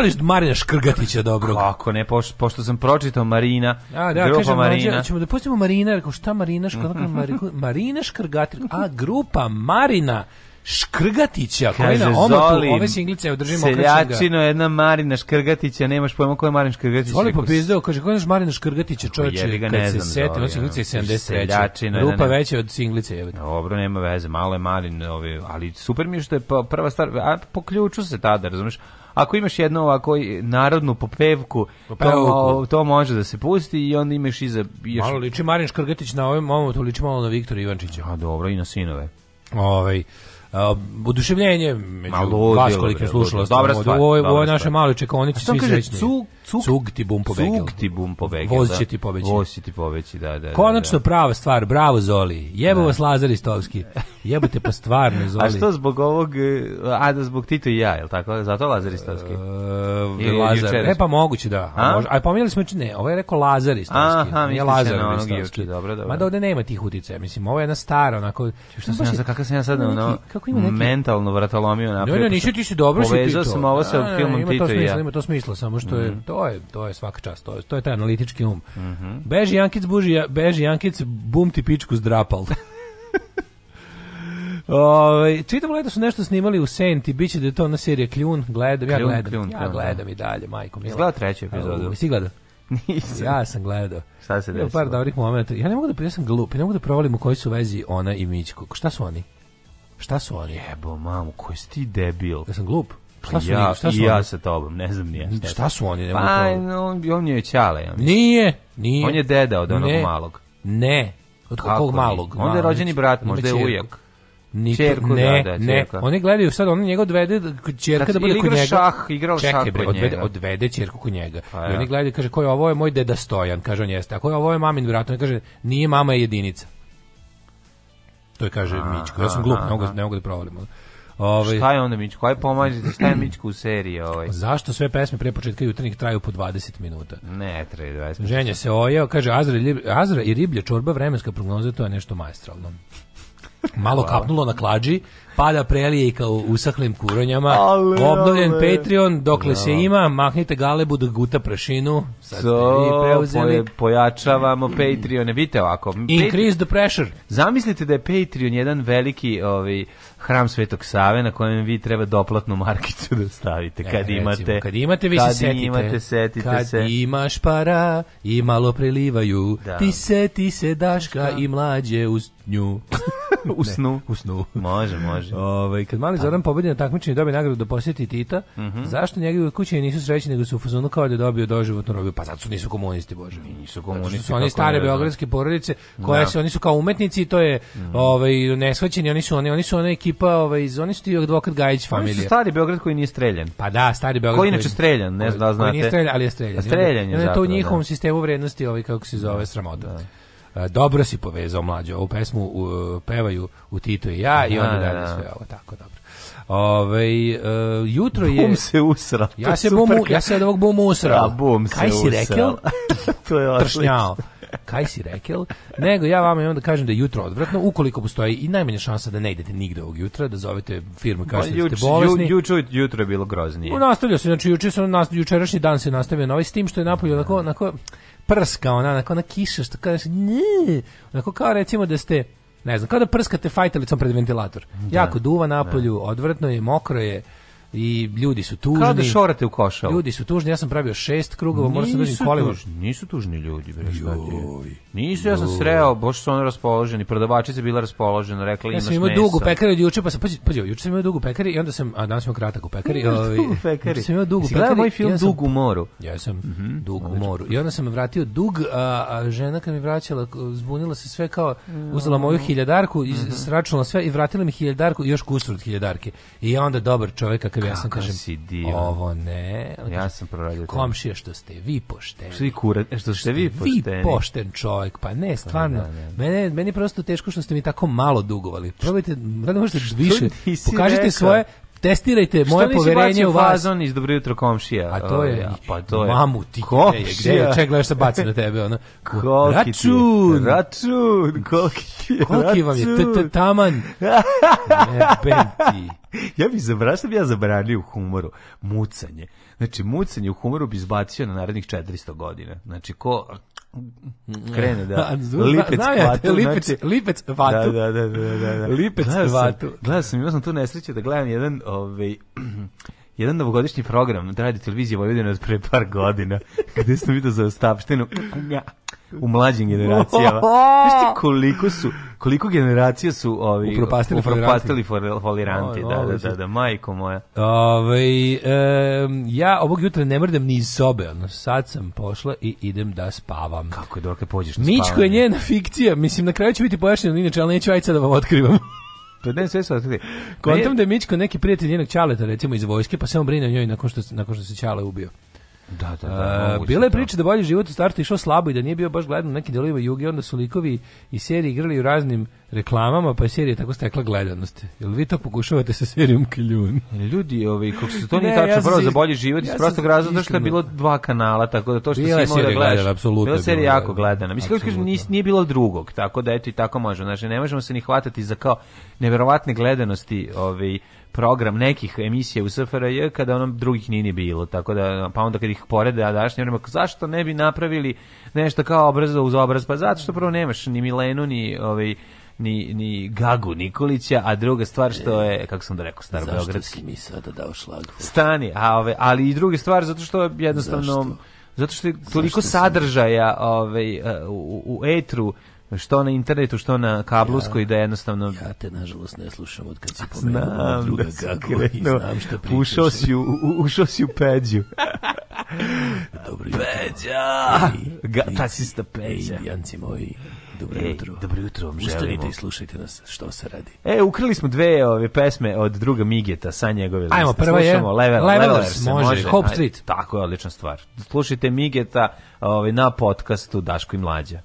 voliš Marina Škrgatića dobrog. Kako ne, pošto, pošto sam pročitao Marina, a, da, grupa kažem, Marina. Mlađe, ćemo da pustimo Marina, rekao šta Marina Škrgatić, mhm. Marina Škrgatić, a grupa Marina Škrgatića, pa koji na omotu ove singlice, evo držimo Seljačino, jedna Marina Škrgatića, nemaš pojma ko je Marin Škrgatić. Zoli popizdeo, kaže, ko je Marina Škrgatića, pa čovječe, kad ne se seti, ono da singlice je 73. Rupa veća od singlice, Je. Dobro, nema veze, malo je Marin, ovi, ali super mi je što je pa prva stvar, a po ključu se tada, razumiješ, ako imaš jednu ovako narodnu popevku, to, to može da se pusti i onda imaš iza... Još... Malo liči Marin Škrgetić na ovom momentu, liči malo na Viktor Ivančića. A dobro, i na sinove. Ovaj, uh, oduševljenje među vas koliko slušala dobra stvar, u ovoj, ovoj našoj maloj čekonici svi srećni. Cug, cug, cug ti bum pobegel. Cug ti bum pobegel. Voz da. će ti pobeći. Voz će ti pobeći, da, da. da Konačno da, da. prava stvar, bravo Zoli. Jebo da. vas Lazar Istovski. Jebote pa stvarno Zoli. A što zbog ovog, a da zbog Tito i ja, je tako? Zato Lazar Istovski. Uh, Lazar, E pa moguće da. A, a? a pominjali smo, ne, ovo je rekao Lazar Istovski. Aha, nije Lazar Istovski. Dobro, dobro. Mada ovde nema tih uticaja, mislim, ovo je jedna stara, onako... Šta sam ja sad, kakav sam ja sad, ono kako ima neki... Mentalno vratolomio naprijed. Ne, ne, nisi ti si dobro si Povezao sam ovo sa da, da, filmom da, Tito i ja. Ima to smisla, samo što je, mhm. to je, to je svaka čast, to je, to je taj analitički um. Mhm. Beži Jankic, buži, beži Jankic, bum ti pičku zdrapal. Ovaj čitam leto su nešto snimali u Senti, biće da je to na serije Kljun, gledam, ja gledam, kljun, ja gledam i dalje, majko mi. Gledao treću epizodu. Si gledao? Nisam. Ja sam gledao. Šta se desilo? Par dobrih momenata. Ja ne mogu da ja sam glup, ja ne mogu da provalim u kojoj su vezi ona i Mićko. Šta su oni? Šta su oni? Jebo, mamu, koji si ti debil? Ja sam glup. Pa šta su ja, njegu, šta su ja oni? sa tobom, ne znam nije. Šta, su oni? Pa, on, on je ćale. On nije, nije. On je deda od onog ne, malog. Ne, od kakvog malog. Onda je rođeni brat, možda je ujak. Ni čerku, da, ne, da, da, ne. Oni gledaju sad, oni njega odvede ćerka da, da bude kod njega. Šah, igrao šah kod odvede, njega. odvede ćerku kod njega. Pa, ja. I oni gledaju, kaže, ko je ovo je moj deda Stojan, kaže on jeste. A ko je ovo je mamin brat? On kaže, nije mama je jedinica. To je kaže Mićko. Ja sam da, glup, da, ne mogu, da. ne mogu da provalim. Ovaj Šta je onda Mićko? Aj pomaži, šta je Mićko u seriji ovaj? Pa zašto sve pesme pre početka jutarnjih traju po 20 minuta? Ne, traje 20 minuta. Ženja se ojeo, kaže Azra, Azra i riblja čorba, vremenska prognoza, to je nešto majstralno. Malo kapnulo na klađi, pada prelijeka u usahlim kuronjama. Ale, Obnovljen ale. Patreon, dokle se ima, mahnite galebu da guta prašinu. Sad so, preuzeli. Poje, pojačavamo Patreon. Vidite ovako. Increase the pressure. Zamislite da je Patreon jedan veliki ovaj, hram Svetog Save na kojem vi treba doplatnu markicu da stavite e, kad e, recimo, imate kad imate vi kad se setite imate, setite kad se. imaš para i malo prelivaju da. ti se ti se daška Šta? i mlađe u nju u snu u snu može može važi. Ovaj kad mali Zoran pobedi na takmičenju dobije nagradu da posjeti Tita, mm -hmm. zašto njegovi u kući nisu srećni nego su u fazonu kao da dobio doživotnu robiju, pa zato su nisu komunisti, bože. Nisu komunisti. su oni stare beogradske porodice koje da. se oni su kao umetnici, to je mm -hmm. ovaj neshvaćeni, oni su oni oni su ona ekipa, ovaj iz oni su ti advokat Gajić familija. Oni su stari Beograd koji nije streljan. Pa da, stari Beograd. Koji inače streljan, ne znam da znate. Koji nije streljan, ali je streljan. Streljan je. To u njihovom da. sistemu vrednosti, ovaj kako se zove, da. sramota. E, dobro si povezao mlađo, ovu pesmu u, pevaju u Tito i ja i onda dalje da. sve ovo tako dobro. Ove, uh, e, jutro je... Bum se usra. Ja se, bum, ja se od ovog bum usra. bum se Kaj si usra. rekel? to je Tršnjao. Kaj si rekel? Nego ja vam onda kažem da je jutro odvratno, ukoliko postoji i najmanja šansa da ne idete nigde ovog jutra, da zovete firmu i kažete da ste bolesni. Ju, juču, jutro je bilo groznije. Nastavljao se, znači juče su, nas, jučerašnji dan se nastavio na ovaj s tim što je napolje onako, onako, onako prska ona, onako ona kiša što kažeš, ne, onako kao recimo da ste, ne znam, kao da prskate fajtalicom pred ventilator. Da, jako duva napolju, da. odvratno je, mokro je, i ljudi su tužni. Kada šorate u košao? Ljudi su tužni, ja sam pravio šest krugova, moram se da dođem kolima. Tužni, nisu tužni ljudi, bre, šta ti je? Nisu, ja sam sreo, boš su oni raspoloženi, prodavači se bila raspoložena, rekla ja imaš mesa. Ja sam imao dugu pekari od juče, pa sam, pađi, pađi, juče sam imao dugu pekari i onda sam, a danas imam kratak u pekari. Ovaj, dugu pekari. Sam imao dugu pekari. moj film ja Dug u moru. Ja sam mm -hmm. Dug u moru. I onda sam vratio dug, a, a žena kad mi vraćala, zbunila se sve kao, mm. uzela moju hiljadarku, mm -hmm. sračunala sve i vratila mi hiljadarku i još kusur od hiljadarke. I onda dobar čovjek, TV, ja sam kažem, si dio. ovo ne. Ja sam proradio Komšija što ste vi pošteni. Što, kura, e, što ste vi pošteni. Vi pošten čovjek, pa ne, pa stvarno. Da, da, da, Mene, meni je prosto teško što ste mi tako malo dugovali. Probajte, da možete više. Pokažite rekao? svoje, testirajte moje poverenje u vas. fazon iz Dobro jutro komšija? A to je, ja, ovaj, pa to je. Mamu ti, komšija. gde je, ček, gledaš da baci na tebe, Ona. Koliki račun! Ti, račun, koliki ti je koliki račun. vam je, t, t, taman. Jebem ti. Ja bih zabranio, ja zabranio humoru mucanje. Znači, mucanje u humoru bi izbacio na narednih 400 godina. Znači, ko krene da lipec kvatu lipec, znači, lipec da, vatu da, da, da, da, da. lipec gledao vatu sam, gledao sam imao sam tu nesreću da gledam jedan ovaj, jedan novogodišnji program na radi televizije Vojvodina od pre par godina gde sam vidio za ostavštinu u mlađim generacijama. Znaš ti koliko su koliko generacija su ovi upropastili, upropastili foliranti, da, da, da, da, majko moja. Ove, ovaj, e, ja ovog jutra ne mrdem ni iz sobe, ono, sad sam pošla i idem da spavam. Kako je dokle pođeš na spavanje? Mičko je njena fikcija, mislim na kraju će biti pojašnjeno, inače, ali neću ajca sad da vam otkrivam. Pa ne, sve su Kontam da je Mičko neki prijatelj njenog Čaleta, recimo, iz vojske, pa se on brine o njoj nakon što, nakon što se Čale ubio. Da, da, da, uh, bila je da. priča da bolji život u startu išao slabo i da nije bio baš gledan neki delovima Jugi, onda su likovi i serije igrali u raznim reklamama, pa je serija tako stekla gledanost. Jel vi to pokušavate sa serijom Kljun? Ljudi, ovi, kako se to nije tačno, ja prvo za bolji život ja iz prostog razloga što je bilo dva kanala, tako da to što bila si imao da gledaš. Gledana, apsolutno. Bila serija jako gledana. Mislim, kako kažem, nis, nije bilo drugog, tako da eto i tako može. Znači, ne možemo se ni hvatati za kao neverovatne gledanosti, ovi, program nekih emisija u SFRJ kada onom drugih nije bilo. Tako da pa onda kad ih porede a dašnje vreme zašto ne bi napravili nešto kao obraz uz obraz pa zato što prvo nemaš ni Milenu ni ovaj ni, ni Gagu Nikolića, a druga stvar što je, kako sam da rekao, staro Beogradski. Zašto mi sada dao šlag? Stani, a ove, ali i druga stvar, zato što jednostavno... Zašto? Zato što je toliko Zašto sadržaja ovaj, e, u, u etru što na internetu, što na kablusku ja, da jednostavno... Ja te nažalost ne slušam od kad si pomenuo druga da si kako i znam što pričaš. Ušao si u, u, u peđu. Dobro jutro. Peđa! Ga, taksista Peđa. Indijanci moji, dobro Ej, jutro. Dobro jutro vam želimo. Ustanite i slušajte nas što se radi. E, ukrili smo dve ove pesme od druga Migeta sa njegove liste. Ajmo, prva je Level, Levelers, Levelers može, može, Hope Street. Aj, tako je, odlična stvar. Slušajte Migeta ove, na podcastu Daško i Mlađa.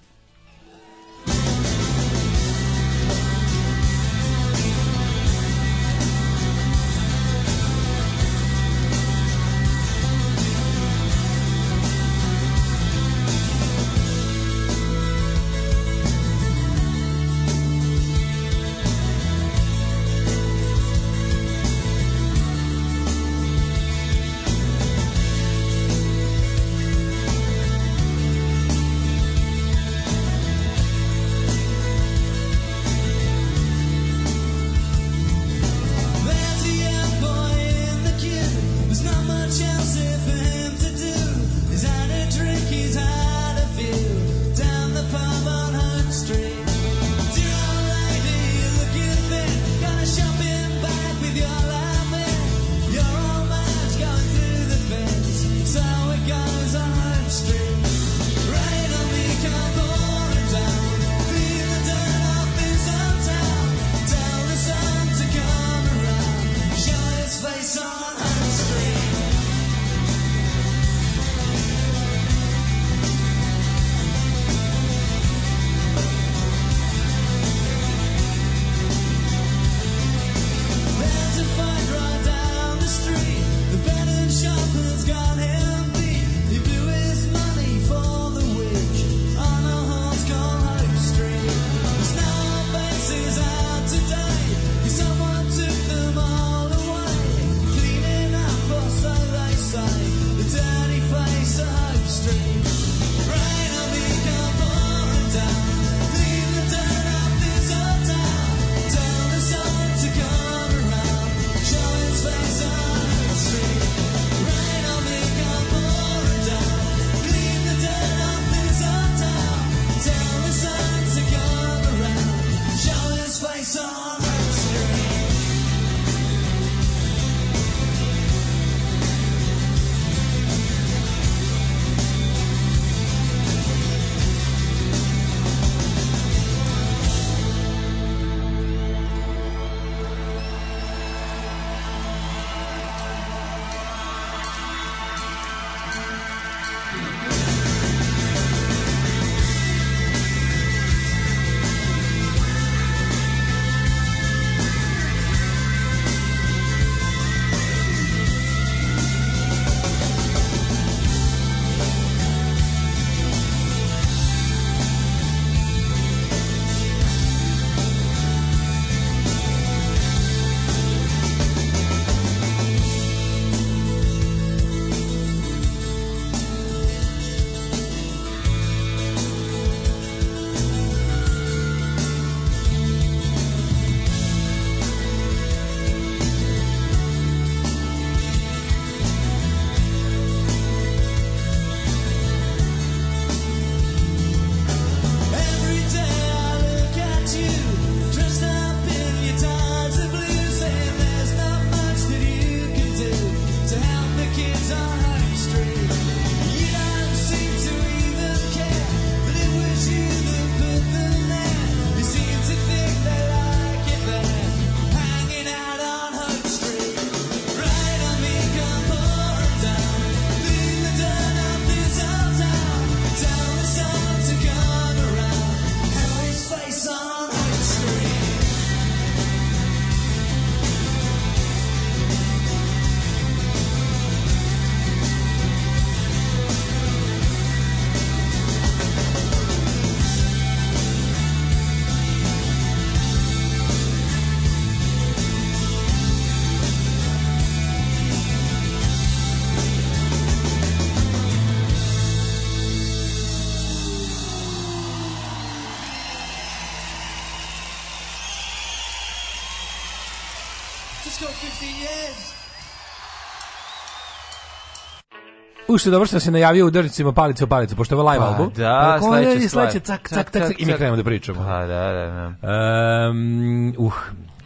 Ušte dobro što se najavio udarnicima palice u palicu, pošto je live pa, album. Da, sledeće, sledeće, cak, cak, cak, i mi krenemo da pričamo. Pa, da, da, da. Um, uh,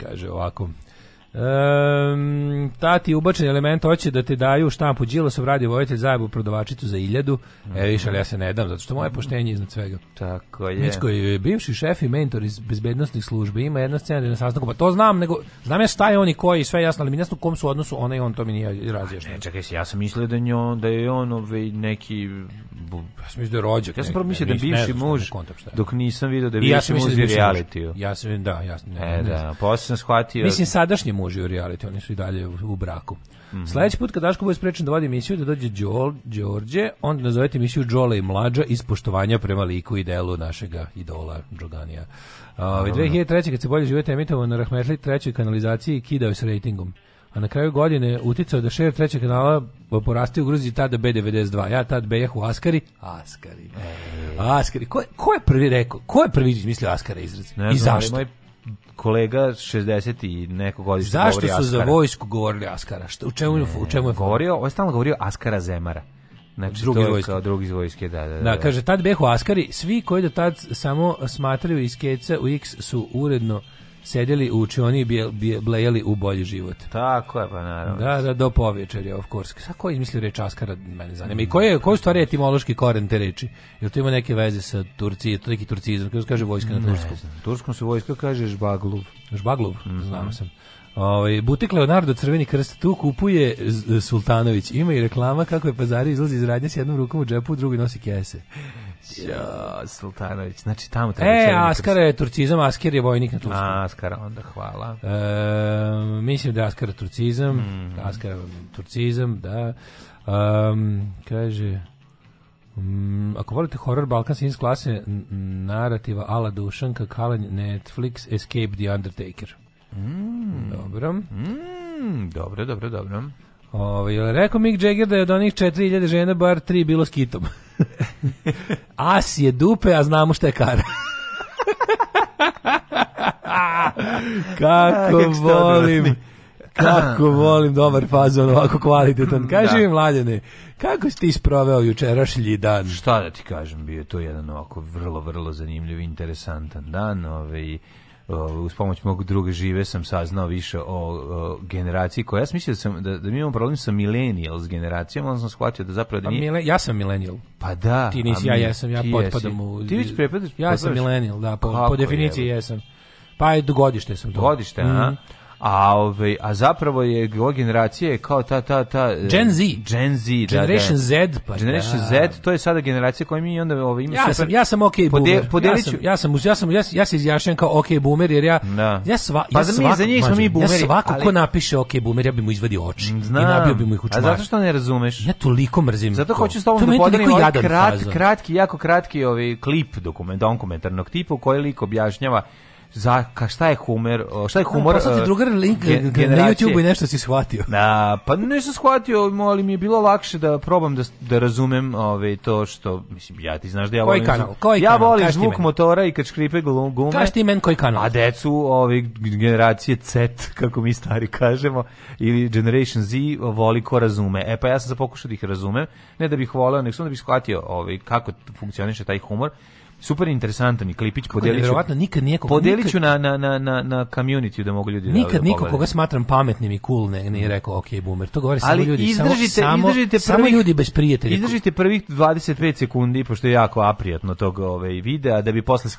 kaže ovako, Um, tati ubačen element hoće da te daju štampu Đilasov radi vojitelj zajebu prodavačicu za iljadu. Mm. E viš, ali ja se ne dam, zato što moje poštenje iznad svega. Tako je. Mičko je bivši šef i mentor iz bezbednostnih službi, ima jedna scena na sastanku, pa to znam, nego, znam ja šta je on i koji, sve jasno, ali mi jasno u kom su odnosu ona i on, to mi nije razjašnjeno. Ne, čekaj se, ja sam mislio da, njo, da je on ove, ovaj, neki... Ja sam mislio da je rođak. Ja sam prvo mislio da je bivši muž, dok nisam video da je da bivši muž i reality. Ja sam, da, ja, Ne, e, da, posle sam shvatio... Mislim, sadašnji muž uložio reality, oni su i dalje u, u braku. Mm -hmm. Sledeći put kad Daško bude sprečen da vodi emisiju, da dođe Đol, Đorđe, onda nazovete emisiju Đole i mlađa iz poštovanja prema liku i delu našeg idola Džoganija. Uh, ovaj, 2003. kad se bolje živote emitovao na Rahmetli trećoj kanalizaciji kidao s rejtingom a na kraju godine uticao da šer trećeg kanala porasti u Gruziji tada B92. Ja tad bejah u Askari. Askari. E. e. Askari. Ko, ko je prvi rekao? Ko je prvi mislio Askara izraz? Ne I znam, zašto? Moj kolega 60 i neko godište govori Askara. Zašto su za vojsku govorili Askara? Što, u čemu, ne, u čemu je govorio? On je stalno govorio Askara Zemara. Znači, drugi to vojske. drugi iz vojske, da, da, da, da. Da, kaže, tad behu Askari, svi koji do tad samo smatraju iz keca u X su uredno sedeli u učioni i blejeli u bolji život. Tako je, pa naravno. Da, da, do povječerja, of course. Sa ko je izmislio reč Askara, mene zanima. I mm. koji je, koji stvari etimološki koren te reči? Jel to ima neke veze sa Turcije, to neki turcizam, kako se kaže vojska na turskom? Na turskom se vojska kaže žbaglov. Žbaglov, mm -hmm. znamo sam. Ovaj butik Leonardo Crveni krst tu kupuje Sultanović. Ima i reklama kako je pazari izlazi iz radnje s jednom rukom u džepu, drugi nosi kese. Ja, Sultanović, znači tamo treba... E, Askar je turcizam, Askar je vojnik na Turskom. Askar, onda hvala. E, mislim da je Askar turcizam, mm -hmm. Askar turcizam, da. E, kaže, mm, ako volite horror Balkan sinis klase, narativa Ala Dušanka, Kalen Netflix, Escape the Undertaker. Mm. Dobro. Mm, dobro, dobro, dobro. Ovaj rekao Mick Jagger da je od onih 4000 žena bar 3 bilo s kitom. As je dupe, a znamo šta je kara. kako Kak volim. Kako ah. volim dobar fazon, ovako kvalitetan. Da. Kaži mi, mladene, kako si ti sproveo jučerašnji dan? Šta da ti kažem, bio je to jedan ovako vrlo, vrlo zanimljiv, interesantan dan. Ovaj, Uh, uz pomoć mog druga žive sam saznao više o, o uh, generaciji koja ja sam mislio da, sam, da, da mi imamo problem sa millennials generacijom, onda sam shvatio da zapravo da nije... ja sam millennial. Pa da. Ti nisi, ja jesam, ja potpadam u... Ti već prepadaš? Ja sam millennial, da, po, po definiciji jesam. Pa je godište sam to. Godište, aha. Mm a ovaj a zapravo je ova generacija je kao ta ta ta Gen Z Gen Z da, Generation da, da. Z pa Generation da. Z to je sada generacija koja mi onda ovaj ima ja super... sam ja sam okej okay boomer Podel, ja sam ja sam ja sam ja, ja se izjašnjam kao okej okay boomer jer ja da. ja sva pa ja za, svako, mi, za njih smo mi boomeri ja svako ali... ko napiše okej okay boomer ja bi mu izvadio oči Znam, i nabio bi mu ih u čmar a zato što ne razumeš ja toliko mrzim zato to. hoću s tobom to da podelim ovaj krat, kratki jako kratki ovaj klip dokument dokumentarnog tipa koji lik objašnjava za ka šta je humor, šta je pa, humor? Pa sad e, drugar link generacije. na YouTubeu i nešto si shvatio. na, pa nisam shvatio, ali mi je bilo lakše da probam da da razumem, ovaj to što mislim ja ti znaš da ja koji volim. Kanal? Koji ja kanal? volim Kaš zvuk motora i kad škripe gume. Kaš ti men koji kanal? A decu ove ovaj, generacije Z kako mi stari kažemo ili Generation Z voli ko razume. E pa ja sam se pokušao da ih razumem, ne da bih voleo, nego sam da bih shvatio ovaj kako funkcioniše taj humor super interesantan i klipić podeliću. Verovatno nikad nije podeliću na na na na na community da mogu ljudi da- nikad da niko koga smatram pametnim i cool ne nije mm. rekao ok boomer to govori samo ljudi izdržite, samo izdržite prvih, samo ljudi bez prijatelja izdržite prvih 25 sekundi pošto je jako aprijatno tog ovaj videa da bi posle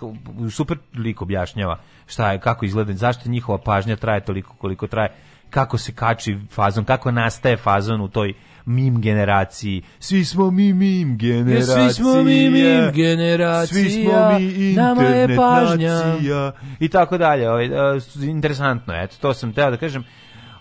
super lik objašnjava šta je kako izgleda zašto njihova pažnja traje toliko koliko traje kako se kači fazon kako nastaje fazon u toj mim generaciji. Svi smo mi mim generacija. Svi smo mi mim generacija. Svi smo mi internet nacija. I tako dalje. Ovaj, e, interesantno, eto, to sam teo da kažem.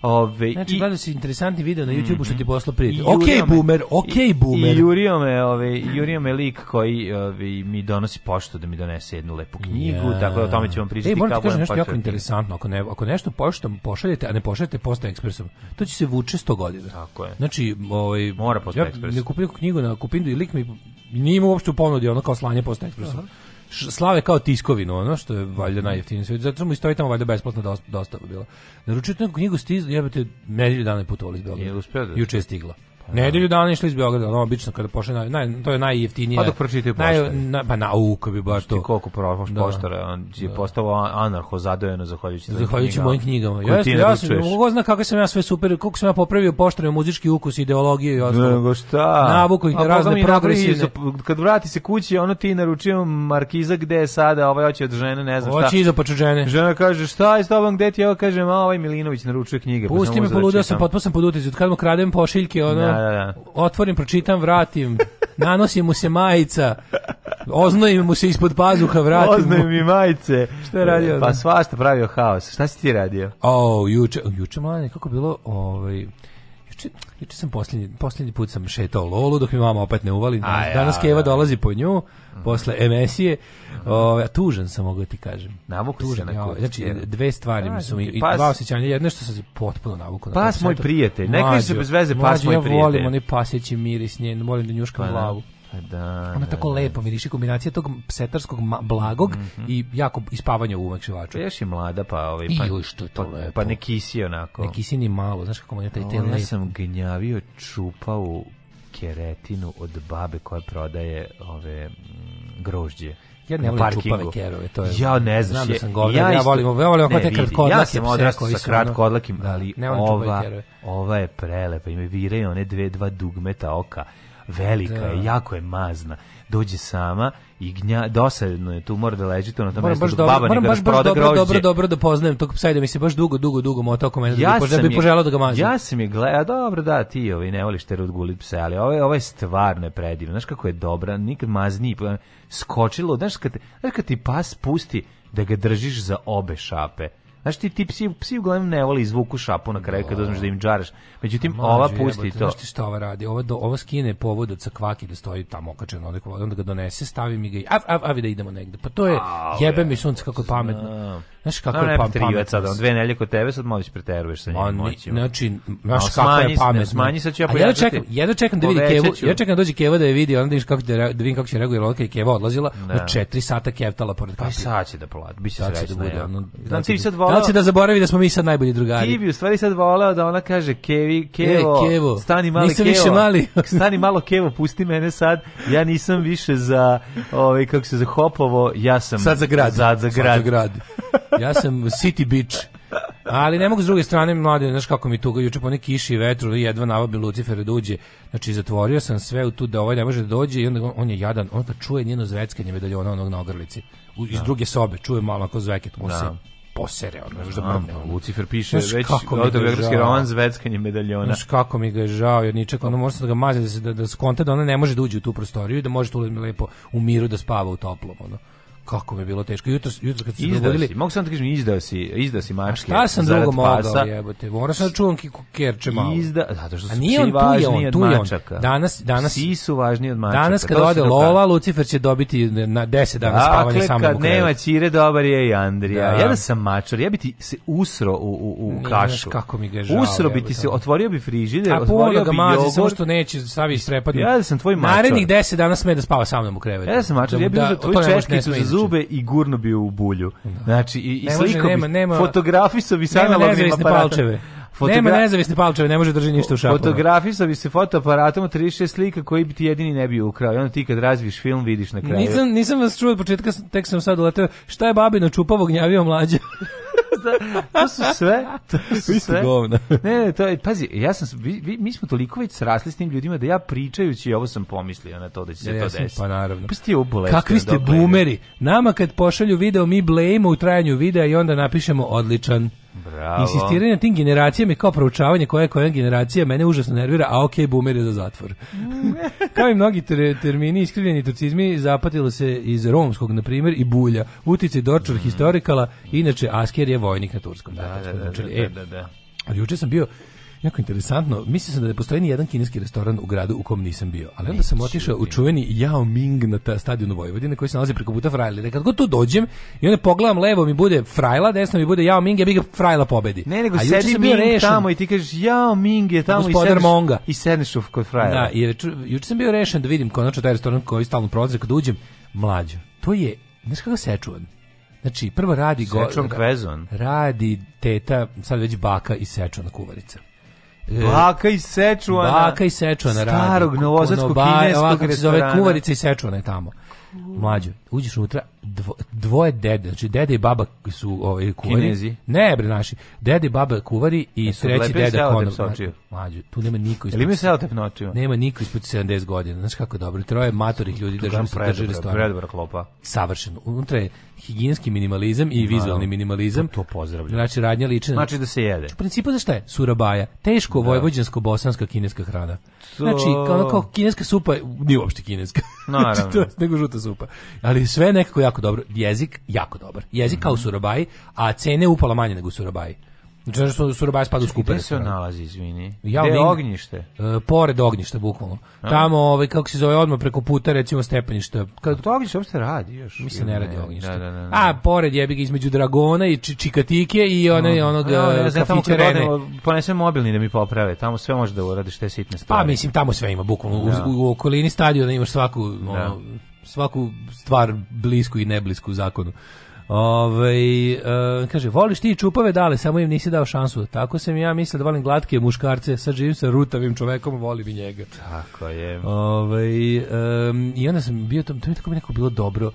Ove, znači, i, gledao si interesantni video na YouTube-u što mhm. ti poslao prijatelj. Okej, okay, boomer, okej, okay, boomer. I jurio me, ove, jurio me lik koji ove, mi donosi poštu da mi donese jednu lepu knjigu, yeah. tako da o tome ću vam pričati. Ej, moram ti kažem nešto jako interesantno. Ako, ne, ako nešto poštom pošaljete, a ne pošaljete postom ekspresom, to će se vuče 100 godina. Tako je. Znači, ovaj, Mora postom ja, ekspres. Ja kupio knjigu na Kupindu i lik mi nije imao uopšte u ponudi, ono kao slanje postom ekspresom. Aha slave kao tiskovinu, ono što je valjda najjeftinije sve. Zato mu stoji tamo valjda besplatna dostava bila. Naručio tu knjigu stiz, jebote, nedelju dana je putovali iz Beograda. Da- Juče je stigla. Da. Nedelju dana išli iz Beograda, ono obično kada pošle naj, naj to je najjeftinije. Pa dok pročitaj poštar. Naj, pa nauka bi baš to. Ti koliko prošlo da. poštara, on je da. postao anarho zadojeno zahvaljujući zahvaljujući mojim knjigama. Ja sam ja sam mogu zna kako sam ja sve super, koliko sam ja popravio poštar, muzički ukus, ideologiju i ostalo. Nego šta? Navuko i na pa razne pa progresivne. Kad vrati se kući, ono ti naručio markiza gde je sada, ovaj hoće od žene, ne znam šta. Hoće iza žene. Žena kaže: "Šta je s tobom, gde ti?" Ja kažem: "A ovaj Milinović naručuje knjige." Pa Pusti me poludio da sam, potpuno sam pod utiskom. Kad mu kradem pošiljke, ono Da, da, da. otvorim, pročitam, vratim, Nanosim mu se majica, oznojim mu se ispod pazuha, vratim Oznoj mi majice. Šta je radio? Pa svašta pravio haos. Šta si ti radio? O, juče, juče mlade, kako bilo, ovaj, juče, juče sam poslednji poslednji put sam šetao Lolu dok mi mama opet ne uvali. Danas, a ja, danas da, Keva da. dolazi po nju, mhm. posle emisije. Mhm. O, tužan sam, mogu da ti kažem. Navukli tužan, se na kod. Znači, dve stvari mi su mi, i dva osjećanja. Jedno što sam se potpuno na Pas moj prijatelj. Nekaj se bez veze pas moj prijatelj. Ja volim onaj paseći miris njen, volim da njuškam pa glavu. Pa, Da, Ona da, tako da. da. lepo miriši kombinacija tog setarskog blagog mm -hmm. i jako ispavanja u umakšivaču. Pa još je mlada pa ovaj pa, I što to pa, lepo. pa ne kisi onako. Ne kisi ni malo, znaš kako meni taj no, tel. Ja sam gnjavio čupao keretinu od babe koja prodaje ove grožđe. Ja ne volim čupave kerove, to je. Ja ne znam, znam da sam govorio, ja, ja volim, ja volim ovako te kratkodlake. Ja sam odrastao sa kratko odlakim, ali da, ne ova, ova je prelepa, ima viraju one dve, dva dugmeta oka velika da. je, jako je mazna. Dođe sama i gnja, dosadno je tu, mora da leži to na tom mjestu, dok baba ne baš, proda dobro, grožđe. dobro, dobro da poznajem tog psa i da mi se baš dugo, dugo, dugo motao ko mene, ja da bi, da poželao da ga mazim. Ja sam je gleda, dobro da, ti ovi ovaj, ne voliš terut gulit pse, ali ovo je, ovo ovaj je stvarno je predivno, znaš kako je dobra, nikad mazniji, pa, skočilo, znaš kad, znaš kad ti pas pusti da ga držiš za obe šape, Znaš ti, ti psi, psi uglavnom ne voli izvuku šapu na kraju kad da. uzmeš da im džaraš. Međutim, Mađu, ova pusti jebate, to. Znaš ti šta ova radi? Ova, do, ova skine povod od cakvaki da stoji tamo okačeno, onda, onda ga donese, stavi mi ga i av, av, av, da idemo negde. Pa to je, jebe mi sunce kako je pametno. Znaš kako no, je pamet. Pametnost. Sad, on dve nelje kod tebe, sad možeš preteruješ sa njim on, Znači, znaš no, kako je pametno. Smanji, sad ću ja pojačati. Ja čekam, ja čekam da vidi Kevu, ja čekam da dođe Keva da je vidi, onda vidiš kako, da, da vidim kako će reagovati, ona kad je Keva odlazila, ne. od 4 sata kevtala pored pa kapije. Pa sad će da polati, biće srećna. Da bude, ono, znači, ti bi sad volao... Da će da zaboravi da smo mi sad najbolji drugari. Ti bi u stvari sad volao da ona kaže, Kevi, Kevo, e, Kevo stani mali Kevo. Više mali. stani malo Kevo, pusti mene sad, ja nisam više za, ovaj, kako se za hopovo, ja sam... Sad za grad. Sad za grad. Sad za grad ja sam city bitch. Ali ne mogu s druge strane, mlade, znaš kako mi tuga, juče po neki kiši i vetru, jedva navabi Lucifer da uđe. Znači, zatvorio sam sve u tu da ovaj ne može da dođe i onda on, on je jadan, on kad pa čuje njeno zveckanje medaljona onog na ogrlici. U, iz da. druge sobe, čuje malo ako zveket, mu se da. posere, ono, znaš da brne. Pa Lucifer piše znaš već autobiografski roman Zveckanje medaljona. Znaš kako mi ga je žao, jer ničak, ono može da ga maze da, se, da, da skonta da ona ne može da uđe u tu prostoriju i da može tu lepo u miru da spava u toplom, ono kako mi je bilo teško. Jutros jutros kad su izdao dogodili... Si, mogu sam da kažem, izdao si, izdao si mačke. A sam drugo mogao, jebote? Morao sam da čuvam kerče malo. Izda, zato što su A nije on tu on, tu je on. Danas, danas, psi su važniji od mačaka. Danas kad ode lova, Lucifer će dobiti na 10 dana dakle, spavanja samog kad nema Ćire, dobar je i Andrija. Da. Ja da sam mačar, ja bi ti se usro u, u, u kašu. kako mi ga žao. Usro bi ti se, otvorio bi frižider, otvorio bi jogurt. Samo što neće, staviti strepadnu. Ja da sam tvoj mačar. Narednih 10 dana sme da spava sa mnom u krevetu. Ja da sam mačar, da ja bi uzao da- tvoju češkicu zube i gurno bi u bulju. Da. Znači, i, i slikovi, nema, nema, fotografi su sa analognim aparatom. Fotograf... Nema nezavisne palčeve, ne može držati ništa u šapu. Fotografisao se fotoaparatom 36 slika koji bi ti jedini ne bi ukrao. I onda ti kad razviš film vidiš na kraju. Nisam, nisam vas čuo od početka, tek sam sad uleteo. Šta je babino čupavo gnjavio mlađe? to su sve, to su sve. Govna. Ne, ne, to je, pazi, ja sam, vi, vi, mi smo toliko već srasli s tim ljudima da ja pričajući ovo sam pomislio na to da će se ne, to ja pa desiti. Pa naravno. Pa ste Kakvi ste bumeri. Nama kad pošalju video mi blejimo u trajanju videa i onda napišemo odličan. Bravo. Insistiranje na tim generacijama je kao proučavanje koja je koja generacija mene užasno nervira, a ok, boomer je za zatvor. kao i mnogi ter, termini iskrivljeni turcizmi zapatilo se iz romskog, na primjer, i bulja. Utici dočur mm. historikala, inače Asker je vojnik na turskom. Da, da, da da da, e, da, da, da, da, da, da. E, Juče sam bio Jako interesantno, mislim sam da ne postoji ni jedan kineski restoran u gradu u kom nisam bio, ali onda sam otišao u čuveni Yao Ming na ta stadionu Vojvodine koji se nalazi preko puta Frajla. Kad god tu dođem i onda pogledam levo mi bude Frajla, desno mi bude Yao Ming, ja bih ga Frajla pobedi. Ne, nego sedi Ming rešen, tamo i ti kažeš Yao Ming je tamo i sedneš, Monga. i sedneš kod Frajla. Da, i juče sam bio rešen da vidim konačno taj restoran koji stalno prolazi kad uđem, mlađo. To je, znaš kako sečuvan? Znači, prvo radi... Sečuvan kvezon. Radi teta, sad već baka i sečuvan kuvarica. E, Baka i Sečuana. Baka i Sečuana radi. Starog novozadskog kineskog restorana. zove kuvarica i Sečuana je tamo. Mlađo, uđeš unutra, dvo, dvoje dede, znači dede i baba su ovaj, kuvari. Kinezi? Ne, bre, naši. Dede i baba kuvari i Jesu treći deda konor. Mlađo, tu nema niko ispod... Ili se otep nočio? Nema niko ispod 70 godina. Znaš kako dobro. Troje matorih ljudi držaju se drži restoran. Predobra klopa. Savršeno. Unutra je higijenski minimalizam i vizualni minimalizam. To, pa to pozdravljam. Znači radnja liči Znači da se jede. Principo za šta je? Surabaja. Teško da. vojvođansko bosanska kineska hrana. To... Znači kao, kao kineska supa nije uopšte kineska. Znači, Naravno. znači, to, nego žuta supa. Ali sve nekako jako dobro. Jezik jako dobar. Jezik mm -hmm. kao u surabaji, a cene upala manje nego u surabaji. Znači su su spada u skupe. Gde se nalazi, izvini? Ja gde je ognjište? Uh, pored ognjišta, bukvalno. A. Tamo, ovaj, kako se zove, odmah preko puta, recimo, stepenište. Kad... Pa to ognjište uopšte radi još. Mislim, ne radi ognjište. Da, da, da, da. A, pored jebi ga između Dragona i či Čikatike i one, no. onog ja, ja, ja, Rene. ponesem mobilni da mi poprave. Tamo sve može da uradiš, te sitne pa, stvari. Pa, mislim, tamo sve ima, bukvalno. Da. U, u, okolini stadiona imaš svaku, ono, da. svaku stvar blisku i neblisku zakonu. Ove, ovaj, e, kaže, voliš ti čupave dale, samo im nisi dao šansu. Tako sam ja mislio da volim glatke muškarce, sad živim sa rutavim čovekom, volim i njega. Tako je. Ove, ovaj, e, I onda sam bio, to, to mi tako bi neko bilo dobro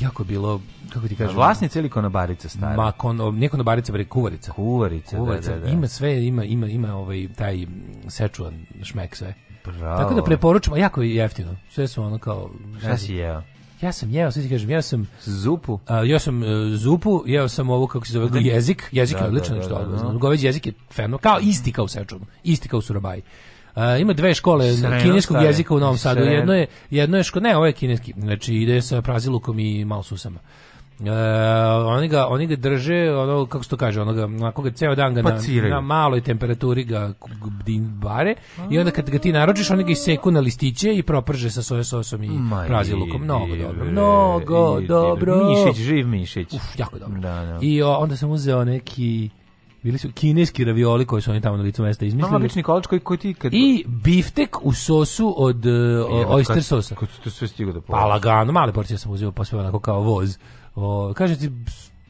jako bilo kako ti kažeš vlasnice ili konobarice stare ma kon ne konobarice bre kuvarica kuvarica, da, kuvarica. Da, da, da. ima sve ima ima ima ovaj taj sečuan šmek sve Bravo. tako da preporučujem jako je jeftino sve su ono kao šta si jeo Ja sam jeo, sve ti kažem, jeo sam zupu. A, jeo sam uh, zupu, jeo sam ovo kako se zove da, jezik, jezik da, je da, odličan da, da, što da, da, Goveđi ovaj jezik je fenomenal, kao isti kao u Sečumu, isti kao u Surabaji. Uh, ima dve škole Sreno, kineskog jezika u Novom Sadu. Jedno je jedno je ško, ne, ovo je kineski. Znači ide sa prazilukom i malo susama. E, oni, ga, oni ga drže, ono, kako se to kaže, onoga, na koga ceo dan ga na, na maloj temperaturi ga bare i onda kad ga ti naročiš, oni ga iseku na listiće i proprže sa soja sosom i prazilukom. Mnogo dobro. Mnogo dobro. Mišić, živ mišić. Uf, jako dobro. Da, da. I o, onda sam uzeo neki bili su kineski ravioli koji su oni tamo na licu mesta izmislili. Mama obični kolač koji, koji ti kad... I biftek u sosu od uh, e, Evo, oyster sosa. Kako to sve stigao da polaš? Pa lagano, male porcije sam uzeo, pa sve onako kao voz. O, kaže ti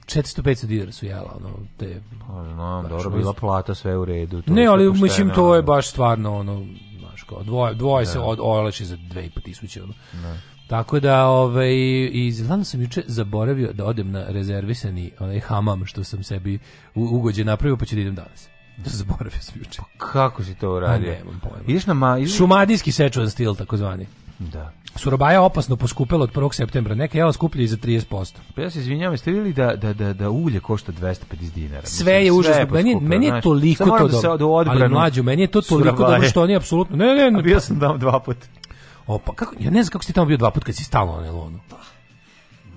400-500 dinara su jela, ono, te... Pa, znam, no, dobro, bila plata, sve u redu. To ne, ali poštene, mislim, to je baš stvarno, ono, znaš, kao, dvoje, dvoje se da. od, oleči za 2,5 tisuće, ono. Ne. Da. Tako da, ovaj, i znam da sam juče zaboravio da odem na rezervisani onaj hamam što sam sebi ugođe napravio, pa ću da idem danas. Zaboravio sam juče. Pa kako si to uradio? Pa nemam pojma. Ideš na ma... Šumadijski sečuan stil, takozvani. Da. Surobaja opasno poskupela od 1. septembra. Neka jela skuplja i za 30%. Pa ja se izvinjavam, jeste videli da, da, da, da ulje košta 250 dinara? Sve je Mislim, užasno. Sve je meni, meni je toliko to da dobro. Da do ali mlađu, meni je to toliko dobro što oni apsolutno... Ne, ne, ne. A bio sam tamo dva puta. Opa, kako, ja ne znam kako si tamo bio dva puta kad si stalno na Da.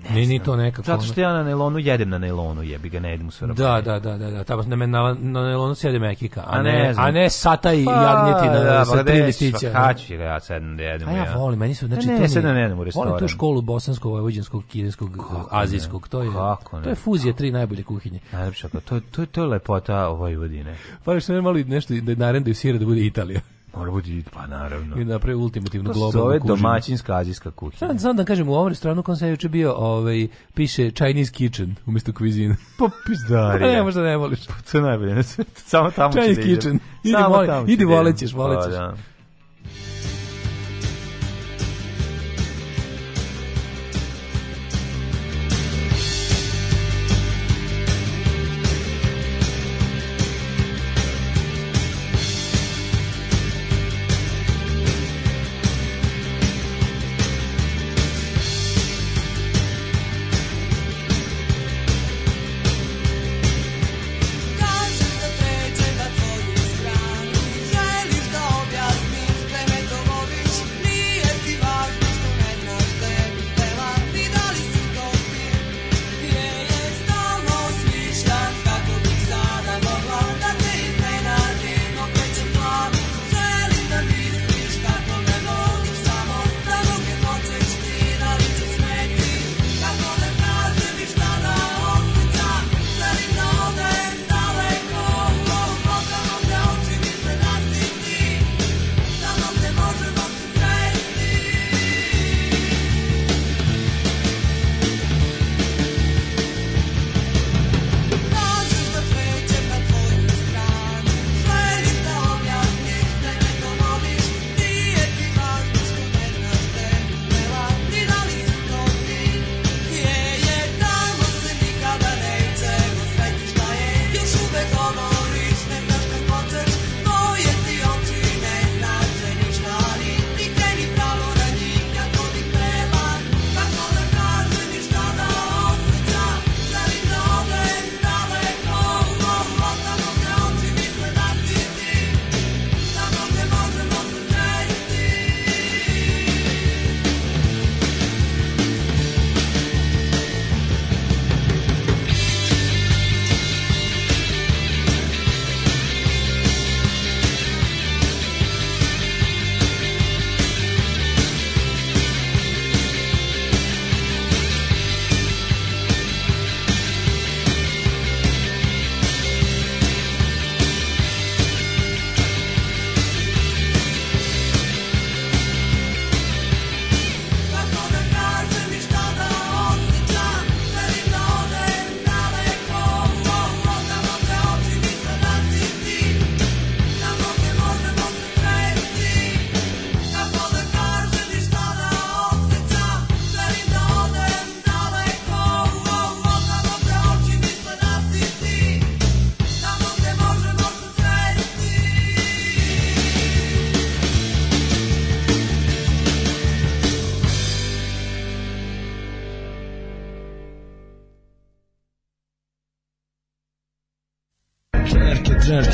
Ne ni, ni to nekako. Zato što ja na nailonu jedem na nailonu, jebi ga ne jedem u svrbu. Da, da, da, da, da. Tamo na, na, na nelonu se jede mekika, a, ne, ne a ne sata i pa, jagnjetina da, sa pa tri pa listića. Da pa kači ga ja sad ne jedem. A ja, ja volim, meni su, pa znači, ne, to ne, sad ne jedem u restoran. Volim tu školu bosansko-vojvođanskog, kineskog, azijskog, to je, Kako ne? to je fuzija tri najbolje kuhinje. Najlepša, to, to, to je lepota Vojvodine. Pa što ne mali nešto da narendaju sira da bude Italija. Mora biti, pa naravno. I napravi ultimativno globalnu kuženje. To se zove domaćinska azijska kuhinja. Sad, sad da kažem, u ovom restoranu kom sam juče bio, ovaj, piše Chinese kitchen umjesto cuisine. Pa pizdarija. ne, možda ne voliš. Pa to je najbolje Samo tamo Chinese da kitchen. Idi, Samo voli, tamo idi da volećeš, volećeš. Pa, da.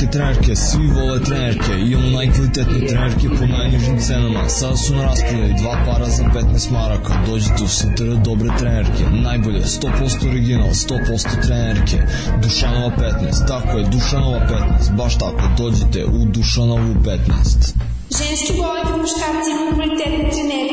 neke trenerke, svi vole trenerke, imamo najkvalitetne trenerke po najnižim cenama. Sada su na raspodaju dva para za 15 maraka, dođite u sutra dobre trenerke, najbolje, 100% original, 100% trenerke, Dušanova 15, tako je, Dušanova 15, baš tako, dođite u Dušanovu 15. Ženski boli po muškarci i kvalitetni trenerke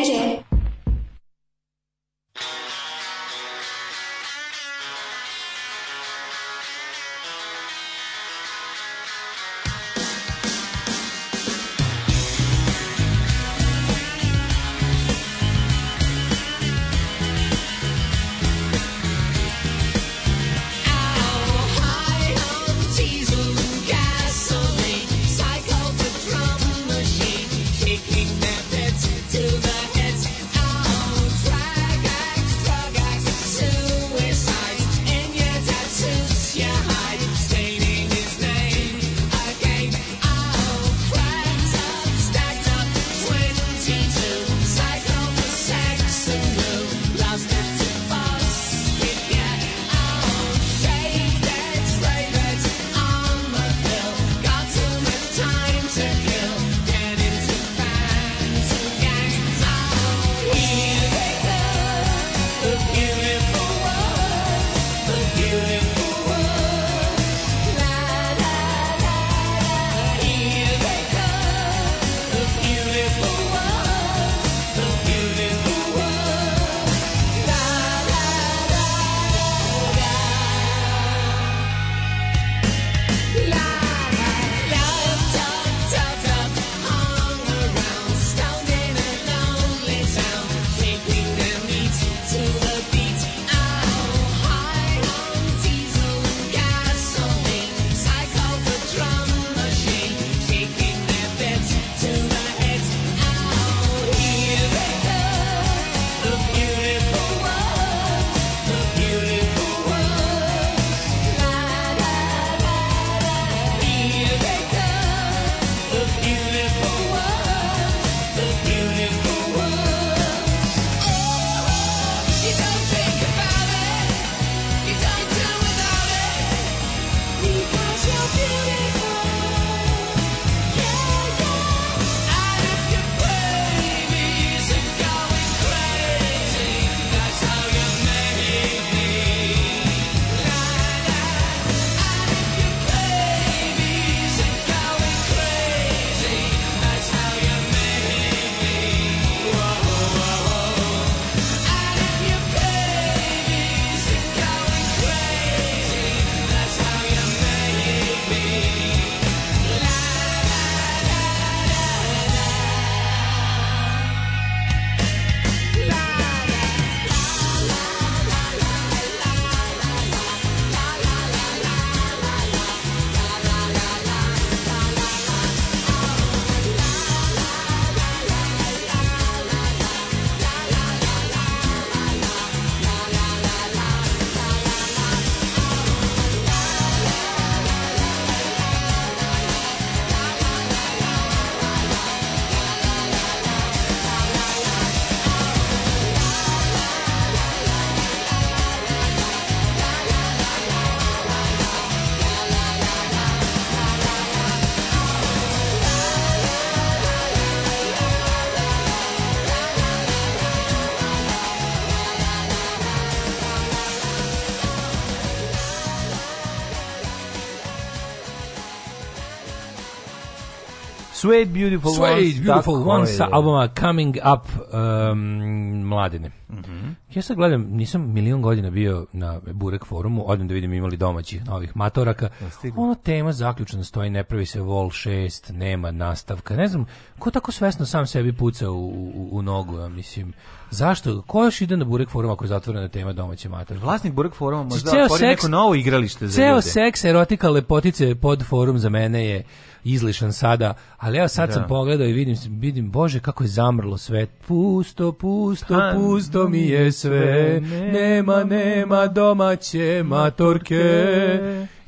Sweet Beautiful Sweet Ones, Beautiful Ones sa albuma Coming Up um, Mladine. Mm -hmm. Ja sad gledam, nisam milion godina bio na Burek forumu, odem da vidim imali domaćih novih matoraka. Ono tema zaključno stoji, ne pravi se vol 6, nema nastavka. Ne znam, ko tako svesno sam sebi puca u, u, u nogu, ja mislim. Zašto? Ko još ide na Burek forum ako je zatvorena tema domaće mater? Vlasnik Burek foruma znači, možda otvori neko novo igralište za ljude. Ceo seks, erotika, lepotice pod forum za mene je izlišan sada, ali evo sad da. sam pogledao i vidim, vidim, bože, kako je zamrlo sve. Pusto, pusto, Pan, pusto da mi je sve, nema, nema domaće matorke.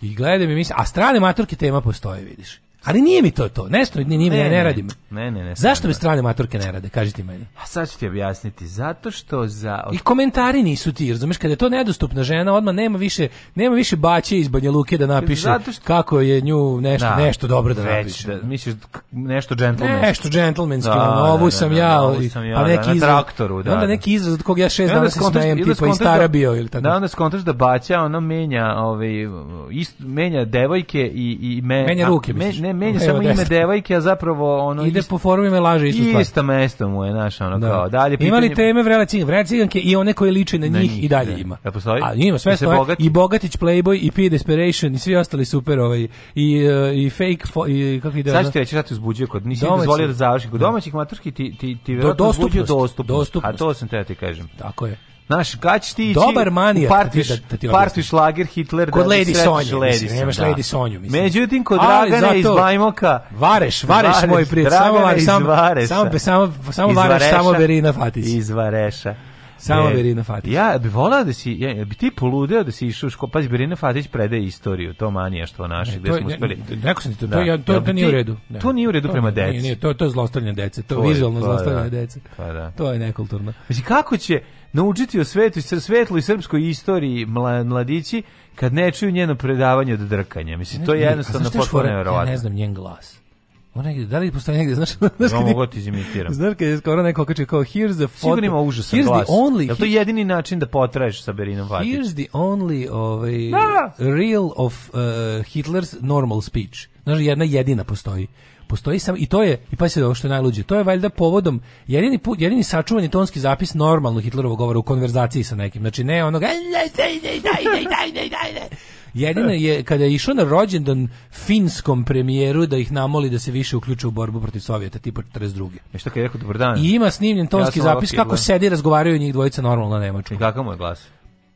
I gledam i mislim, a strane matorke tema postoje, vidiš. Ali nije mi to to. Nešto nije, nije ne, ne, ne, radim. Ne, ne, ne. Zašto mi strane maturke ne rade, kažite meni? A sad ću ti objasniti. Zato što za I komentari nisu ti, razumeš, kada je to nedostupna žena, odmah nema više, nema više baće iz Banja Luke da napiše Zato što... kako je nju nešto da, nešto dobro da već, napiše. Da, misliš nešto džentlmenski. Nešto džentlmenski. Da, da, ovu da, sam ja, pa neki izraz, traktoru, da. Onda neki izraz od kog ja šest dana se smejem, tipa i stara bio ili tako. Da, onda skontaš da baća, ona menja, ovaj, um, menja devojke i i menja ruke, ne, menja samo ime devojke, a zapravo ono ide ist... po forumima laže isto stvar. Isto mesto mu je naš ono da. kao. Dalje pitanje... Imali teme vrele ciganke i one koje liče na, na njih, njih, i dalje da. ima. Ja postoji? A ima sve stoje. bogati? I Bogatić Playboy i P Desperation i svi ostali super ovaj i eh, i fake fo, i kako ide. Sad ti reći šta te uzbuđuje kod nisi dozvolio da završi kod da. domaćih maturski ti ti ti Do, dostupnost, dostupnost. dostupnost. A to sam te ja ti kažem. Tako je. Naš kada ti Dobar manijak, u partiš, da, da ti partiš šlager Hitler da kod da Lady Sonju, Lady mislim, nemaš da. Lady Sonju. Mislim. Međutim, kod Ali Dragana iz Bajmoka... Vareš, vareš, moj prijatelj, samo, vareš, samo, samo, samo, samo vareš, samo Berina Fatić. Iz Vareša. Samo Berina Fatić. Ja bi volao da si, ja, bi ti poludeo da si išao u školu. Pazi, Berina Fatić predaje istoriju, to manijaštvo naše, ne, gde smo uspeli. Rekao sam ti to, to, da. ja, to, ja, to nije u redu. Ne. To nije u redu to, prema deci. Nije, nije, to, to je zlostavljanje dece, to, to je vizualno pa zlostavljanje da, dece. Pa da. To je nekulturno. Mislim, kako će, naučiti o svetu, svetloj srpskoj istoriji mladići kad ne čuju njeno predavanje od drkanja. Mislim, to je jednostavno potpuno nevjerovatno. Ja ne znam njen glas. Ona negde, da li postoji negde, znaš, znaš no, mogu ti izimitiram. Znaš kad je skoro neko kače kao here's the photo. Sigurno ima užasan here's glas. The only, Jel to jedini način da potraješ sa Berinom Vatić? Here's the only ovaj, da. real of uh, Hitler's normal speech. Znaš, jedna jedina postoji postoji sam i to je i pa se ovo što je najluđe. To je valjda povodom jedini put jedini sačuvani tonski zapis normalno Hitlerovog govora u konverzaciji sa nekim. Znači ne onog Jedino je kada je išao na rođendan finskom premijeru da ih namoli da se više uključe u borbu protiv Sovjeta, tipa 42. E što kad je rekao dobar dan? I ima snimljen tonski ja zapis kako sedi razgovaraju njih dvojica normalno na nemačkom. I kakav mu je glas?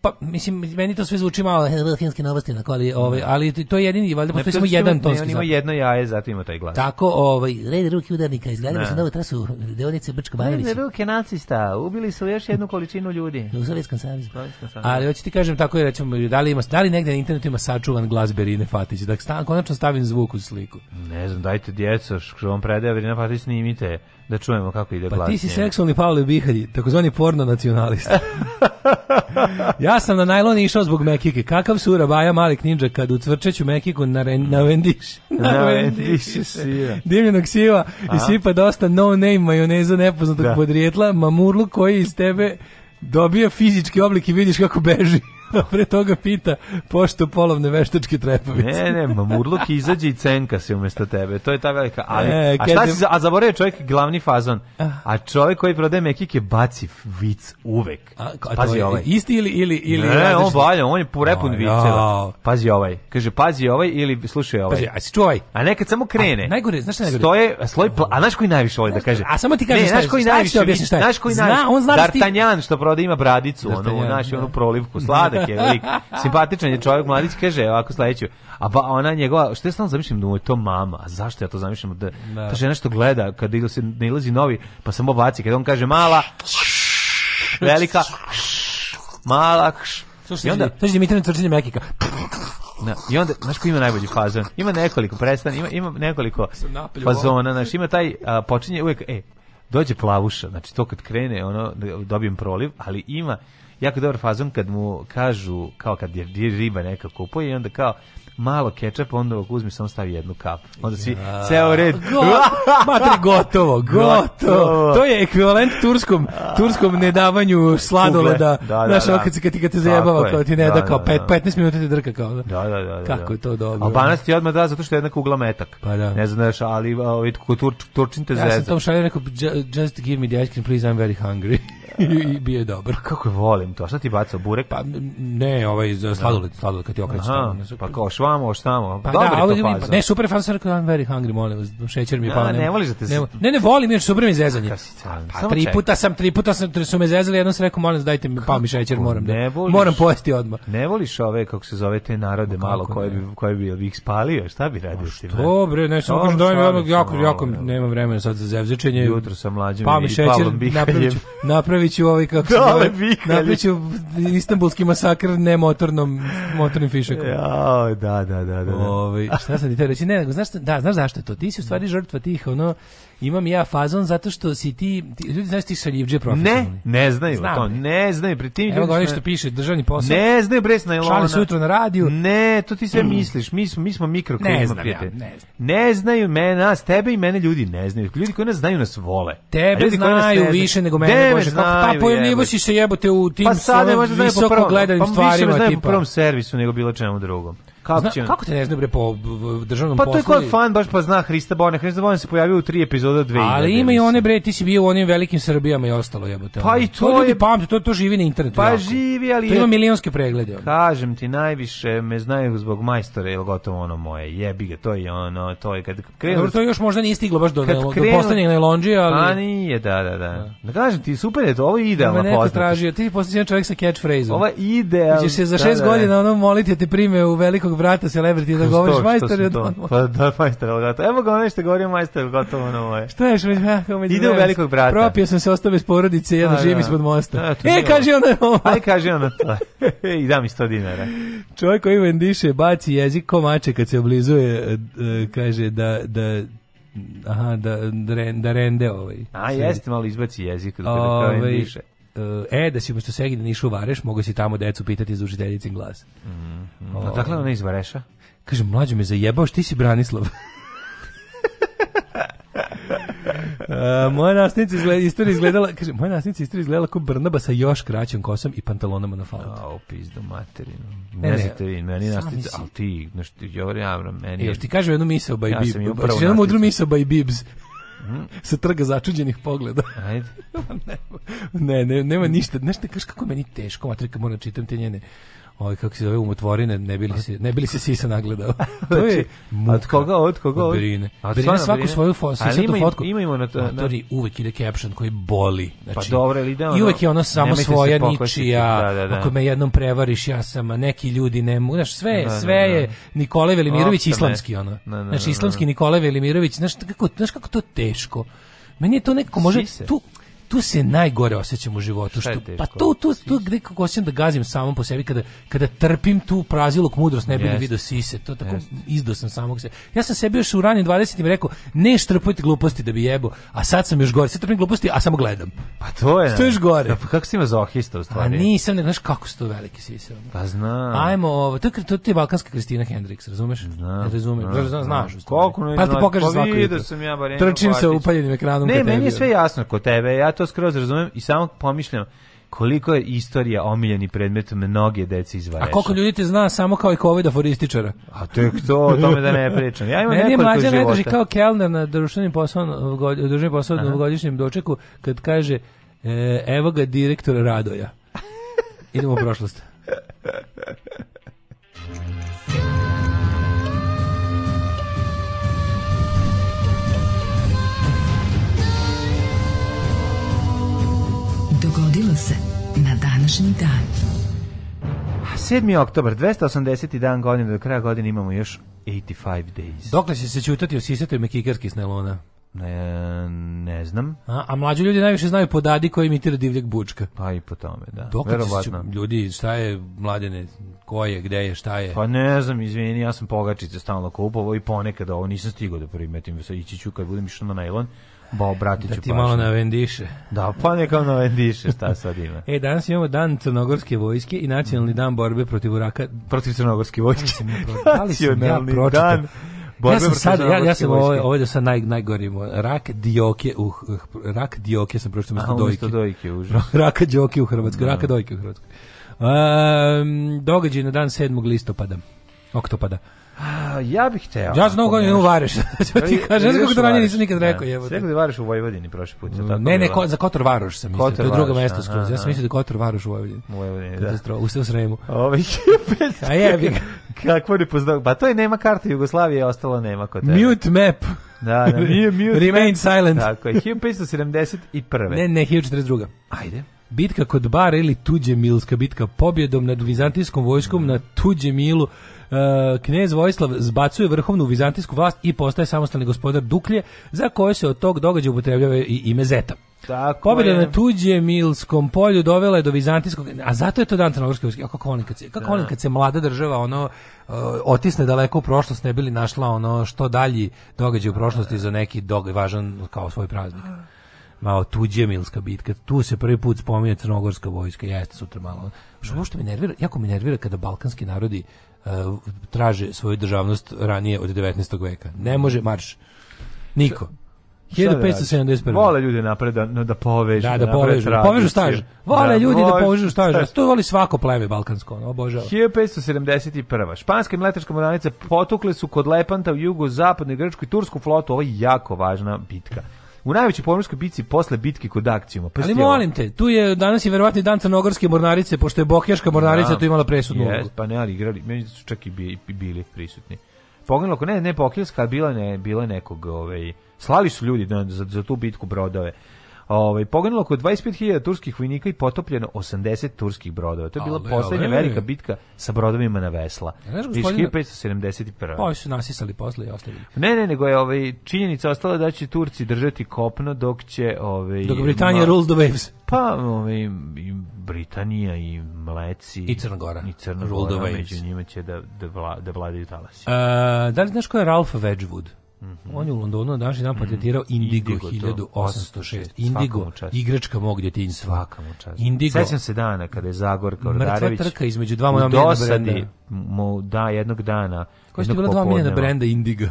Pa, mislim, meni to sve zvuči malo finske novosti, na ovaj, da. ali, ovaj, ali to je jedini, valjda postoji samo jedan tonski zapad. On ima jedno jaje, zato ima taj glas. Tako, ovaj, red ruke udarnika, izgledali se da. novu trasu deonice brčka Bajevića. Red ruke nacista, ubili su još jednu količinu ljudi. U Sovjetskom savezu Ali hoćete kažem, tako je, recimo, da li, ima, da li negde na internetu ima sačuvan glas Berine Fatić, da stan, konačno stavim zvuk u sliku. Ne znam, dajte djeco, što vam predaje Berina Fatić, snimite Da čujemo kako ide pa glas. Pa ti si seksualni Pavle Bihalji, takozvani porno nacionalista. ja sam na najlon išao zbog Mekike. Kakav su Rabaja mali ninja kad u cvrčeću Mekiku na, re, na vendiš. na vendiš siva. Divljenog siva i sipa dosta no name majoneza nepoznatog da. podrijetla, mamurlu koji iz tebe dobija fizički oblik i vidiš kako beži. pre toga pita pošto polovne veštačke trepavice. Ne, ne, Mamurluk izađe i cenka se umesto tebe. To je ta velika, ali e, a šta si, za, a zaboravio čovjek glavni fazon. Ah. A čovjek koji prodaje mekike baci vic uvek. A, a pazi ovaj. Isti ili ili ili Ne, različit. on valja, on je purepun viceva. Pazi ovaj. Kaže pazi ovaj ili slušaj ovaj. Pazi, a si čuvaj. A nekad samo krene. A, najgore, znaš šta najgore? Stoje sloj pla, a znaš koji najviše voli da kaže. A samo ti kažeš, znaš koji najviše, znaš koji najviše. Zna, on zna da Dartanjan što prodaje ima bradicu, onu, naš da. onu prolivku slade čovjek je lik. Simpatičan je čovjek, mladić kaže ovako sledeću. A ba, ona njegova, što ja stalno zamišljam da mu je to mama. A zašto ja to zamišljam da, da. ta žena što gleda kad ide se ne ilazi novi, pa samo baci kad on kaže mala velika mala Slušaj, I onda, slušaj Dimitrina Cvrčinja Mekika. Na, I onda, znaš ko ima najbolji fazon? Ima nekoliko, prestan, ima, ima nekoliko fazona, znaš, ima taj, a, počinje uvek, e, dođe plavuša, znači to kad krene, ono, da dobijem proliv, ali ima, jako dobar fazon kad mu kažu, kao kad je riba neka kupuje i onda kao, malo kečapa, onda ovako uzmi samo stavi jednu kap. Onda svi, ja. ceo red. Go, matri, gotovo, gotovo, To je ekvivalent turskom, turskom nedavanju sladoleda. Da, da, da, da. kad, kad, ti, kad te zajebava, kao ti ne da, da kao da, pet, 15 da. minuta te drka. Kao, da. da. Da, da, da, Kako je to dobro. Albanac ti odmah da, zato što je jedna kugla metak. Pa da. Ne znaš, ali ovaj, tur, Turčin te ja zezda. Ja sam tom šalio rekao, just give me the ice cream, please, I'm very hungry. I bio je dobro. Kako je volim to? Šta ti bacao, burek? Pa ne, ovaj da. sladoled, sladoled kad ti okrećeš. Pa kao švamo, oštamo. Pa Dobre da, ali ovaj, mi, pa, ne, super fan sam rekao, I'm very hungry, molim vas, šećer mi je da, pao. Ne, ne voliš da te... Ne, ne, ne volim, jer super mi zezanje. Pa, tri puta sam, tri puta sam, su me zezali, jednom sam rekao, molim vas, dajte mi, pa mi šećer, moram da, moram pojesti odmah. Ne voliš ove, kako se zove, te narode malo, koje bi, koje bi ih spalio, šta bi radio s tim? Dobre, ne, samo pa kažem, daj mi jako, jako, nema vremena sad za zevzečenje. Jutro sam mlađim i Pavlom Bihaljem. Napravit napraviću ovaj kako se zove, napraviću istanbulski masakr ne motornom motornim fišekom. Ja, da, da, da, da. Ovaj šta sam ti te reći? Ne, nego znaš da, znaš zašto je to? Ti si u stvari žrtva tih ono imam ja fazon zato što si ti, ti ljudi znaš ti šaljivđe profesionalni. Ne, ne znaju Znam to, ne znaju. Pri tim Evo ga oni što piše, državni posao. Ne znaju bre najlona. Šalju se na radiju. Ne, to ti sve mm. misliš. Mi smo, mi smo mikroklima, ne znam, ja, ne, znam. ne znaju mene, nas, tebe i mene ljudi ne znaju. Ljudi koji nas znaju nas vole. Tebe ljudi znaju koji ne više nego mene. Debe bože, znaju, pa pojemnivo si se jebote u pa tim pa sad ne možda znaju po prvom, pa više me znaju po prvom servisu nego bilo čemu drugom kako Kako te ne zna bre po državnom pa, poslu? Pa to je ko fan baš pa zna Hrista Bona. Hrista Bona se pojavio u tri epizoda 2000. Ali ima i one bre, ti si bio u onim velikim Srbijama i ostalo jebote. Pa i to, to je... pamte, to, to živi na internetu. Pa jako. živi, ali... To je... ima milionske preglede. Ono. Kažem ti, najviše me znaju zbog majstore, ili gotovo ono moje. Jebi ga, to je ono, to je kad krenu... Dobro, to još možda nije stiglo baš do, krenu... do poslednjeg najlonđe, ali... A pa nije, da, da, da, da. Da kažem ti, super je to, ovo je idealna poznatost. Ima neko tražio, ti postoji čovjek sa catchphrase-om. Ovo je idealna. Češ se za da, šest da, da, godina ono moliti da te prime u velikog se leverti da govoriš majster od on. Pa da majster gotovo. Evo ga nešto govorio majster gotovo na ovaj. moje. Šta je što Ide u velikog brata. Propio sam se ostao bez porodice, jedan da. živim ispod mosta. Da, e kaže ona. Aj kaže ona. I da mi 100 dinara. Čovjek koji vendiše baci jezik ko mače kad se oblizuje e, e, kaže da da aha da da, da rende ovaj. A jeste malo izbaci jezik kada kao ovaj, vendiše. E, e, da si umesto Segedina da išao u Vareš, mogao si tamo decu pitati za učiteljicin glas. Mm, mm. O, ovaj. dakle, ona iz Vareša? Kaže, mlađo me zajebaoš, ti si Branislav. Uh, moja nastavnica izgleda, istorija izgledala, kaže, moja nastavnica istorija izgledala kao Brnaba sa još kraćom kosom i pantalonama na falu. Au, pizdu materinu. Ne, ne, znate vi, meni nastavnica, si... ali ti, znaš, ti, Jovan Avram, meni... E, još ti kažem jednu misao by ja Bibs, jednu mudru misao by Bibs se trga začuđenih pogleda. Ajde. ne, ne, nema ništa. Znaš te, kaš kako meni teško, matrika, moram da čitam te njene ovaj kako se zove umotvorine, ne bili se ne bili se sisa nagledao. to je znači, muka. od koga od koga od Brine. a Brine svaku brine? svoju fo, ima, fotku. Imamo na to. Na... uvek ide caption koji boli. Znači, pa dobro, ili da. Ono, I uvek je ono samo svoja ničija. Da, da, da. Ako me jednom prevariš, ja sam a neki ljudi ne mogu. Znaš, sve, da, da sve da, da. je Nikolaj Velimirović islamski ona Znači islamski Nikolaj Velimirović, znači kako, znači kako to teško. Meni je to nekako može tu tu se najgore osjećam u životu. što, pa teško? pa tu, tu, tu gde kako osjećam da gazim samom po sebi, kada, kada trpim tu prazilog mudrost, ne bi yes. vidio sise, to tako yes. sam samog sebe. Ja sam sebi još u ranim 20. rekao, ne štrpujte gluposti da bi jebo, a sad sam još gore, sad trpim gluposti, a samo gledam. Pa to je. Što je gore. pa kako si ima zohista u stvari? A nisam, ne, znaš kako su to velike sise. Pa znam. Ajmo, ovo, to, to, ti je balkanska Kristina hendrix razumeš? Znam. Ne razumeš, znam, znam, znaš. Koliko ne pa ti pokažeš pa svako jutro. Sam ja Trčim se upaljenim ekranom. Ne, meni je sve jasno kod tebe, ja to skroz razumem i samo pomišljam koliko je istorija omiljeni predmet mnoge dece iz Vareša. A koliko ljudi te zna samo kao i covid aforističara? A to je to, o tome da ne pričam. Ja imam Meni je mlađa najdraži kao kelner na društvenim posao, društvenim posao na novogodišnjem dočeku kad kaže e, evo ga direktor Radoja. Idemo u prošlost. dogodilo se na današnji dan. 7. oktobar, 280. dan godine, do kraja godine imamo još 85 days. Dokle će se čutati o sisatoj mekikarski snelona? Ne, ne znam. A, a mlađi ljudi najviše znaju po dadi koji imitira divljeg bučka. Pa i po tome, da. Dokle Verovatno. Ću, ljudi, šta je mladene, ko je, gde je, šta je? Pa ne znam, izvini, ja sam pogačice stalno kupovao i ponekad ovo nisam stigao da primetim, da ići ću kad budem išao na najlon Ba, obratit da ću ti malo navendiše. Da, pa neka navendiše, šta sad ima. e, danas imamo dan crnogorske vojske i nacionalni dan borbe protiv uraka. Protiv crnogorske vojske. Da li sam ja pročitao? Dan borbe ja sam sad, ja, ja sam ovo, ovo da sad naj, najgorim, rak dioke, uh, rak dioke sam pročitao mesto dojke. dojke užas. dioke u Hrvatskoj, da. raka dojke u Hrvatskoj. Um, događaj na dan 7. listopada, oktopada ja bih te. Ja znam ga u Vareš. Što ti kažeš, ja znam kako to ranije nisam nikad da. rekao, jebote. Sve da Vareš u Vojvodini prošli put, tako. Ne, ne, za Kotor Varoš sam mislio. To je drugo mesto skroz. Ja sam da, da, mislio da Kotor Varoš u Vojvodini. U Vojvodini, da. Katastrofa, u Sremu. A A jebi Kakvo ne poznao. Pa to je nema karte Jugoslavije, ostalo nema kod tebe. Mute map. Da, da, Remain silent. Tako je, 1571. Ne, ne, 1042. Ajde. Bitka kod Bara ili Tuđemilska bitka pobjedom nad vizantijskom vojskom mm. na Tuđemilu Eh, knez Vojislav zbacuje vrhovnu vizantijsku vlast i postaje samostalni gospodar Duklje, za koje se od tog događaja upotrebljava i ime Zeta. Tako Pobjeda na tuđe Milskom polju dovela je do vizantijskog, a zato je to dan crnogorske vojske. Kako volim kad se, kako da. volim kad se mlada država ono eh, otisne daleko u prošlost ne bili našla ono što dalji događaj u prošlosti za neki događaj važan kao svoj praznik. Mao tuđe Milska bitka, tu se prvi put spominje crnogorska vojska, jeste sutra malo. Što, da. što me nervira, jako me nervira kada balkanski narodi E, traže svoju državnost ranije od 19. veka. Ne može marš. Niko. 1571. Da vole ljudi da napreda da, da povežu. Da, da, da povežu. Da povežu staž. Vole da, ljudi da povežu staž. staž. To voli svako pleme balkansko, ono obožava. 1571. Španske mletačke mornarice potukle su kod Lepanta u jugu, zapadnoj Grčkoj, tursku flotu. Ovo je jako važna bitka u najvećoj pomorskoj bitci posle bitke kod Akcijuma. Pa Ali molim te, tu je danas i verovatni dan crnogorske mornarice, pošto je bokljaška mornarica ja, da. tu imala presudnu ulogu. pa ne, ali igrali, meni su čak i bili, prisutni. Poginulo, ako ne, ne pokljaska, bila ne, bila nekog, ovaj, slali su ljudi na, za, za tu bitku brodove. Ovaj poginulo oko 25.000 turskih vojnika i potopljeno 80 turskih brodova. To je bila poslednja velika bitka sa brodovima na Vesla. Ja, gospodine, 571. Pa su nasisali posle i ostavili. Ne, ne, nego je ovaj činjenica ostala da će Turci držati kopno dok će ovaj dok Britanija rules the waves. Pa ovaj i Britanija i Mleci i Crna Gora i Crna Gora među njima će da da, vla, da vladaju talasi. Uh, da li znaš ko je Ralph Wedgwood? Mm -hmm. On je u Londonu danas jedan mhm. patentirao Indigo, Indigo 1806. Indigo, igračka mog djetinjstva. Indigo. Sećam se dana kada je Zagor Kordarević mrtva trka između dva moja brenda. Mu da jednog dana. Koji su bila dva miljena brenda Indigo?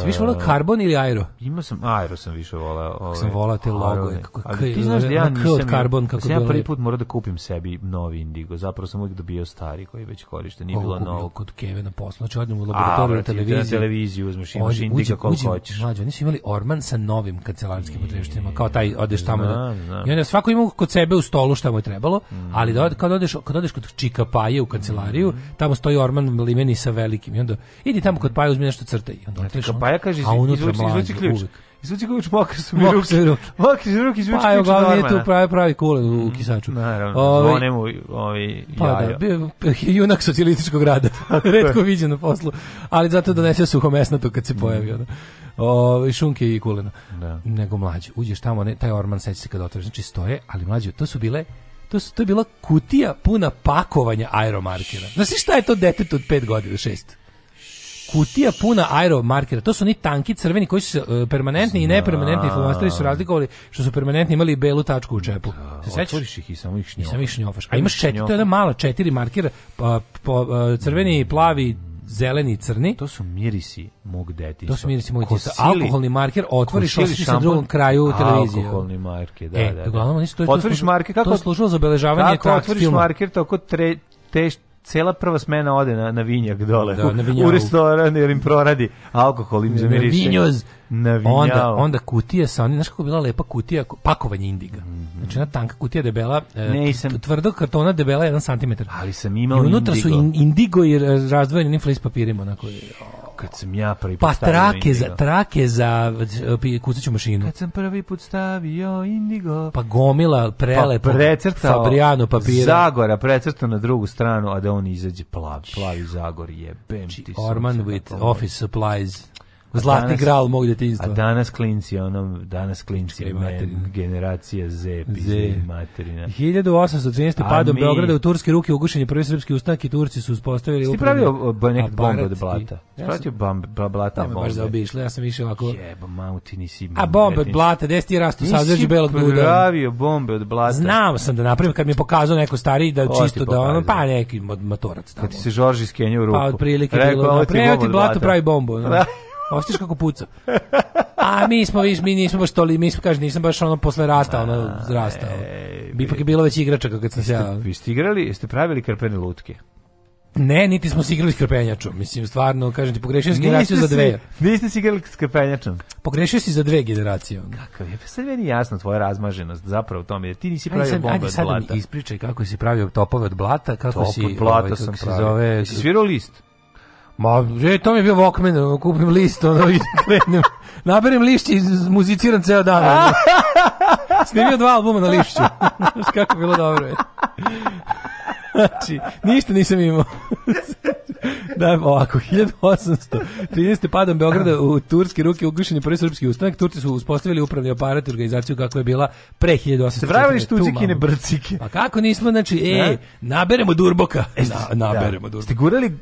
Si više volao karbon ili aero? Imao sam aero sam više volao. Ovaj, sam volao te logoje. Kako, ali ti znaš da ja nisam... Karbon, kako ja prvi put morao da kupim sebi novi Indigo. Zapravo sam uvijek dobio stari koji već koriste. Nije bilo novo. kod Keve na posla. Znači odnemo u laboratoriju na televiziju. Na televiziju uzmeš, imaš Indigo koliko hoćeš. Mlađe, oni su imali orman sa novim kancelarskim potrebštinama. Kao taj odeš tamo. da, I onda svako ima kod sebe u stolu šta mu je trebalo. Mm. Ali da, kad, odeš, kad odeš kod Čika Paje u kancelariju, mm. tamo stoji orman limeni sa velikim. I onda idi tamo kod Paje, uzmi nešto crtaj. I onda Čeka, pa ja kaže, izvuci, izvuci ključ. Izvuci ključ, mokre su mi ruke. Mokre su ruke, mokre su ruke, izvuci pa ključ. Pa je uglavnom nije tu pravi, pravi kule u mm, kisaču. Naravno, ovi, ovaj- zvone mu ovi pa, jajo. Da, bio, junak socijalističkog rada, redko viđen na poslu, ali zato donese suhomesnato kad se mm. pojavi. Mm. Ono. Ovaj, šunke i kulena. Da. Nego mlađe, uđeš tamo, ne, taj orman seća se kad otvoriš, znači stoje, ali mlađe, to su bile to, su, to je bila kutija puna pakovanja aeromarkera. Znaš šta je to detet od 5 godina, 6? kutija puna aero markera. To su ni tanki crveni koji su uh, permanentni Zna. i nepermanentni flomastori su razlikovali što su permanentni imali belu tačku u čepu. Da, se otvoriš ih i samo ih šnjofaš. I samo ih šnjofaš. A imaš četiri, to je mala četiri markera, pa, po, e, crveni, plavi, zeleni i crni. To su mirisi mog detišta. To su mirisi mog detišta. Alkoholni marker otvoriš otvoriš na drugom kraju televizije. Alkoholni marker, da, e, da. da. Uglavnom, to, otvoriš marker kako? To je služilo za obeležavanje kako otvoriš marker, tako tre, teš, cela prva smena ode na, na vinjak dole, da, na u restoran jer im proradi alkohol, im zamiriše. Na vinjoz. Na vinjavu. onda, onda kutija sa onim, znaš kako je bila lepa kutija, pakovanje indiga. Mm -hmm. Znači, jedna tanka kutija debela, e, ne, sam... tvrdog kartona debela 1 cm. Ali sam imao I unutra indigo. su indigo i razdvojeni flis papirima. Onako, oh. Kad sam ja prvi put Pa trake indigo. za, trake za kucaću mašinu. Kad sam prvi put stavio Indigo. Pa gomila prelepo. Pa precrtao. Fabriano papira. Zagora precrtao na drugu stranu, a da on izađe plav. Plavi Zagor jebem ti. Orman with office supplies. Zlatni danas, gral mog djetinjstva. A danas klinci, ono, danas klinci, men, generacija Z, pizdi, materina. 1813. padom mi... Beograda u turske ruke ugušen je prvi srpski ustanak i Turci su uspostavili... Ti pravio neke bombe od blata? Ja Spratio bombe, bla, blata bombe. Ne baš zaobišla, ja sam više ovako... Jebo, mamu, ti nisi... A bombe od blata, gde si ti rastu sazveđu belog buda? Nisi pravio bombe od blata. Znao sam da napravim, kad mi je pokazao neko stariji, da čisto da ono, pa neki motorac tamo. Kad ti se Žorži skenju u pa ruku. Pa otprilike bilo, napravio da, ti blato, pravi bombu. Da. Ostiš kako puca. A mi smo, viš, mi nismo baš toli, mi smo, kaže, nisam baš ono posle rata, ono, zrastao. E, Bi ipak je bilo već igračaka kad sam se ja... Vi ste igrali, jeste pravili krpene lutke? Ne, niti smo se igrali s krpenjačom. Mislim, stvarno, kažem ti, pogrešio si generaciju za dve. Niste si igrali s krpenjačom. Pogrešio si za dve generacije. Kakav je, pa sad meni jasno tvoja razmaženost zapravo u tome, jer ti nisi pravio ajde, bombe ajde, od blata. Ajde, sad mi ispričaj kako si pravio topove od blata, kako Top si... Top od blata ovaj, sam pravio. Zove... Jesi svirao list? Ma, je, to mi je bio Walkman, kupim list, ono, i krenem. Naberem lišće i muziciram ceo dan. Snimio dva albuma na lišću. Znaš kako bilo dobro je. Znači, ništa nisam imao da, ovako, 1813. padom Beograda u turske ruke ugušen je prvi srpski ustanak. Turci su uspostavili upravni aparat i organizaciju kako je bila pre 1800. Vravili štuđikine brcike. Pa kako nismo, znači, e, da? naberemo durboka. E, Na, da. naberemo da. durboka. Ste gurali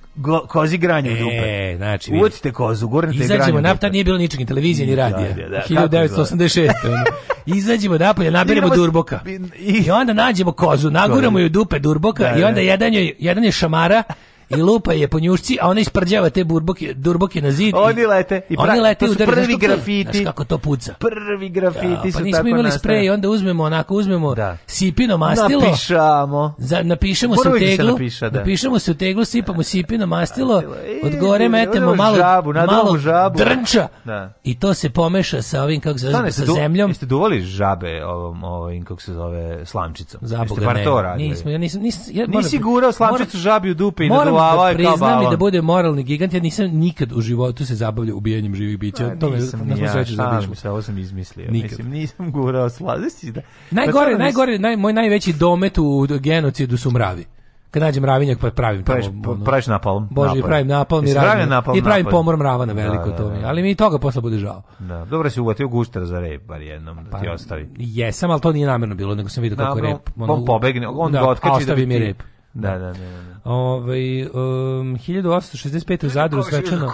kozi granje u dupe. E, znači, Uvodite kozu, gurnete granje. Izađemo napad, nije bilo ničeg, televizije ni radija. Da, da, 1986. ono. Izađemo napolje, naberemo Igramo durboka. I, I onda nađemo kozu, naguramo ju dupe durboka da, i da, onda jedan joj, jedan je šamara i lupa je po njušci, a ona isprđava te burboke, durboke na zid. Oni lete. I oni lete i su prvi grafiti. Znaš kako to puca. Prvi grafiti da, pa su nismo imali sprej, onda uzmemo onako, uzmemo da. sipino mastilo. Napišamo. Za, napišemo se u teglu. Se napiša, da. Napišemo se u teglu, sipamo da. sipino mastilo. I, e, od gore metemo malo, žabu, malo žabu. drnča. Da. I to se pomeša sa ovim, kako se zove, sa zemljom. Jeste duvali žabe ovom, ovim, kako se zove, slamčicom? Zaboga ne. Nismo, ja nisam, nisam, ja, Nisi gurao slamčicu žabi u dupe i na bavao da je kao bavao. da bude moralni gigant, ja nisam nikad u životu se zabavljao ubijanjem živih bića. Pa, to me, nisam na ja, šalim se, ovo sam izmislio. Nikad. Mislim, nisam gurao sladosti. Da. Najgore, pa najgore, naj, moj najveći domet u genocidu su mravi kad nađem ravinjak pa pravim praviš, ono, praviš napalom. Bože, napalm. pravim napalom i, ravim, napalm, i pravim napalm. pomor mrava na da, veliko da, da, da. Ali mi i toga posle bude žao. Da, dobro si uvatio gušter za rep bar jednom da pa, da ti ostavi. Jesam, ali to nije namjerno bilo, nego sam vidio kako rep. Ono, on pobegne, on da, otkači da bi mi rep. Da da. da, da, da. da. Ovaj um, 1865 u Zadru svečano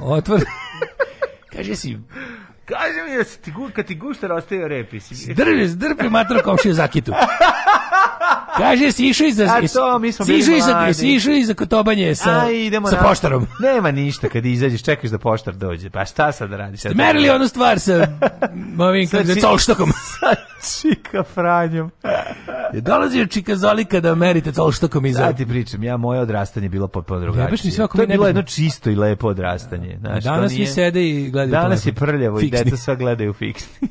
otvor Kaže si Kaže mi da si ti, kad ti guštar ostavio repi. Zdrpi, drpi matro kao še zakitu. Kaže, si išao iza... A to, mi smo si bili iza, mladi. kotobanje sa, A, sa poštarom. Nema ništa kad izađeš, čekaš da poštar dođe. Pa šta sad da radiš? Ste merili onu stvar sa ovim kad či... colštokom? Čika Franjom. je dolazio Čika Zolika da merite colštokom iza... Sada pričam, ja moje odrastanje bilo po drugačije. Ja, baš mi to je bilo jedno čisto i lepo odrastanje. Znaš, danas mi sede i gledaju Danas je prljavo i deca sva gledaju fiksni.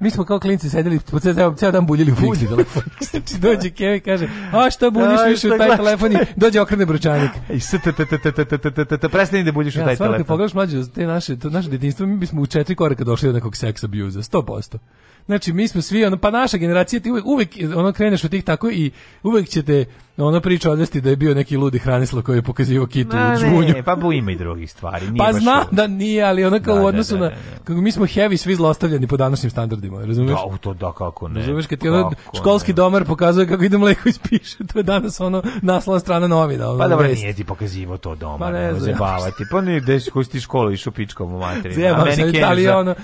Mi smo kao klinci sedeli po ceo, ceo dan buljili u fiksni telefon. Znači dođe Keva i kaže, a šta buljiš više u taj telefon i dođe okrene bručanik. I se te te te te te te te prestani da buljiš u taj telefon. Ja, pogledaš mlađe, te naše, to naše detinjstvo, mi bismo u četiri koraka došli do nekog seks abuza, 100%. Znači, mi smo svi, ono, pa naša generacija, ti uvek, uvek ono, kreneš od tih tako i uvek ćete ono priča odvesti da je bio neki ludi Hranislav koji je pokazivao kitu Ma, u žbunju. Ne, pa bu ima i drugih stvari. Nije pa zna da nije, ali ono kao da, u da, odnosu da, da, na, da. kako mi smo heavy svi zlostavljeni po današnjim standardima, razumiješ? Da, to da, kako ne. Razumiješ, kad ti ono školski ne. domar pokazuje kako ide mleko ispiše, to je danas ono naslova strana novina. Ono, pa dobro, nije ti pokazivo to doma, pa ne, ne zebavati. Pa nije, gde si, koji si ti školu išu pičkom u materinu. Zebam se, ali ono,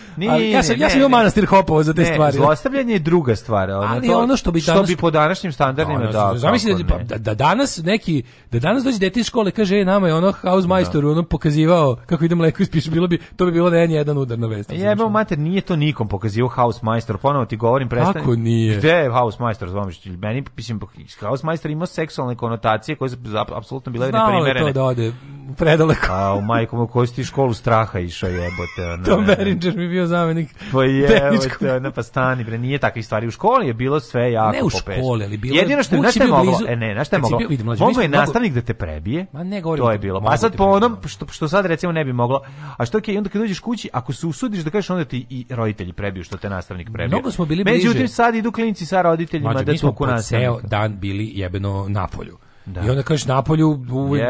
ja sam, ja sam imao manastir hopovo za te stvari. Zlostavljanje je druga stvar, ali to, ono što bi danas što bi po današnjim standardima no, da. da zamisli da, da, da danas neki da danas dođe dete iz škole kaže ej nama je ono hausmajstor da. ono pokazivao kako ide mleko ispiše bilo bi to bi bilo da je jedan udar na vest. Jebao mater, nije to nikom pokazivao hausmajstor. Ponovo ti govorim prestani. Kako nije? Gde je hausmajstor zvomiš? Meni mislim hausmajstor ima seksualne konotacije koje su apsolutno bile neprimerene. to da ode predaleko. A u majkom u kojoj si ti školu straha išao jebote. Tom Beringer mi bio zamenik. Pa je, na pa stani bre, nije takve stvari. U školi je bilo sve jako Ne u školi, ali bilo Jedino što znaš šta moglo, e ne, znaš šta je moglo. Moglo je nastavnik da te prebije. Ma ne govorim. To je bilo. Pa sad po onom da. što što sad recimo ne bi moglo. A što je onda kad dođeš kući, ako se usudiš da kažeš onda ti i roditelji prebiju što te nastavnik prebije. Mnogo smo bili bliže. Međutim sad idu klinci sa roditeljima da tuku nas. Ceo dan bili jebeno napolju. Da. I onda kažeš na polju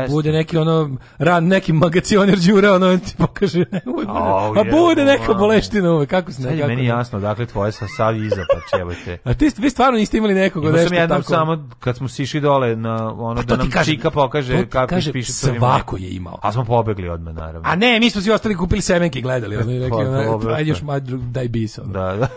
bude neki ono ran neki magacioner đura ono ti pokaže bude, oh, a bude yeah, neka boleština uvek kako se ne nekako. Meni jasno dakle tvoje sa savi iza pa čebajte. a ti vi stvarno niste imali nekog od nešto jednom tako. samo kad smo sišli dole na ono da nam kažem, čika pokaže kako kaže, piše to svako je imao. A smo pobegli odme naravno. A ne, mi smo svi ostali kupili semenke i gledali, oni rekli, ono, pa, ajde maj daj bis. Da, da.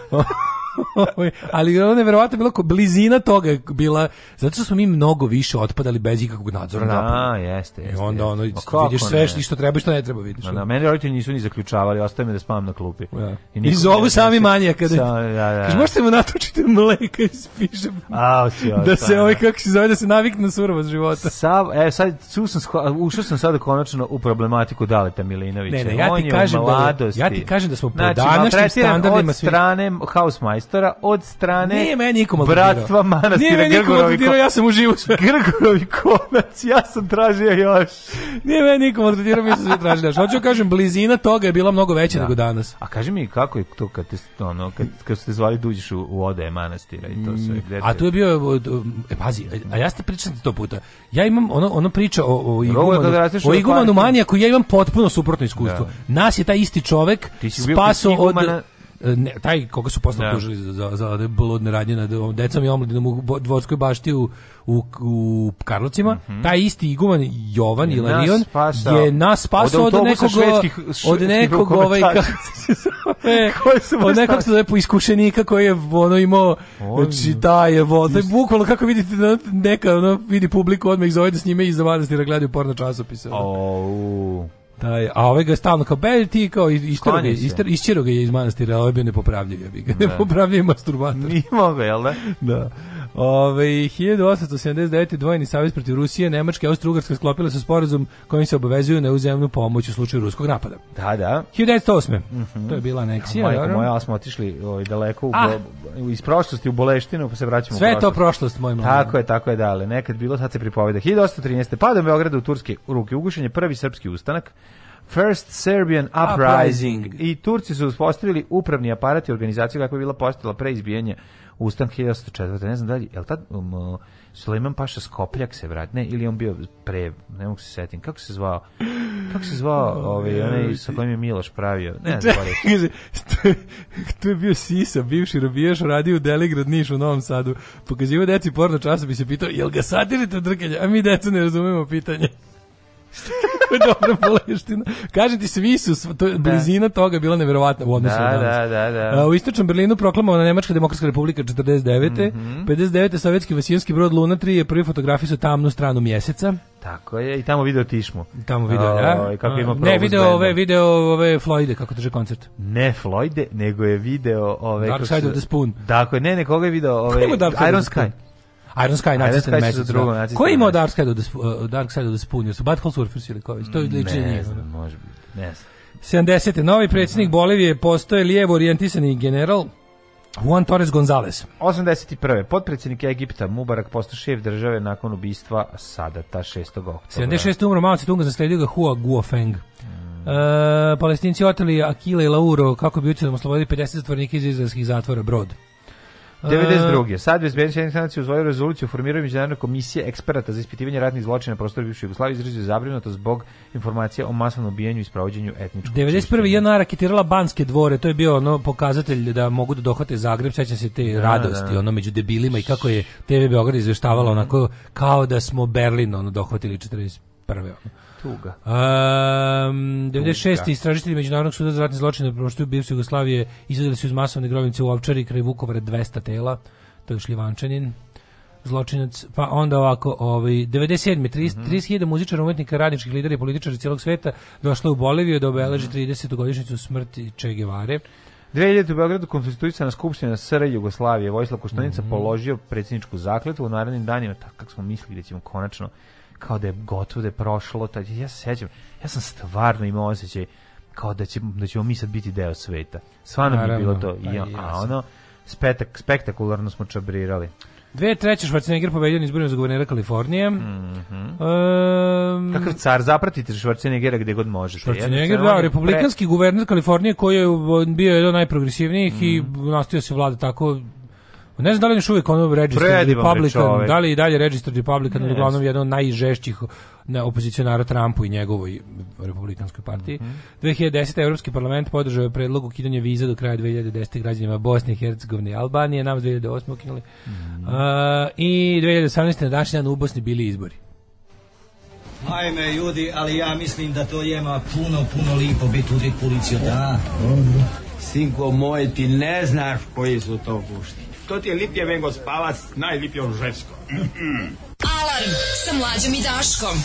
Ovaj, ali ono je nevjerovatno bilo ko, blizina toga bila, zato što smo mi mnogo više otpadali bez ikakvog nadzora da, napada. jeste, e, jeste. I onda ono, vidiš sve što, što treba i što ne treba, vidiš. Da, na, meni roditelji nisu ni zaključavali, ostaje me da spavam na klupi. Da. I, I zovu sami manje kada... Sa, da, da. Kaži, možete mu natočiti mleka i spišem. A, si, da se da, ovaj, da. kako se zove, da se navikne na surovost života. Sav, e, sad, tu sam, ušao sam sada konačno u problematiku Daleta Milinovića. Ne, ne, ja ti, kažem da, ja ti kažem da smo po znači, današnjim standardima... Od strane Housemeister prostora od strane Nije meni niko bratstva manastira Nije meni Grgorovi niko ja sam uživo sve. Grgorovi konac, ja sam tražio još. Nije me niko maltretirao, mi smo sve tražili još. Hoću da kažem, blizina toga je bila mnogo veća da. nego danas. A kaži mi kako je to kad, te, ono, kad, kad ste zvali duđiš da u, u odaje manastira i to sve. Mm, gde a tu je bio, e, e pazi, e, a ja ste pričam to puta. Ja imam ono, ono priča o, o igumanu, da o igumanu manija koji ja imam potpuno suprotno iskustvo. Da. Nas je taj isti čovek spaso od... E, ne, taj koga su posle da. optužili za, za, za blodne radnje nad decom i omladinom u dvorskoj bašti u, u, u Karlovcima, mm -hmm. taj isti iguman Jovan Ilarion je nas spasao od, od nekog švedskih, od nekog ovaj od nekog se lepo iskušenika koji je ono imao znači taj je vode bukvalno kako vidite neka ono vidi publiku odmah ih zove da s njime iz manastira da gledaju porno časopise. Oh. Taj, a ovaj ga stalno kao beži ti kao istero ga, ga je iz manastira, a ovaj bio nepopravljiv, ja bi ga. Da. Nepopravljiv masturbator. Nije mogo, jel da? Da. Ove, 1879. dvojni savez protiv Rusije, Nemačka i Austro-Ugarska sklopile su sporazum kojim se obavezuju na uzemnu pomoć u slučaju ruskog napada. Da, da. 1908. Mm -hmm. To je bila aneksija. Ja, majko moja, smo otišli ovaj, daleko u bo, iz prošlosti u boleštinu, pa se vraćamo Sve u prošlost. Sve to prošlost, moj mladen. Tako je, tako je, dale. Nekad bilo, sad se pripoveda. 1813. Pada Beograda u Turske u ruke ugušenje, prvi srpski ustanak. First Serbian Uprising. Uprising. I Turci su uspostavili upravni aparat i organizaciju kako je bila postala pre izbijanja Ustan 1904. Ne znam da li, je li tad um, uh, Suleiman Paša Skopljak se vrat, ne, ili on bio pre, ne mogu se setim, kako se zvao, kako se zvao oh, ovaj, onaj sa kojim je Miloš pravio, ne znam da to je bio Sisa, bivši robijaš, radio u Deligrad Niš u Novom Sadu, pokazivo deci porno časa bi se pitao, jel ga sadirite od drkenja, a mi deca ne razumemo pitanje. Kako je dobra boleština. Kažem ti, svi su, to, da. blizina toga bila neverovatna u odnosu da, na danas. Da, da, da. U istočnom Berlinu proklamovana Nemačka demokratska republika 49. Mm -hmm. 59. sovjetski vasijanski brod Luna 3 je prvi fotografisao tamnu stranu mjeseca. Tako je, i tamo video tišmu. Tamo video, da. kako ima ne, video ove, video ove Floyde, kako drže koncert. Ne Floyde, nego je video ove... Dark Side of the Spoon. Tako je, ne, nekoga je video ove, Iron Sky. Iron Sky Nazis na mesecu. Da. Drugo, da. Ko je imao Dark Side of the, uh, Dark Side of the Spoon? Su Butthole Surfers ili koji? To je mm, liči Ne znam, može biti. Ne znam. 70. Novi predsjednik Bolivije postoje lijevo orijentisani general Juan Torres Gonzalez. 81. Potpredsjednik Egipta Mubarak postao šef države nakon ubistva Sadata 6. oktobra. 76. umro Mao Cetunga zasledio ga Hua Guofeng. Mm. E, palestinci oteli Akila i Lauro kako bi učinili oslobodili 50 zatvornika iz izraelskih zatvora Brod. 92. Sad bezbednosti jednih nacija uzvoju rezoluciju formiraju međunarodne komisije eksperata za ispitivanje ratnih zločina na prostoru bivše Jugoslavije izrazio zabrinuto zbog informacija o masovnom ubijanju i sprovođenju etničkog 91. jedna raketirala Banske dvore, to je bio ono pokazatelj da mogu da dohvate Zagreb, seća se te da, da, da. radosti, da. ono među debilima i kako je TV Beograd izveštavala onako kao da smo Berlin ono dohvatili 41. Ono. Tuga. Um, ehm, 96. Tuga. istražitelji Međunarodnog suda za ratne zločine proštuju bivšu Jugoslavije izvedeli su iz masovne grobnice u Ovčari kraj Vukovara 200 tela. To je Šljivančanin zločinac, pa onda ovako, ovaj, 97. 30, mm -hmm. 30.000 muzičara, umetnika, radničkih lidera i političara cijelog sveta došlo u Boliviju da obeleži mm -hmm. 30-godišnjicu smrti Che Guevare. 2000. u Beogradu konstituisana skupština SR Jugoslavije. Vojislav Koštanica mm -hmm. položio predsjedničku zakletu u narednim danima, tako kako smo mislili da ćemo konačno kao da je gotovo, da je prošlo, taj, ja se sećam, ja sam stvarno imao osjećaj kao da, će, da ćemo mi sad biti deo sveta. Stvarno mi je bilo to. Pa I, a, a ono, spetak, spektakularno smo čabrirali. Dve treće Schwarzenegger pobedio na izborima za guvernera Kalifornije. Mm -hmm. um, Kakav car, zapratite Schwarzeneggera gdje god možeš. Schwarzenegger, da, republikanski pre... guverner Kalifornije koji je bio jedan najprogresivnijih mm -hmm. i mhm. nastoja se vlada tako Pa ne znam da li još uvijek ono Registered Predivan Republican, da li i dalje Registered Republican, ne, uglavnom jedan od najžešćih na opozicionara Trumpu i njegovoj republikanskoj partiji. Mm -hmm. 2010. Evropski parlament podržao je predlog ukidanja viza do kraja 2010. građanima Bosne i Hercegovine i Albanije, nam 2008. ukinuli. Mm -hmm. uh, I 2018. na današnji dan u Bosni bili izbori. Ajme ljudi, ali ja mislim da to jema puno, puno lipo biti udrit policiju, da? Sinko moj, ti ne znaš koji su to pušti to ti je lipje vengo spavac, najlipje on žensko. Alarm sa mlađom i Daškom.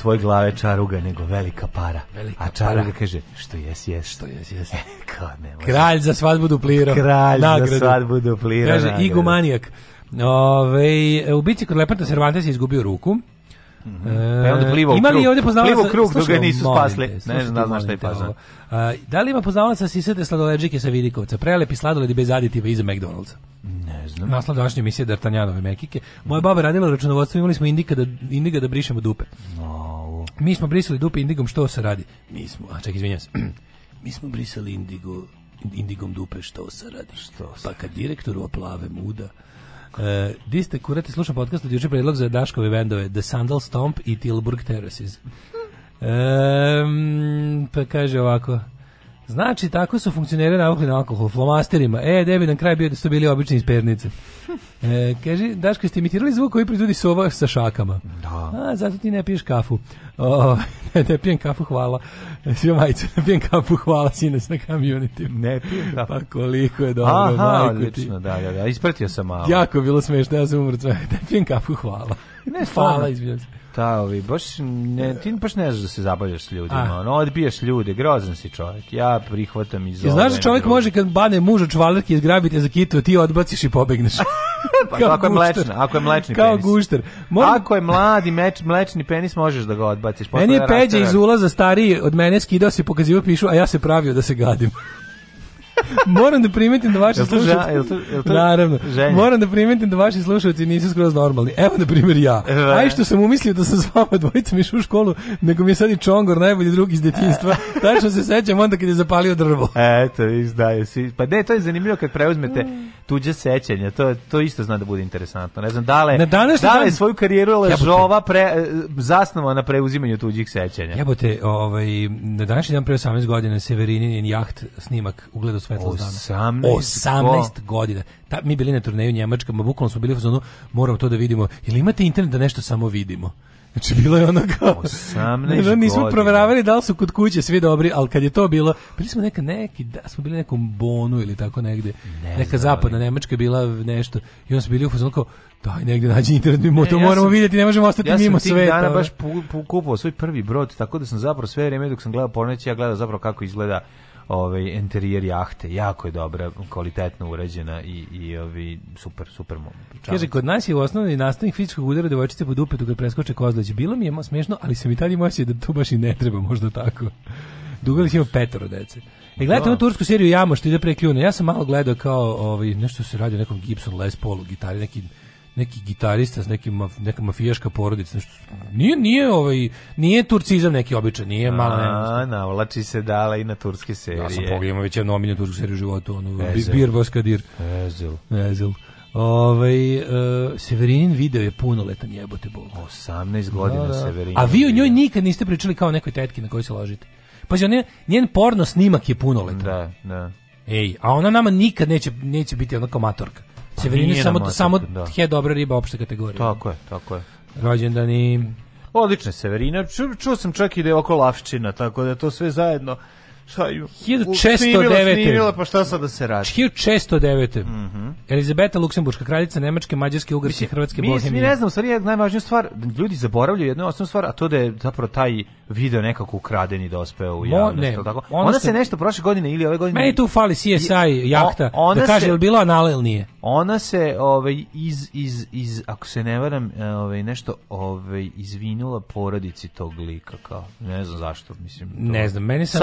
tvoje glave čaruga, nego velika para. Velika A čaruga para. kaže, što jes, jes. Što jes, jes. E, Kralj za svadbu duplirao. Kralj nagradu. za svadbu duplirao. Kaže, nagradu. igumanijak. Ove, ovaj, u bici kod Leparta Cervantes je izgubio ruku. Mm -hmm. e, onda ima li ovdje poznavalaca? krug dok ga nisu spasli. ne znam da znaš šta je pažno. E, da li ima poznavalaca sisate sladoleđike sa Vidikovca? Prelepi sladoledi bez aditiva iza McDonald'sa. Ne znam. Naslov današnje emisije D'Artagnanove Mekike. Moja baba radila računovodstvo, imali smo indika da, indika da brišemo dupe. No. Mi smo brisali dupe indigom, što se radi? Mi smo, a ček, izvinjam se. Mi smo brisali indigo, indigom dupe, što se radi? Što se? Pa kad direktoru oplave muda, Uh, di ste kurati, slušam podcast od juče predlog za Daškove vendove The Sandal Stomp i Tilburg Terraces. Um, pa kaže ovako Znači, tako su funkcionere navukli na alkohol, flomasterima. E, debilan kraj bio da su bili obični iz pernice. E, kaže, Daško, ste imitirali zvuk koji proizvodi sova sa šakama. Da. A, zato ti ne piješ kafu. O, ne, ne pijem kafu, hvala. E, Sve majice, ne pijem kafu, hvala, sinac na community. Ne pijem kafu. Pa koliko je dobro, Aha, odlično, da, da, da, ispratio sam malo. Jako bilo smešno, ja sam umrcao. Ne pijem kafu, hvala. Ne, hvala, izvijem se ta, ovi, baš ne, ti baš ne znaš da se zabavljaš s ljudima, ono, odbijaš ljude, grozan si čovjek, ja prihvatam iz ove... Znaš da čovjek druge. može kad bane mužu čvalerke izgrabite za kitu, ti odbaciš i pobegneš. pa kao ako, je mlečna, ako je mlečni kao penis. gušter. Moram... Ako je mladi meč, mlečni penis, možeš da ga odbaciš. Meni je Peđa iz ulaza stariji od mene skidao se pokazivao pišu, a ja se pravio da se gadim. Moram da primetim da vaši slušatelji naravno. Ženje. Moram da primetim da vaši slušalci nisu skroz normalni. Evo, na primjer, ja. E, Aj što sam umislio da sam s vama dvojicom išao u školu, nego mi je sad i Čongor, najbolji drug iz detinjstva. Tačno se sećam onda kad je zapalio drvo. Eto, izdaje si. Pa ne, to je zanimljivo kad preuzmete tuđe sećanja. To, to isto zna da bude interesantno. Ne znam, dale, na današnji da dan... svoju karijeru ležova pre, zasnova na preuzimanju tuđih sećanja. Jebote, ovaj, na današnji dan pre 18 godina Severinin jaht snimak ugledao svetlo dana. 18, 18 godina. Ta, mi bili na turneju Njemačka, ma bukvalno smo bili u zonu, moramo to da vidimo. Jel imate internet da nešto samo vidimo? Znači bilo je ono kao 18 ne, nismo proveravali da li su kod kuće svi dobri, ali kad je to bilo, bili smo neka neki, da smo bili nekom bonu ili tako negde. Ne neka zapadna ne. Nemačka je bila nešto. I onda smo bili u fazonu kao daj negde nađi internet, mi ne, to ja moramo sam, vidjeti, ne možemo ostati ja mimo sveta. Ja sam tih dana baš pu, pu, kupovao svoj prvi brod, tako da sam zapravo sve vrijeme dok sam gledao porneće, ja gledao zapravo kako izgleda ovaj interijer jahte, jako je dobra, kvalitetno uređena i i ovi super super čas. Kaže kod nas je u osnovni nastavnik fizičkog udara devojčice po dupetu kad preskoče kozleć. Bilo mi je smešno, ali se mi tad imao da to baš i ne treba, možda tako. Dugali smo petoro dece. E gledajte da. onu tursku seriju Jamo što ide prekljune. Ja sam malo gledao kao ovaj nešto se radi o nekom Gibson Les Paulu gitari, neki neki gitarista s nekim maf, neka mafijaška porodica nešto nije nije ovaj nije turcizam neki običaj nije malo a navlači se dala i na turske serije ja sam pogledao već jednu omiljenu tursku seriju u životu onu Birbaskadir Ezel Ezel Ovaj uh, Severin video je puno punoletan jebote bol. 18 godina da, da. Severin. A vi o njoj nikad niste pričali kao nekoj tetki na kojoj se ložite. Pa njen, njen porno snimak je puno punoletan. Da, da. Ej, a ona nama nikad neće neće biti onako matorka. Severinu samo, matak, samo da. je dobra riba opšte kategorije. Tako je, tako je. Rođendani... Odlično, Severina. Čuo ču sam čak i da je oko Lavščina, tako da to sve zajedno Šta je? 1609. pa šta sad da se radi? 1609. Mm -hmm. Elizabeta Luksemburška, kraljica Nemačke, Mađarske, Ugarske, Hrvatske, mi, Bohemije. Mi ne znam, stvari je najvažnija stvar, ljudi zaboravljaju jednu osnovnu stvar, a to da je zapravo taj video nekako ukraden i dospeo da u javnost. Ne, tako. Onda, se, nešto prošle godine ili ove godine... Meni tu fali CSI jahta, da kaže, je li bilo anale nije? Ona se, ovaj, iz, iz, iz, ako se ne varam, e, ovaj, nešto ovaj, izvinula porodici tog lika, kao, ne znam zašto, mislim. Ne znam, meni sam...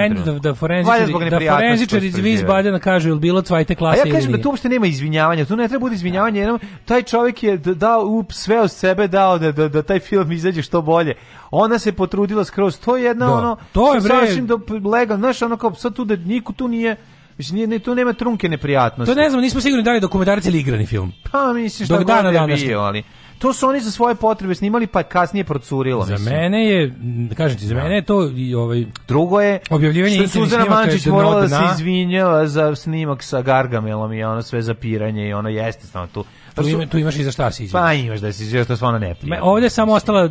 Meni da, da forenzičari, da forenzičari iz Vizbadena kaže ili bilo cvajte klase ili ja kažem da tu uopšte nema izvinjavanja, tu ne treba bude izvinjavanja, jednom, taj čovjek je dao up, sve od sebe dao da, da, da taj film izađe što bolje. Ona se potrudila skroz, to je jedna da. ono, to je sasvim do legal, znaš, ono kao sad tu da niko tu nije, Mislim, nije, ne, tu nema trunke neprijatnosti. To ne znam, nismo sigurni da li dokumentarac ili igrani film. Pa, mislim, što Dok god dana, da je bio, ali... To su oni za svoje potrebe snimali pa kasnije procurilo. Za mislim. mene je, kažem ti, za mene je to i ovaj drugo je objavljivanje što Suzana Mančić morala da se izvinjava za snimak sa Gargamelom i ona sve zapiranje i ona jeste samo tu Pa tu, ima, tu imaš i za šta si izveo. Pa imaš da si izveo, to stvarno ne prije. Ovdje je samo ostala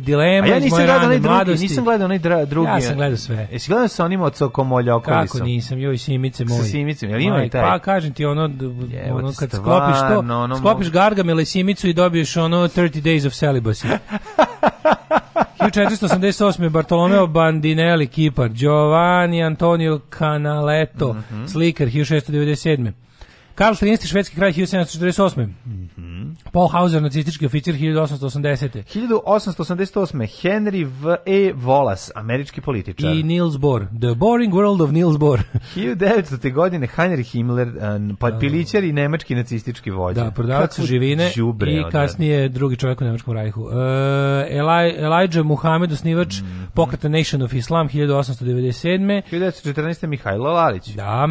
dilema ja iz moje rane mladosti. Nisam gledao onaj drugi. Ja sam gledao sve. Jesi gledao sa onim od Sokomolja okolisom? Kako nisam, joj Simice moj. Sa Simicom, jel ima i taj? Pa kažem ti ono, Jevot, ono kad sklopiš to, no, ono, sklopiš Gargamela i Simicu i dobiješ ono 30 Days of Celibacy. 1488. Bartolomeo Bandinelli, Kipar, Giovanni Antonio Canaletto, mm -hmm. slikar 1697. Karl XIII. švedski kraj 1748. Mm -hmm. Paul Hauser, nacistički oficir 1880. 1888. Henry v. E. Wallace, američki političar. I Niels Bohr. The Boring World of Niels Bohr. 1900. godine Heinrich Himmler, eh, podpilićar pa da. i nemački nacistički vođa. Da, prodavac živine džubre, i kasnije drugi čovjek u Nemačkom rajhu. Uh, Eli, Elijah Muhammed, osnivač mm -hmm. pokreta Nation of Islam 1897. 1914. Mihajlo Lalić. Da,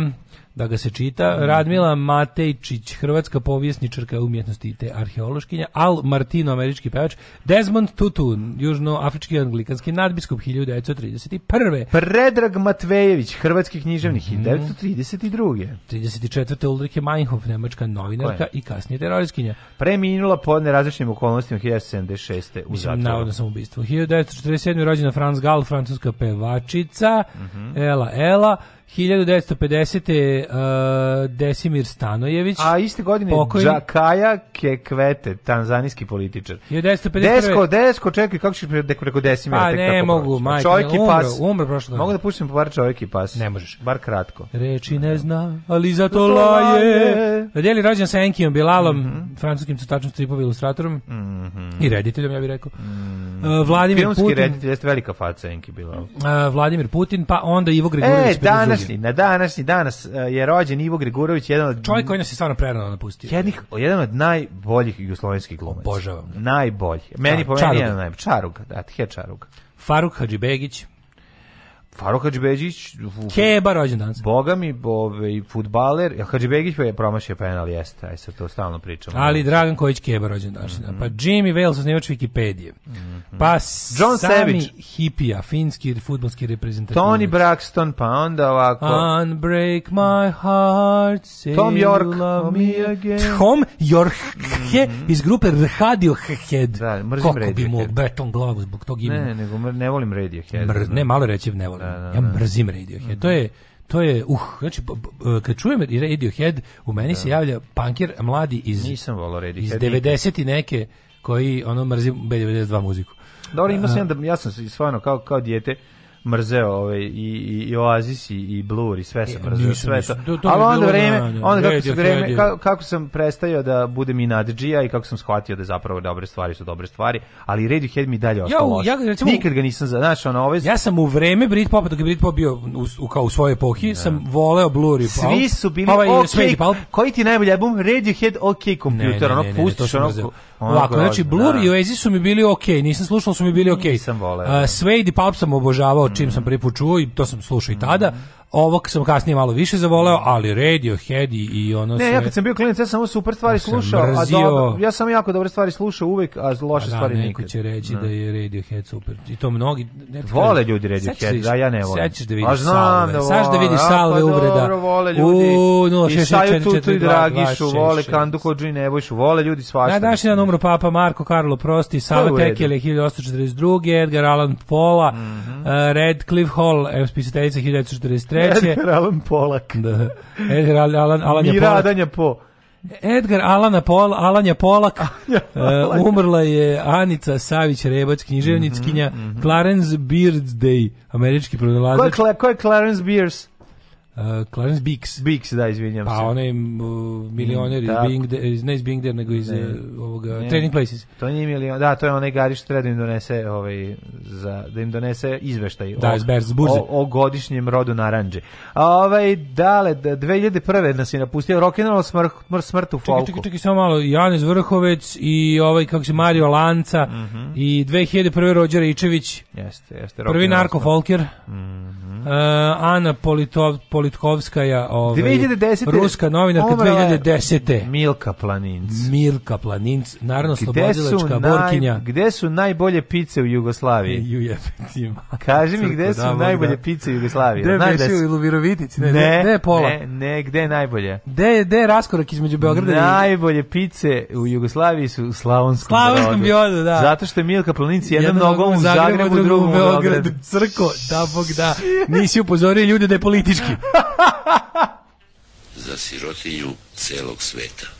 da ga se čita. Mm. Radmila Matejčić, hrvatska povjesničarka umjetnosti te arheološkinja, Al Martino, američki pevač, Desmond Tutu, južnoafrički anglikanski nadbiskup 1931. Predrag Matvejević, hrvatski književnik mm -hmm. 1932. 34. Ulrike Meinhof, nemačka novinarka i kasnije teroristkinja. Preminula pod nerazličnim okolnostima 1976. u zatvoru. Navodno sam ubistvo. 1947. rođena Franz Gal, francuska pevačica, mm -hmm. Ela Ela, 1950. Uh, e, Desimir Stanojević. A iste godine pokoj... Džakaja Kekvete, tanzanijski političar. 1951. Desko, Desko, čekaj, kako ćeš preko Desimira? Pa ne mogu, majke, čovjek umro, pas. umro prošlo. Mogu da puštim bar čovjek i pas. Ne možeš. Bar kratko. Reči ne zna, ali zato laje. Na rođen sa Enkijom Bilalom, mm -hmm. francuskim crtačnom stripovi ilustratorom mm -hmm. i rediteljom, ja bih rekao. Mm -hmm. uh, Vladimir Filmski Putin. reditelj jeste velika faca Enki Bilal. Uh, e, Vladimir Putin, pa onda Ivo Gregorović. E, danas današnji, na današnji danas e, je rođen Ivo Gregurović, jedan od čovjek koji nas je stvarno prerano napustio. Jednih, jedan od najboljih jugoslovenskih glumaca. Obožavam. Najbolji. Meni da, po meni čaruga. je najbolji. Čaruga, da, Tje Čaruga. Faruk Hadžibegić, Faruk Hadžbeđić... Keba rođendan. Boga mi, bove, ovaj, i fudbaler. Ja jel pa je promašio penal, jeste, aj sad to stalno pričamo. Ali Dragan Kojić Keba rođendan. Mm -hmm. Pa Jimmy Wales, osnivač Wikipedije. Mm -hmm. Pa John Savage, Hipija, finski fudbalski reprezentativac. Tony Braxton, pa onda ovako... Unbreak my heart, say Tom York. you love me again. Tom York mm -hmm. iz grupe Radiohead. Da, mrzim Kako bi mu beton glavu zbog tog imena. Ne, nego ne volim Radiohead. Mr, ne, malo reći ne volim. Da, da, ja da. mrzim Radiohead. Mm. To je to je uh znači e, kad čujem Radiohead u meni se da. javlja panker mladi iz nisam volao Radiohead iz 90 i neke koji ono mrzim B92 muziku. Dobro, imao sam ja sam stvarno kao kao dijete mrzeo ovaj, i, i, i Oasis i, i Blur i sve e, sam e, nisam, sve to. Do, do, Ali onda vreme, onda kako, se vreme, kako, kako sam prestao da budem i nadđija i kako sam shvatio da zapravo dobre stvari su dobre stvari, ali Radiohead mi dalje ostao. ja, ja, recimo, Nikad ga nisam, znaš, ono, ovaj... Ja sam u vreme Britpopa, dok je Britpop bio u, u, kao u svojoj epohi, ja. Da. sam voleo Blur i Pulp. Svi su bili pa, ovaj, okay, koji ti najbolji album? Radiohead, ok, Computer, ne, ne, ono, pustiš, ono, Ovako, znači Blur da. i Oasis su mi bili okay. nisam slušao su mi bili Okay. Nisam voleo. Uh, Suede i Pulp sam obožavao, mm. čim sam prvi put čuo i to sam slušao i tada. Mhm. Ovog sam kasnije malo više zavoleo, ali Radiohead i, i ono ne, sve... Ne, ja kad sam bio klinac, ja sam ovo super stvari sam slušao, a do, ja sam jako dobre stvari slušao uvek, a loše a da, stvari nikad. neko će reći ne. Da. da je Radiohead super. I to mnogi... Ne, vole ljudi Radiohead, da ja ne volim. Sećaš da vidiš a znam salve. Da Saš da vidiš salve pa uvreda. Dobro, vole ljudi. U, no, I Saju Tutu i Dragišu, vole Kandu Kođu i Nebojšu, vole ljudi svašta. Na da, današnji dan umro papa Marko Karlo Prosti, Sava Tekele 1842, Edgar Allan Pola, mhm. eh, Redcliffe Hall, eh, spisateljica 1943, treće... Edgar Allan Polak. Da, Edgar Allan, Alan je Polak. Adanja Po. Edgar Alana Pol, Alanja Polak, e, Polak. Uh, umrla je Anica Savić Rebać, književnickinja, mm -hmm, mm -hmm. Clarence Beardsday, američki pronalazač. Ko je, ko je Clarence Beards? Uh, Clarence Bix. Bix, da, izvinjam pa se. Pa onaj uh, milioner iz da. Being There, iz, ne iz Being There, nego iz ne, uh, ovoga, ne, Training Places. To nije milion, da, to je onaj gari što treba da im donese, ovaj, za, da im donese izveštaj da, o, iz Berz, burze. O, o, godišnjem rodu naranđe. A ovaj, dale, 2001. nas je napustio rock'n'roll smrt, smrt, smrt u folku. Čekaj, čekaj, čekaj, samo malo, Janez Vrhovec i ovaj, kako se, Mario Lanca mm -hmm. i 2001. Rođer Ičević. Jeste, jeste. Prvi narkofolker. Mm -hmm. uh, Ana Politov, Politov Politkovskaja, ovaj, 2010. ruska novinarka Omrala 2010. Milka Planinc. Milka Planinc, naravno slobodilačka borkinja. gde su najbolje pice u Jugoslaviji? Ju Kaži mi gde su da, najbolje da. pice u Jugoslaviji? Gde Znaš da su u Virovitici? Ne, ne, ne, pola. Ne, ne, gde je najbolje? Gde, gde je raskorak između Beograda i... Najbolje pice u Jugoslaviji su u Slavonskom, Slavonskom brodu. brodu. da. Zato što je Milka Planinc jednom nogom u Zagrebu, drugom u Beogradu. Crko, da bog da. Nisi upozorio ljude da je politički. za sirotinju celog sveta.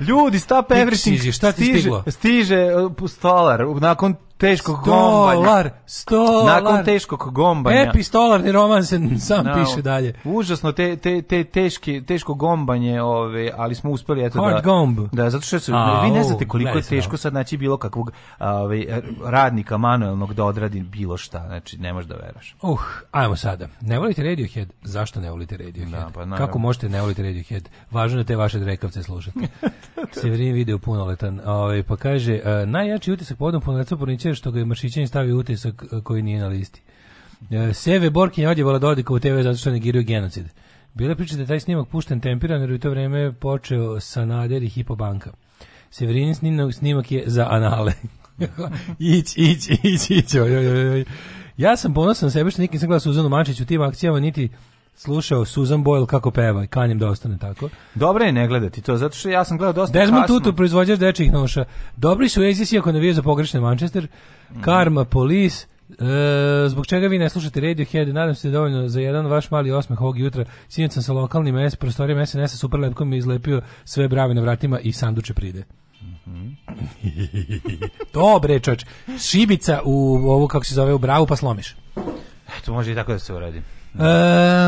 Ljudi, stop everything. Stiže, šta ti stiže? Stiže uh, stolar nakon teškog stolar, gombanja. Stolar, Nakon teškog gombanja. Epistolarni roman se sam no, piše dalje. Užasno te, te, te teške, teško gombanje, ove, ali smo uspeli eto Hard da... gomb. Da, zato što su, A, vi ne znate koliko je teško sad naći bilo kakvog ove, radnika manuelnog da odradi bilo šta, znači ne možeš da veraš. Uh, ajmo sada. Ne volite Radiohead? Zašto ne volite Radiohead? Da, pa, naravno. Kako možete ne volite Radiohead? Važno je te vaše drekavce slušate. Severin video punoletan. Ove, pa kaže, e, najjači utisak podom punoletan šećer što ga je Mršićan stavio utisak e, koji nije na listi. E, Seve Borkin je odjevala da Dodika u TV zato što negiraju genocid. Bila priča da je taj snimak pušten tempiran jer u to vrijeme je počeo Sanader i Hipobanka. Severin snimak je za anale. ić, ić, ić, ić, oj, oj, oj. Ja sam ponosan sebe što nikad nisam gledao Suzanu Mančić u tim akcijama, niti slušao Susan Boyle kako peva i kanjem da ostane tako. Dobro je ne gledati to, zato što ja sam gledao dosta Desmond kasno. Tutu, proizvođač dečih noša. Dobri su Oasis iako navijaju za pogrešne Manchester, mm. Karma, Police, E, zbog čega vi ne slušate Radiohead? Nadam se da dovoljno za jedan vaš mali osmeh ovog jutra. Sinoć sam sa lokalnim S prostorijom SNS-a super lepkom mi izlepio sve brave na vratima i sanduče pride. Mm -hmm. Dobre, čoč. Šibica u ovu, kako se zove, u bravu, pa slomiš. Eto, može i tako da se uradi. E,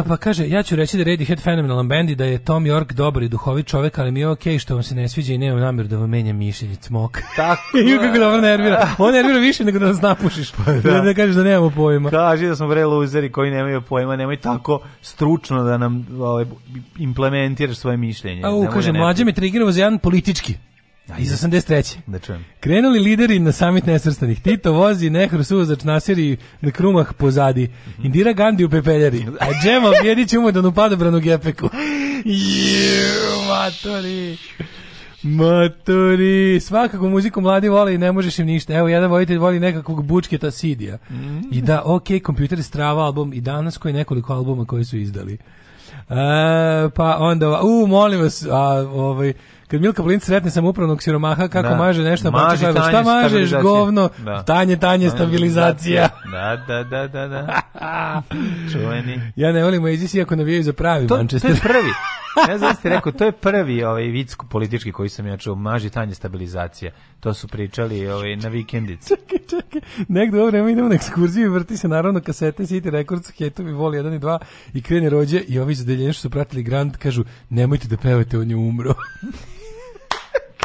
pa kaže, ja ću reći da Radiohead Head band Bandi, da je Tom York dobar i duhovi čovjek, ali mi je okej okay što vam se ne sviđa i nemam namjeru da vam menja mišljenje cmok. Tako. I kako dobro nervira. On nervira više nego da nas napušiš. Pa, da. da, da kažeš da nemamo pojma. Kaži da smo bre luzeri koji nemaju pojma, nemoj tako stručno da nam ovaj, implementiraš svoje mišljenje. A, u, da kaže, mlađe me trigirao za jedan politički. Iz 83. Da čujem. Krenuli lideri na samit nesrstanih. Tito vozi Nehru suzač nasiri na krumah pozadi. Mhm. Indira Gandhi u pepeljari. A Džemo Vjedić umodan u padobranu gepeku. Juu, matori. Maturi, svakako muziku mladi vole i ne možeš im ništa. Evo, jedan vojitelj voli nekakvog bučketa Sidija. Mhm. I da, ok, kompjuter strava album i danas koji nekoliko albuma koji su izdali. E, pa onda, u, molim vas, a, ovaj, kad Milka Blinc sretne sam upravnog siromaha kako da. maže nešto, pa Maži, pa šta mažeš govno, da. tanje, tanje, stabilizacija. Da, da, da, da, da. Čuveni. Ja ne volim Oasis iako navijaju za pravi to, Manchester. To je prvi. Ja znam ste rekao, to je prvi ovaj vic politički koji sam ja čuo, maži tanje stabilizacija. To su pričali ovaj, na vikendici. čekaj, čekaj, negdje ovo vreme idemo na ekskurziju i vrti se naravno kasete City Records, Hetovi, Voli 1 i 2 i krene rođe i ovi zadeljenje što su pratili Grant kažu nemojte da pevate, on je umro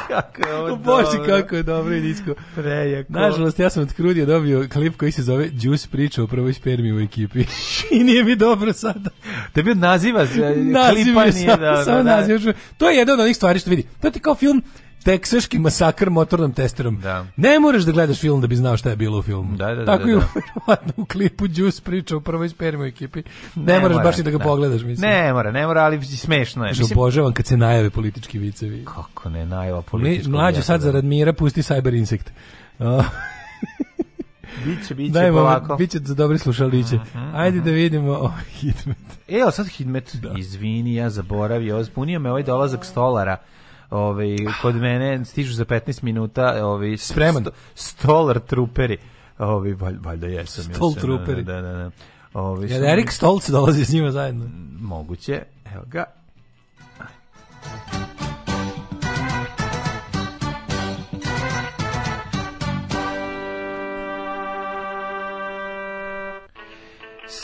kako je ovo Bože, dobro. kako je dobro i nisko. Prejako. Nažalost, ja sam od Krudija dobio klip koji se zove Juice priča o prvoj spermi u ekipi. I nije mi dobro sada. Tebi naziva, se, klipa nije sam, dobro. Sam da, naziva. Da. To je jedna od onih stvari što vidi. To ti kao film teksaški masakr motornom testerom. Da. Ne moraš da gledaš film da bi znao šta je bilo u filmu. Da, da, da Tako da, da, da. i u da. klipu Đus priča u prvoj u ekipi. Ne, ne moraš mora, baš i da ga ne. Da. pogledaš, mislim. Ne mora, ne mora, ali smešno je. Mislim... Obožavam kad se najave politički vicevi. Kako ne, najava politički Mlađo sad zarad mira pusti Cyber Insect. Uh, Biće, biće Dajmo, polako. Biće za dobri slušaliće. Uh mhm, -huh, mhm. Ajde uh -huh. da vidimo o, Hidmet. Evo sad Hidmet, da. izvini, ja zaboravio. Zbunio me ovaj dolazak stolara ovaj, kod mene stižu za 15 minuta ovaj, Spreman. Sto, stolar truperi. Ovi, ovaj, valj, valjda jesam. Stol jesam, truperi. Da, da, da. da. Ovi, ovaj, Jel Erik Stolc dolazi s njima zajedno? Moguće. Evo ga. Ajde.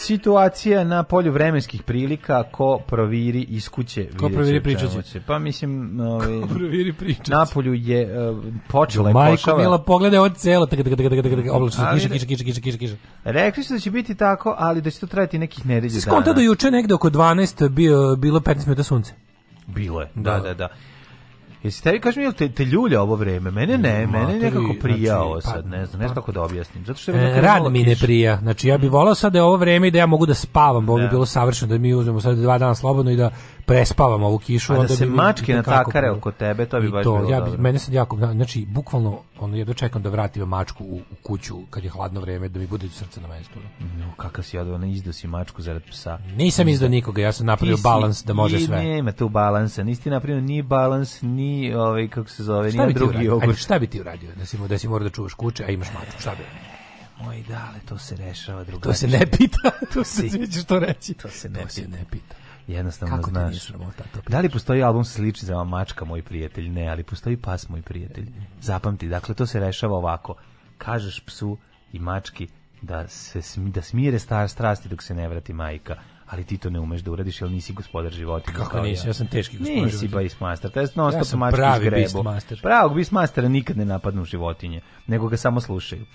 situacija na polju vremenskih prilika ko proviri iskuće kuće. Ko proviri pričaće. Pa mislim, ovaj, ko proviri pričaće. polju je uh, počela je pošava. Majko pogledaj ovo celo, tak, tak, tak, tak, tak, oblačno, kiša, kiša, kiša, kiša, kiša, kiša. Rekli su da će biti tako, ali da će to trajati nekih nedelja dana. Skonto da do juče negde oko 12 bio, bilo 15 minuta sunce. Bilo je, da, da, da. da. Jesi tebi kažem jel te, te ljulja ovo vreme? Mene ne, mene je nekako znači, prija ovo pa, sad, ne znam, ne znam pa. kako da objasnim. Zato što je rad mi ne prija. Znači ja bih mm. volao sad da je ovo vreme i da ja mogu da spavam, bo bi da. bilo savršeno da mi uzmemo sad dva dana slobodno i da prespavam ovu kišu, A da onda da se bi mačke natakare oko tebe, to bi baš bilo. Ja bi mene sad jako znači bukvalno ono jedno čekam da vratim mačku u, u kuću kad je hladno vreme da mi bude srce na mestu. Da. No, kakav si jadno, ne izdao si mačku zarad psa. Nisam izdao nikoga, ja sam napravio balans da može sve. ima tu balansa, nisi ti napravio ni balans, ni ovaj, kako se zove, ni drugi jogurt. Šta bi ti uradio? Da si, da si mora da čuvaš kuće, a imaš mačku, šta bi e, Moj dale, to se rešava drugačije. To se ne pita, to se, to se, to se ne, to pita. ne pita. Jednostavno Kako znaš. Ti sramota, da li postoji album slični za Mačka moj prijatelj? Ne, ali postoji pas moj prijatelj. Zapamti, dakle to se rešava ovako. Kažeš psu i mački da se da smire star strasti dok se ne vrati majka ali ti to ne umeš da uradiš jer nisi gospodar životinja. Kako nisi, ja. ja sam teški gospodar Nisi životinja. master, to je non ja sam pravi beast master. Pravog beast mastera nikad ne napadnu životinje, nego ga samo slušaju.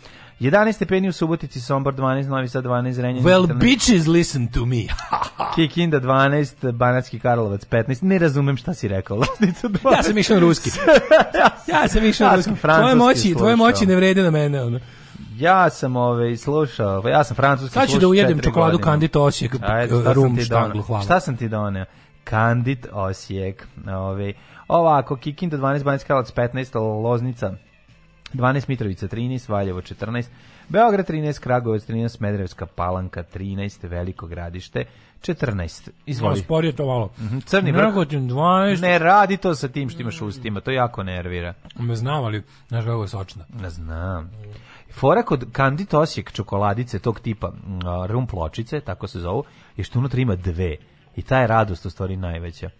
11 stepeni u Subotici, Sombor 12, Novi Sad 12, Renjanin Well, 14. bitches, listen to me. Kikinda 12, Banatski Karlovac 15. Ne razumem šta si rekao, Loznica 12. Ja sam išao na ruski. ja sam išao na ja ruski. Tvoje moći, tvoje moći ne vrede na mene, ono. Ja sam ove ovaj, slušao, pa ja sam francuski slušao. Sad ću da ujedem čokoladu godine. Osijek, eh, rum, štanglu, hvala. Šta sam ti donio? Candid Osijek. Ove, ovaj. ovako, Kikinda 12, Banatski Karlovac 15, Loznica 12 Mitrovica 13, Valjevo 14, Beograd 13, Kragovac 13, Medrevska Palanka 13, Veliko Gradište 14. Izvoli. No, da, sporije to malo. Mhm, Crni vrh. 12. Ne radi to sa tim što imaš ustima, to jako nervira. Me znam, ali znaš kako je sočna. Ne znam. Fora kod Kandi Tosjek čokoladice tog tipa, rum pločice, tako se zovu, je što unutra ima dve. I ta je radost u stvari najveća.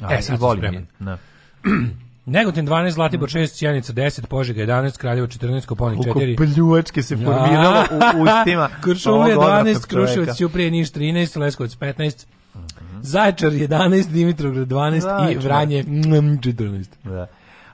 A, e, sad sam spreman. Da. Negotin 12, Zlatibor 6, Cijanica 10, Požega 11, Kraljevo 14, Koponik 4. Koliko pljuvačke se formiralo u ustima. Kršovlje 12, Kruševac Ćuprije Niš 13, Leskovac 15, mhm. Zaječar 11, Dimitrovgrad 12 Zaječar. i Vranje 14. Mm, da.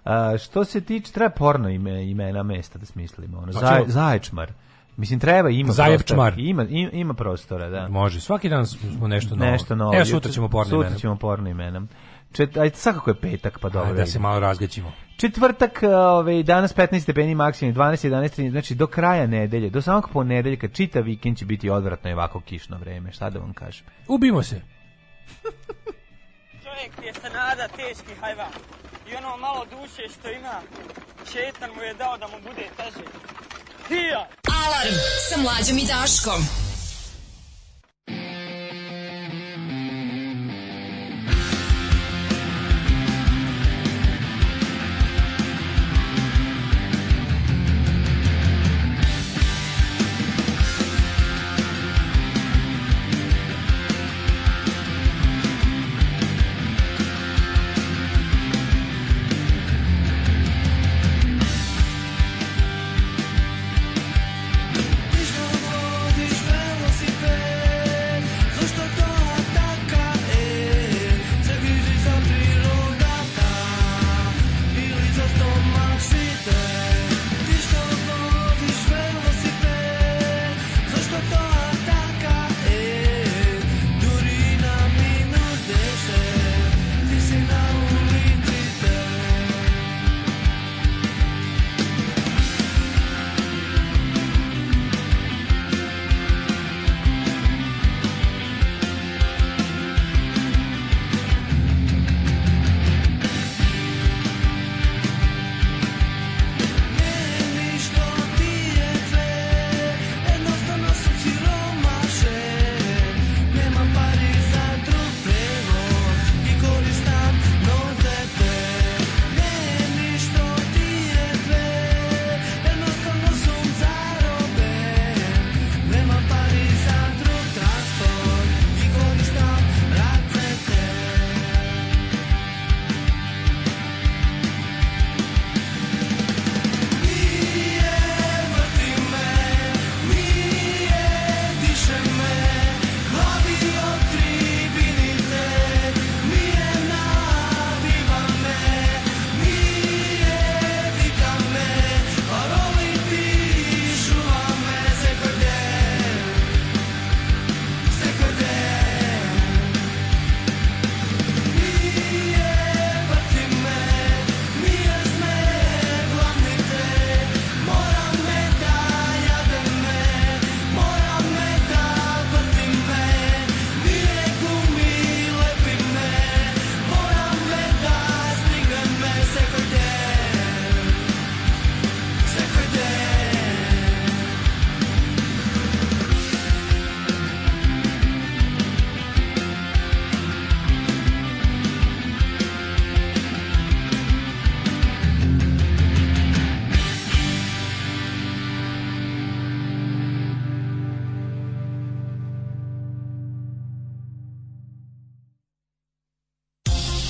A, što se tiče, treba porno ime, imena mesta da smislimo. Ono, znači, zaječmar. Mislim treba ima Zajevčmar. prostora. Ima, ima ima prostora, da. Može. Svaki dan smo nešto novo. Nešto novo. Evo sutra ćemo porno imenom. Sutra ćemo porno imenom. Čet, ajde, svakako je petak, pa dobro. Da ajde, da se malo razgaćimo. Četvrtak, ove, ovaj, danas 15 stepeni maksimum, 12, 11, 13, znači do kraja nedelje, do samog ponedeljka, čita vikend će biti odvratno i ovako kišno vreme, šta da vam kažem. Ubimo se! Čovjek je se nada teški hajvan i ono malo duše što ima, šetan mu je dao da mu bude teže. Hija! Alarm sa mlađom i Daškom!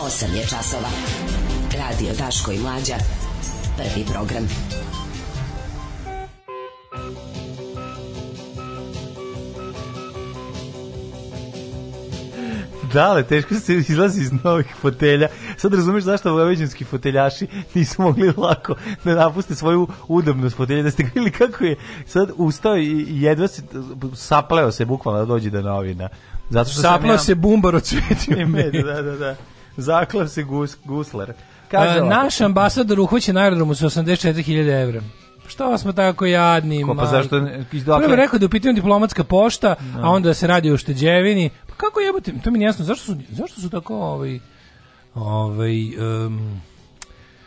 8 je časova. Radio Daško i Mlađa. Prvi program. Da, Dale, teško se izlazi iz novih fotelja. Sad razumeš zašto vojvođanski foteljaši nisu mogli lako da napuste svoju udobnost fotelja. Da ste gledali kako je sad ustao i jedva se sapleo se bukvalno da dođe do novina. Zato što Saplao sam ja... se bumbar od cvetio e, Da, da, da. Zaklav se gus, guslar. Kaže A, naš ambasador uhvaćen na aerodromu sa 84.000 evra. Što smo tako jadni? Ko, pa zašto? Izdokle? Prvo rekao da je diplomatska pošta, no. a da. onda se radi o šteđevini. Pa kako jebote, to mi nije jasno. Zašto su, zašto su tako ovaj, ovaj, um,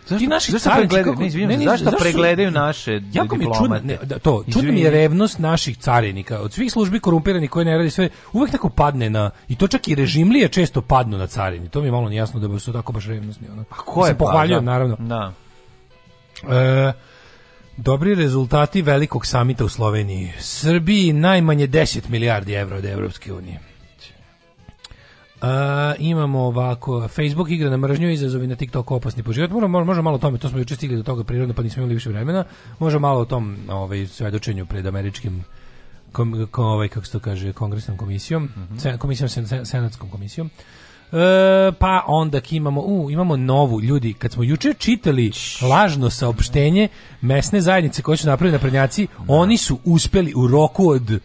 Zašto, ti naši zašto carici, pregledaju, kako, ne, izvijem, ne, ne, zašto, zašto pregledaju su, naše jako diplomate? Mi čudno, čudna, ne, to, čudna mi je da, revnost naših carinika. Od svih službi korumpiranih koje ne radi sve, uvek tako padne na, i to čak i je često padnu na carini. To mi je malo nejasno da bi su tako baš revnostni. Ono. A ko je Se pohvaljujem, pa, da. naravno. Da. E, Dobri rezultati velikog samita u Sloveniji. Srbiji najmanje 10 milijardi evra od Evropske unije. Uh, imamo ovako Facebook igra na mržnju, izazovi na TikTok opasni po život. Možemo, možemo malo o tome, to smo juče stigli do toga prirodno, pa nismo imali više vremena. Možemo malo o tom ovaj, svedočenju pred američkim kom, kom, ovaj, kako se to kaže, kongresnom komisijom, mm -hmm. komisijom, sen, senatskom komisijom. Uh, pa onda imamo, u, imamo novu ljudi, kad smo juče čitali lažno saopštenje mesne zajednice koje su napravili na prednjaci, da. oni su uspeli u roku od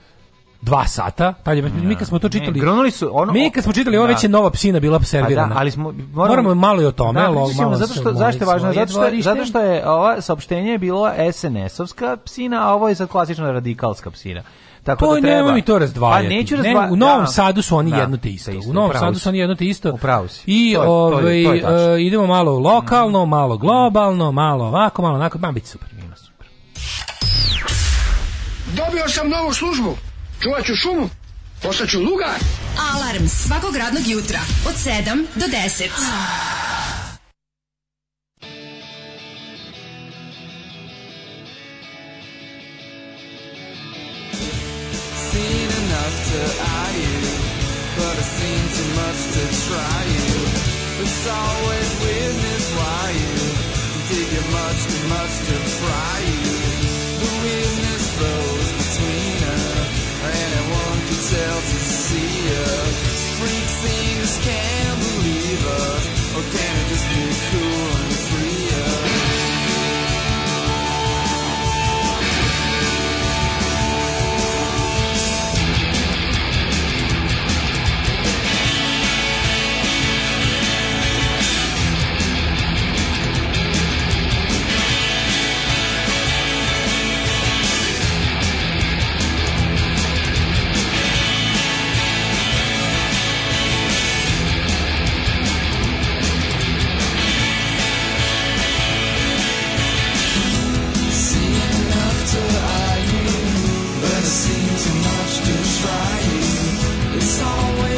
dva sata, pa je, mi kad smo to čitali, ne, su ono, mi kad smo čitali, ova već je da. nova psina bila da, servirana. Da, ali smo, moramo, moramo malo i o tome. Da, malo, malo zato što, zašto je važno? Zato što, zato što je ova saopštenje je bilo SNS-ovska psina, a ovo je sad klasična radikalska psina. Tako to pa da treba. nema mi to razdvajati. Pa neću razdvajati. Ne, u Novom da, Sadu su oni da, jedno te isto. U Novom Sadu su oni jedno te isto. Upravo si. I to, ovaj, to je, to je Uh, idemo malo lokalno, mm. malo globalno, malo ovako, malo onako. Ma, biti super. Ima super. Dobio sam novu službu. Čuvat ću šumu, postaću lugar. Alarm svakog radnog jutra od 7 do 10. Seen enough to eye you, but I've seen too much to try you. always weirdness why you dig it much too much to fry you. The weirdness though. Yes. always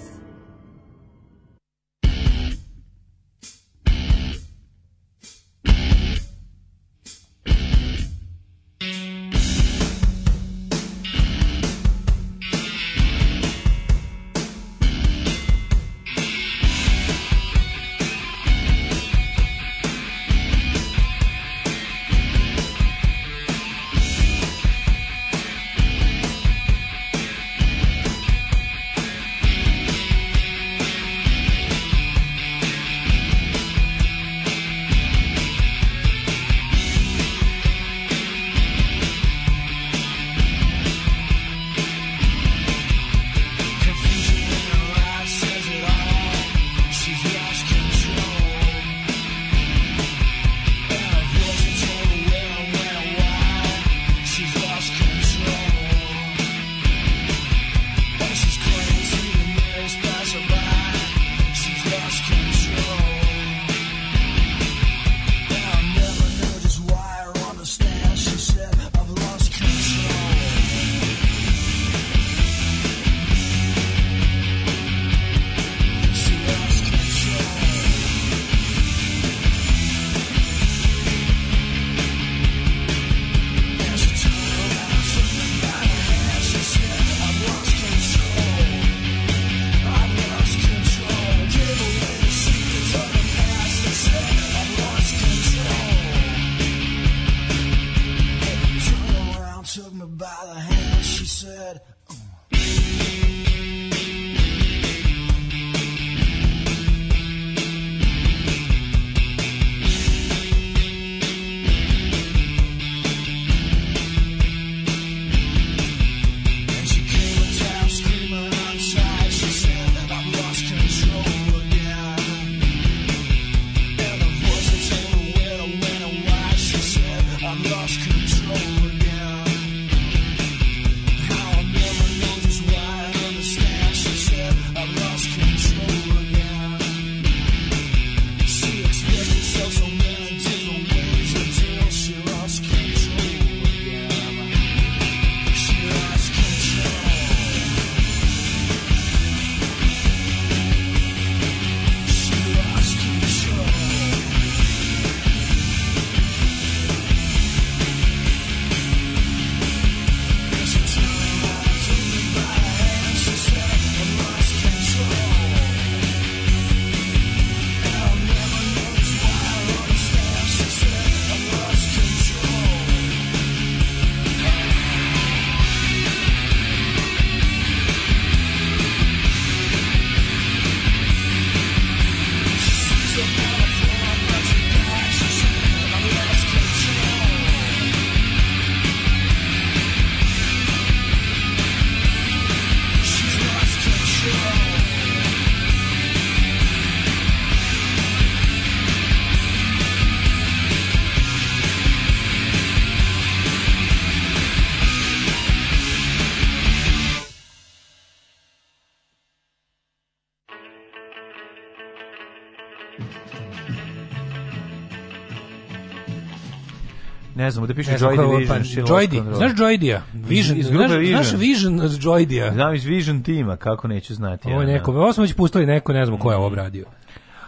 ne znam, da piše Joy Division. Pa, Joy znaš Joydija? Vision, iz, iz Vision. znaš Vision od Joydija? Znam iz Vision tima, kako neću znati. Ovo je neko, da. ovo smo već pustili neko, ne znam ko je ovo obradio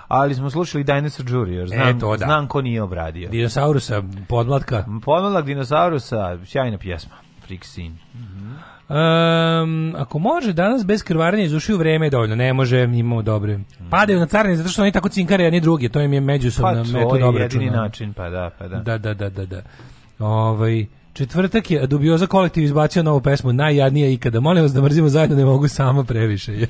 ali smo slušali Dinosaur Junior, znam, e to, da. znam ko nije obradio. Dinosaurusa, podmlatka. Podmladak dinosaurusa, sjajna pjesma, Friksin. Mm -hmm. Um, ako može danas bez krvarenja iz ušiju vreme je dovoljno, ne može, imamo dobre. Padaju na carne, zato što oni tako cinkare, a ni drugi, to im je međusobno pa, metoda obračuna. Pa to je jedini način, pa da, pa da. Da, da, da, da. da. Ovaj, Četvrtak je Dubioza kolektiv izbacio novu pesmu Najjadnija ikada. Molim vas da mrzimo zajedno, ne mogu sama previše.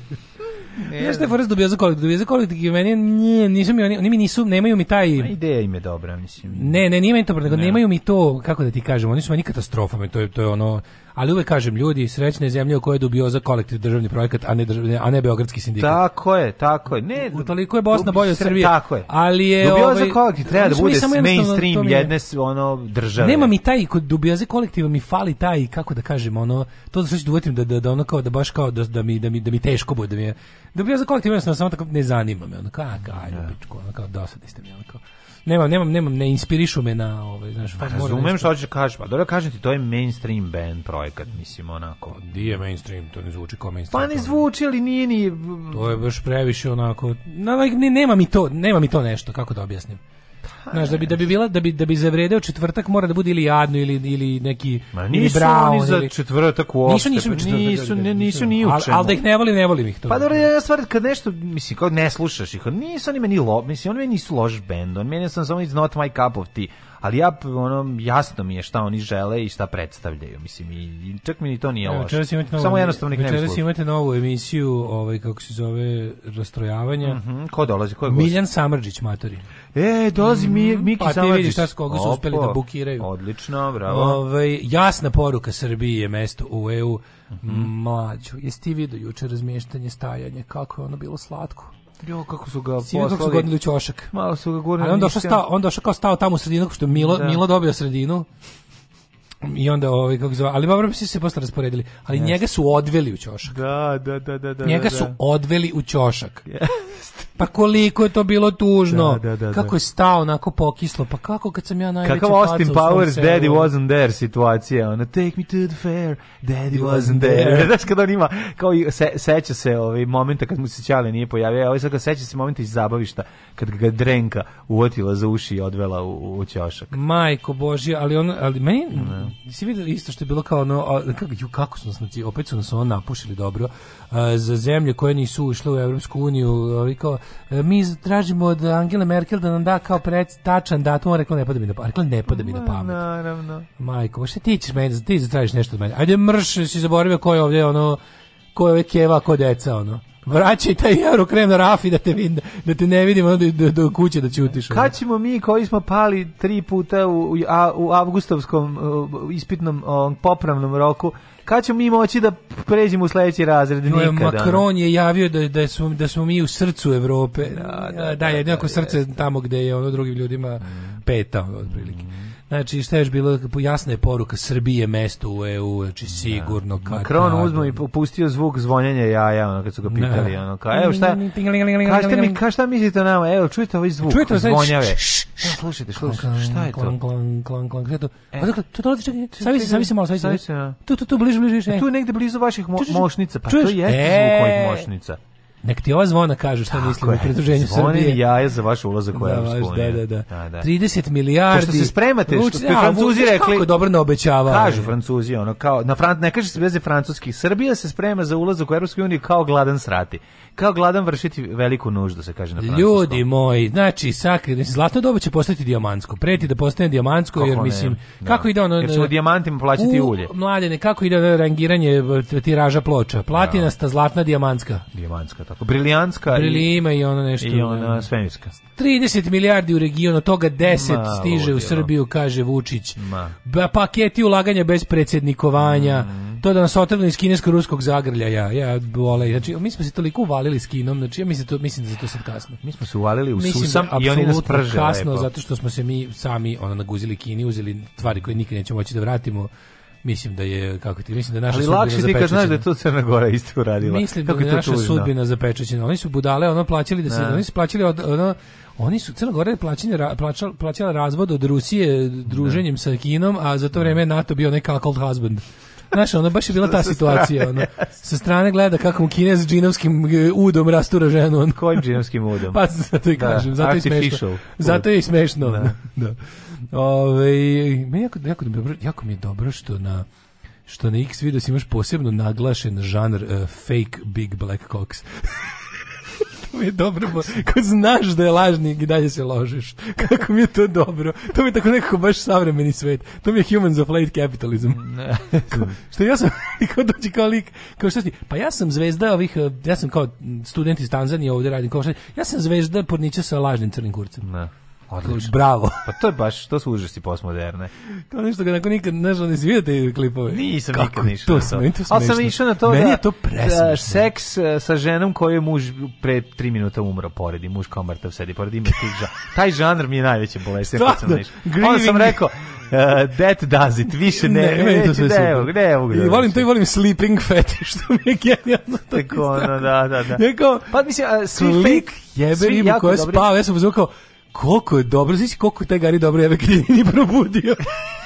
Ne što je Forest Dubioza kolektiv? Dubioza kolektiv je meni, nije, nisu mi, oni, oni mi nisu, nemaju mi taj... Ma ideja im je dobra, mislim. Ne, ne, nije meni to, nego nemaju mi to, kako da ti kažem, oni su meni katastrofa, to je, to je ono, ali uvek kažem ljudi srećne zemlje u kojoj je za kolektiv državni projekat a ne državne, a ne beogradski sindikat tako je tako je ne toliko je Bosna bolja od Srbije tako je ali je dubioza ovaj, kolektiv treba da bude mainstream jedne ono države nema mi taj kod za kolektiva mi fali taj kako da kažem ono to da se da uvetim da, da da ono kao da baš kao da, da mi da mi da mi teško bude da mi je za kolektiv jednostavno samo tako ne zanima me ono kako ajde ja. pičko ono kao dosadni ste mi ono kao nemam, nemam, nemam, ne inspirišu me na, ovaj, znaš, pa razumem nešto... što hoćeš da kažeš, pa dobro kažem ti, to je mainstream band projekat, mislim, onako. Pa di je mainstream, to ne zvuči kao mainstream. Pa ne zvuči, ali nije ni... To je baš previše onako, na, nema mi to, nema mi to nešto, kako da objasnim. Pa Znaš, da bi da bi bila da bi da bi zavredeo četvrtak mora da bude ili jadno ili ili neki Ma nisu oni za ili... četvrtak uopšte. Pa nisu nisu nisu ne, nisu ni uče. Al, al da ih ne volim, ne volim ih to. Pa dobro, ja stvar kad nešto mislim kao ne slušaš ih, nisu oni meni lo, mislim oni meni nisu loš bend, on meni sam samo it's not my cup of tea ali ja ono jasno mi je šta oni žele i šta predstavljaju. Mislim i čak mi ni to nije loše. Samo jednostavno nek ne imate novu emisiju, ovaj kako se zove, rastrojavanja. Mm -hmm. Ko dolazi? Ko je gost? Miljan Samrđić matori. E, dolazi mi mhm. Miki pa, Samrđić. Pa ti vidiš šta s koga su uspeli da bukiraju. Odlično, bravo. Ovaj jasna poruka Srbije je mesto u EU. Mm -hmm. Mlađu, jesi ti vidio juče razmještanje stajanje, kako je ono bilo slatko? Jo, kako su ga poslali. Kako su godili u ćošak. Malo su ga gurnuli. A onda došao stao, onda došao kao stao tamo u sredinu, što Milo, da. Milo dobio sredinu. I onda ovaj kako zove, ali dobro se posle rasporedili, ali yes. njega su odveli u ćošak. Da, da, da, da, da. Njega da, da. su odveli u ćošak. Yes. Pa koliko je to bilo tužno. Da da, da, da, kako je stao onako pokislo, pa kako kad sam ja najveće Kakav Austin Powers Daddy wasn't there situacija, ona take me to the fair, Daddy wasn't there. Znaš kada on ima, kao i se, seća se ovaj momenta kad mu se Ćale nije pojavio, a ovaj sad kad seća se momenta iz zabavišta, kad ga Drenka uvotila za uši i odvela u, u ćošak. Majko Božja, ali on, ali meni, si vidjeli isto što je bilo kao ono, kako, kako su nas, opet su nas ono napušili dobro, a, za zemlje koje nisu ušle u Evropsku uniju, ovi kao, e, mi tražimo od Angele Merkel da nam da kao pred tačan datum, ona rekla ne pada mi na pamet, rekla ne pada mi na pamet. Naravno. Majko, šta ti ćeš meni, ti zatražiš nešto od mene, ajde mrš, si zaboravio ko je ovdje ono, ko je ovdje keva, ko deca, ono. Vraćaj taj euro krem na rafi da te, vid, da te ne vidimo do, da, do, da, do kuće da ćutiš. Kad mi koji smo pali tri puta u, a, u avgustovskom u ispitnom o, popravnom roku kad mi moći da pređemo u sledeći razred Nikada. Macron je javio da da smo da smo mi u srcu Evrope. Da, da, da, da jednako da, srce tamo gde je ono drugim ljudima mm. peta otprilike. Mm. Znači, šta je još bilo, jasna je poruka, Srbije mesto u EU, znači da. sigurno. Da. Macron uzmo i pustio zvuk zvonjenja jaja, ono, kad su ga da. pitali, da. ono, kao, evo šta, kažete mi, ka, šta mislite o nama, evo, čujete ovaj zvuk, čujete, zvonjave. Evo, slušajte, slušajte, šta je to? Klan, klan, klan, klan, šta e. pa je to? to dolazi, čekaj, savi se, savi se malo, savi se. Da. Tu, tu, tu, bliže, bliže, više. Tu negde blizu vaših mošnica, pa to je zvuk e. mojih mošnica. Nek ti ova zvona kaže šta mislim o pridruženju Srbije. jaje za vaš ulazak u da, Evropsku da, uniju. Da, da, da. 30 da. milijardi. To što se spremate, što ti Francuzi rekli. Kako dobro obećava. Kažu e. Francuzi, ono kao na Fran ne kaže se veze francuskih Srbija se sprema za ulazak u Evropsku uniju kao gladan srati. Kao gladan vršiti veliku nuždu se kaže na francuskom. Ljudi moji, znači sakri, zlatno doba će postati dijamantsko. Preti da postane dijamantsko jer mislim ne, kako ide ono jer ćemo dijamantima plaćati u, ulje. Mlade, kako ide ono rangiranje tiraža ploča. Platinasta, zlatna, dijamantska. Dijamantska tako. Brilijantska Brili ima i ona nešto. I da. ona svemirska. 30 milijardi u regionu, toga 10 Ma, stiže ludilo. u Srbiju, kaže Vučić. Ma. paketi ulaganja bez predsjednikovanja. Mm. To da nas otrgnu iz kinesko-ruskog zagrljaja. Ja vole. Znači, mi smo se toliko uvalili s Kinom, znači ja mislim, da to, mislim da je to sad kasno. Mi smo se uvalili u mislim, da susam da, i oni nas prže. kasno, lepo. zato što smo se mi sami ona, naguzili Kini, uzeli tvari koje nikad nećemo moći da vratimo Mislim da je kako ti mislim da je naša Ali lakše ti kad znaš da je to Crna Gora isto uradila. Mislim da kako da je naša tužno? sudbina zapečaćena. Oni su budale, ono plaćali da se, ne. Da. oni su plaćali od ono, oni su Crna Gora je plaćanje plaćala, plaćala razvod od Rusije druženjem ne. Da. sa Kinom, a za to vreme NATO bio neka cold husband. Znaš, ono, baš je bila ta situacija. Ono. Sa strane gleda kako mu Kinez s džinovskim e, udom rastura ženu. Ono. Kojim džinovskim udom? Pa zato i kažem, da, zato je smešno. Zato je smešno. Da. da. Ove, me jako, jako, dobro, jako mi je dobro što na što na X videos imaš posebno naglašen žanr uh, fake big black cocks. to mi je dobro, bo, kad znaš da je lažnik i dalje se ložiš. Kako mi je to dobro. To mi je tako nekako baš savremeni svet. To mi je humans of late capitalism. Ko, što ja sam, kao dođi kao lik, kao što si, pa ja sam zvezda ovih, e, ja sam kao student iz Tanzanije ovdje radim, kao što, ja sam zvezda porniča sa lažnim crnim kurcem. Ne. Odlično. Bravo. Pa to je baš, to su užasi postmoderne. to nešto ga nikad, znaš, ne si vidio te klipove. Nisam Kako nikad išao. To, meni to Ali sam išao na to meni da, je to da seks e, sa ženom koju je muž pre tri minuta umro poredi, muž kao mrtav sedi poredi, ima tih ža... Taj žanr mi je najveće bolest. Stvarno, Onda sam rekao, uh, that does it, više ne, ne, ne, to sve ne, ne, ne, mogu da volim to i volim sleeping fetish, što mi je genijalno to Tako, ono, da, da, da. Neko, pa mislim, uh, svi fake, jebe ima koja spava, ja sam uzvukao, Koliko je dobro, znači koliko je taj Gari dobro jebe kad je ni probudio.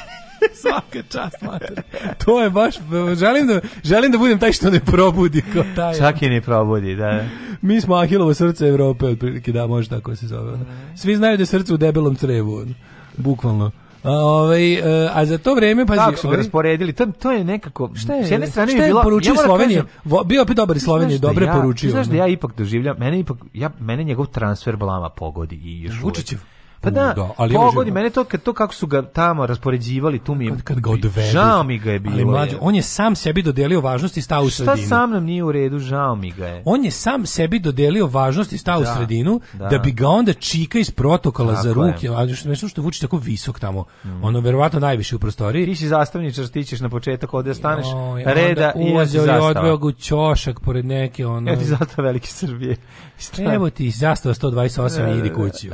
Svaka čast, mater. To je baš, želim da, želim da budem taj što ne probudi. Kao taj. Čak i ne probudi, da. Mi smo Ahilovo srce Evrope, otprilike, da, može tako da se zove. Svi znaju da je srce u debelom crevu, bukvalno. Ove, ovaj, a za to vreme pa Kako su ga ovaj, rasporedili? To, to je nekako šta je, s jedne strane šta je bila, poručio ja da Sloveniju. Kažem, bio opet dobar i Slovenije, dobre ja, poručio. Znaš da ja ipak doživljam, mene ipak ja mene njegov transfer blama pogodi i još Vučićev. Uvijek. Pa da, da ali pogodi, mene to, kad, to kako su ga tamo raspoređivali, tu mi je... Kad, kad ga odvedu. Žao mi ga je bilo. Ali mlađo, on je sam sebi dodelio važnost i stao u sredinu. Šta sa mnom nije u redu, žao mi ga je. On je sam sebi dodelio važnost i stao da, u sredinu, da. da. bi ga onda čika iz protokola tako za ruke, a što, što vuči tako visok tamo, mm. ono verovatno najviše u prostoriji. Ti si zastavničar, ti na početak ovde da staneš, no, ja, reda i ja ti zastava. Odveo ga u ćošak pored neke, ono... Ja ti zastava Velike Srbije. Evo ti zastava 128 idi kući,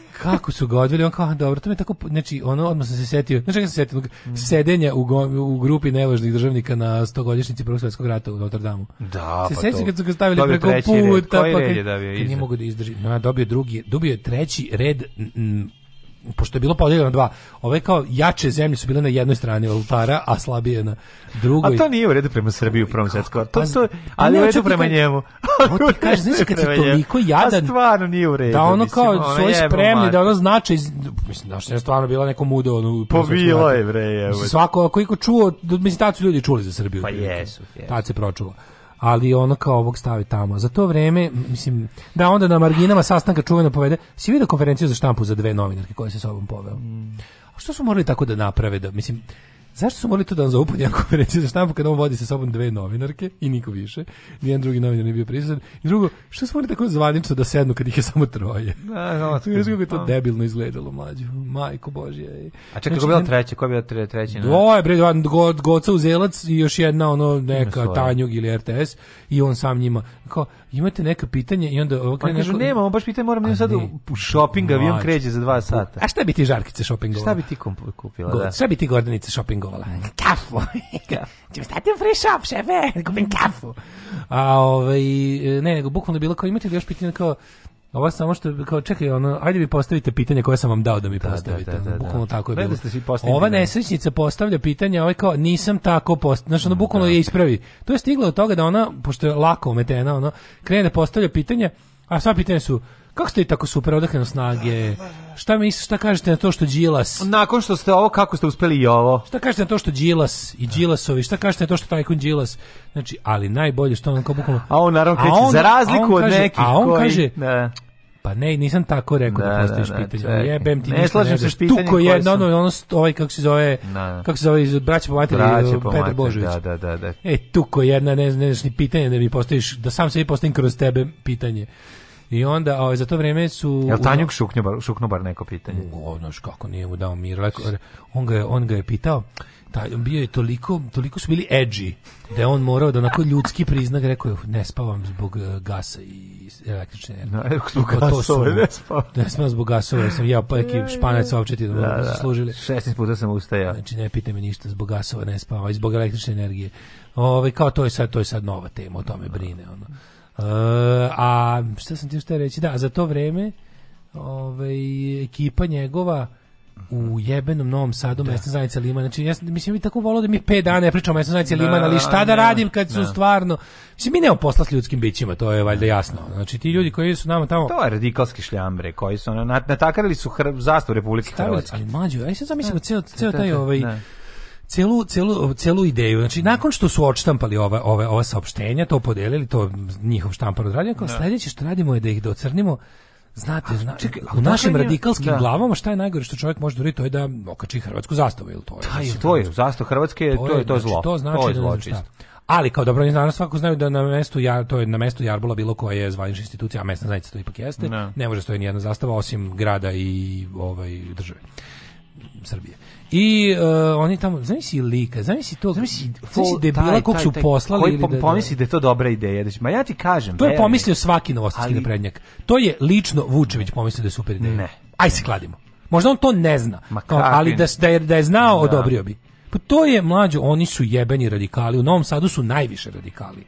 kako su ga odveli, on kao, dobro, to me tako, znači, ono, odmah sam se setio, znači, ja sam setio, mm. sedenja u, go, u grupi nevažnih državnika na stogodišnjici Prvog svjetskog rata u Notre Dame. Da, se pa sećam kad su ga stavili dobio preko puta, red. Koji pa kad, red je dobio kad nije mogu da izdrži. No, dobio drugi, dobio treći red m, pošto je bilo podeljeno dva, ove kao jače zemlje su bile na jednoj strani oltara, a slabije na drugoj. A to nije u redu prema Srbiji u prvom svetskom. To pa, su, pa ali u redu prema njemu. To ti kaže, znaš, kad si toliko jadan, a stvarno nije u redu. Da ono kao mislim, svoje spremni, da ono znači, iz, mislim, znaš, je stvarno bila neko mudo. Ono, Pobilo pa je, bre, je. Svako, ako iko čuo, mislim, tad su ljudi čuli za Srbiju. Pa jesu, jesu. Tad se pročulo ali ono kao ovog stavi tamo. Za to vreme, mislim, da onda na marginama sastanka čuveno povede, si vidio konferenciju za štampu za dve novinarke koje se sobom poveo. Mm. A što su morali tako da naprave? Da, mislim, Zašto su morali to da vam zovu po njegu konferenciju za štampu kada on vodi sa sobom dve novinarke i niko više? Nijedan drugi novinar nije bio prisutan. I drugo, što su morali tako zvanično da sednu kad ih je samo troje? Da, da, da kako je to da. debilno izgledalo, mlađo. Majko Božje. A čekaj, znači, ko je bilo treće? Ko je bilo tre, treće? No? je, bre, Goca Uzelac i još jedna ono neka Tanjug ili RTS i on sam njima kao, imate neka pitanja i onda ovo pa krene. Pa kažu, nemamo, baš pitanja moram ne sad u shopping, avion kreće za dva sata. A šta bi ti žarkice shoppingovala? Šta bi ti kupila, God, da? Šta bi ti gordanice shoppingovala? Mm. Kafu. Da. Čemo stati u free shop, šefe, kupim kafu. A ovaj, ne, nego bukvalno bilo kao, imate li još pitanja kao, Ovo samo što kao čekaj, ono ajde vi postavite pitanje koje sam vam dao da mi da, da postavite. Da, da, da, bukvalno tako je bilo. Da Ova nesrećnica postavlja pitanje, ovaj kao nisam tako post, znači ono bukvalno je ispravi. To je stiglo do toga da ona pošto je lako umetena, ono krene da postavlja pitanje A sva pitanja su, kako ste tako super odakle snage? Šta mi šta kažete na to što Đilas? Nakon što ste ovo kako ste uspeli i ovo? Šta kažete na to što Đilas i Đilasovi? Šta kažete na to što tajkun Đilas? Znači, ali najbolje što on kao bukvalno. A on naravno kreće on, za razliku od nekih A on koji, kaže, ne. Da. Pa ne, nisam tako rekao da, da postojiš da, da, pitanje. Jebem ti ne slažem se s pitanjem. Tu je ono, ono, ovaj kako se zove, da, kako se zove braća po materi Petar Božović. Da, da, da, da. E, tuko jedna ne, ne znaš ni pitanje da mi postaviš, da sam sebi postavim kroz tebe pitanje. I onda, a ovaj, za to vrijeme su Jel Tanjuk šuknubar, šuknubar neko pitanje? O, znaš kako nije mu dao mir. On ga je, on ga je pitao taj, bio je toliko, toliko su bili edgy, da je on morao da onako ljudski priznak, rekao je, ne spavam zbog e, gasa i električne energije. No, e, zbog pa gasove, ne spavam. Ne spavam zbog gasa, jer sam ja pa neki španac ovčeti da, da, da, služili. 16 puta sam ustajao. Znači, ne pita me ništa, zbog gasova ne spavam, i zbog električne energije. Ove, ovaj, kao to je sad, to je sad nova tema, o tome brine. Ono. Uh, a šta sam ti šta reći? Da, za to vreme ovaj, ekipa njegova u jebenom Novom Sadu da. mesna zajednica Limana. Znači, ja, mislim, mi tako volao da mi 5 dana ne pričamo mesna zajednica da, Limana, ali šta da, da, da radim kad su stvarno... Mislim, mi nemamo posla s ljudskim bićima, to je valjda jasno. Znači, ti ljudi koji su nama tamo... To je radikalski šljambre, koji su... Natakarili su zastavu Republike Hrvatske. Ali mlađo, aj sad zamislimo ceo, ceo taj ovaj... Ne celu, celu, celu ideju. Znači, nakon što su odštampali ova, ove, ova saopštenja, to podelili, to njihov štampar odradio, kao da. sledeće što radimo je da ih docrnimo Znate, zna, čekaj, u našim radikalskim da. glavama šta je najgore što čovjek može da to je da okači hrvatsku zastavu ili to je. Da, to je, zastavu Hrvatske, to je to, je, to, je, to je zlo. To znači to je da zlo, da ali kao dobro oni danas svako znaju da na mestu ja to je na mestu Jarbola bilo koja je zvanična institucija, a mesna zajednica to ipak jeste. Ne, da. ne može stoji ni jedna zastava osim grada i ovaj države Srbije. I uh, oni tamo, znaš si lika, znaš to, znaš si, znaš si debila kog su poslali. Koji pom, da-, da, pomisli da je to dobra ideja, da znači, će, ma ja ti kažem. To je pomislio svaki novostatski naprednjak. To je lično Vučević pomislio da je super ideja. Ne. Aj se kladimo. Možda on to ne zna, kao, ali da, da, je, da je znao, da. odobrio bi. Pa to je, mlađo, oni su jebeni radikali, u Novom Sadu su najviše radikali.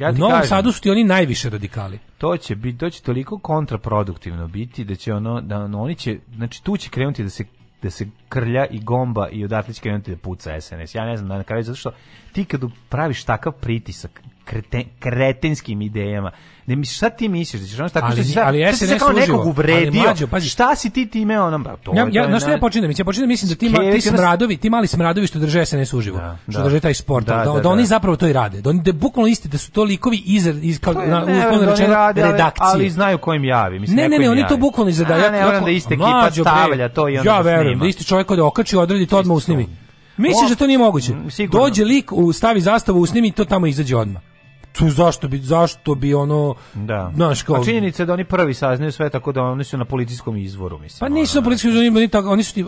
Ja u Novom kažem, Sadu su ti oni najviše radikali. To će biti, to će toliko kontraproduktivno biti da će ono da ono, oni će znači tu će krenuti da se da se krlja i gomba i odatle će krenuti da puca SNS. Ja ne znam, na kraju, zato što ti kad praviš takav pritisak kreten, kretenskim idejama, Ne misliš, šta ti misliš da znači, ćeš ono tako ali, što si ali šta si kao nekog uvredio, mlađo, pazi, šta si ti time imao ba, to ja, ja, na što ja počinem da mislim, ja počinem da mislim da ti, ma, ti smradovi, ti mali smradovi što drže SNS uživo, da, što da. drže taj sport, da, da, da, da, da, oni da. zapravo to i rade, da oni da bukvalno isti, da su to likovi iz, iz kao, pa na, uslovno rečeno, rade, redakcije. Ali, ali znaju kojim javi, mislim, ne, ne, ne, oni to bukvalno izada, ja, ne, da iste ekipa stavlja to i onda Ja verujem, da isti čovjek da okači, odredi to odmah snimi Misliš da to nije moguće? Mm, Dođe lik, stavi zastavu, snimi i to tamo izađe odmah tu zašto bi zašto bi ono da. znaš kao A da oni prvi saznaju sve tako da oni su na policijskom izvoru mislim. Pa nisu na policijskom izvoru, oni tako oni su ti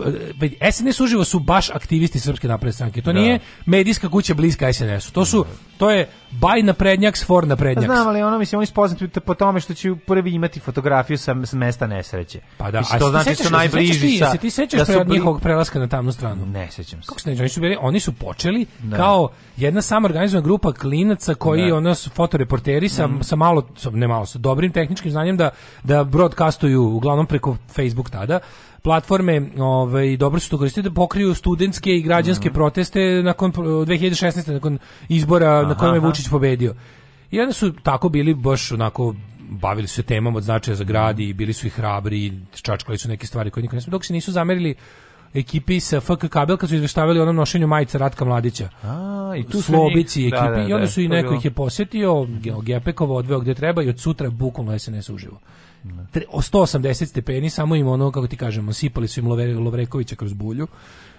e, SNS uživo su baš aktivisti srpske napredne stranke. To da. nije medijska kuća bliska SNS-u. To su to je baj na prednjak s for na prednjak. Znam, ali ono mislim oni su poznati po tome što će prvi imati fotografiju sa mesta nesreće. Pa da, mislim, to znači su najbliži sa. Se ti sećaš da pre bili... njihovog prelaska na tamnu stranu? Ne sećam se. Kako se ne, oni su bili, oni su počeli da. kao jedna samorganizovana grupa klinaca koji da. ono ono su fotoreporteri sa, mm. sa malo, sa, ne malo, sa dobrim tehničkim znanjem da, da broadcastuju uglavnom preko Facebook tada platforme ovaj, dobro su to koristili da pokriju studentske i građanske mm. proteste nakon 2016. nakon izbora aha, na kojem je Vučić pobedio. I onda su tako bili baš onako bavili su se temom od značaja za grad i bili su i hrabri i čačkali su neke stvari koje niko ne smije, dok se nisu zamerili ekipi sa FK Kabel kad su izveštavali o onom nošenju majica Ratka Mladića. A, i tu Slobici njih, da, ekipi. Da, da, I onda da, su i neko ih je posjetio, Gepekova odveo gdje treba i od sutra bukvalno SNS uživo. Da. Tre, 180 stepeni, samo im ono, kako ti kažemo, sipali su im Lovre, Lovrekovića kroz bulju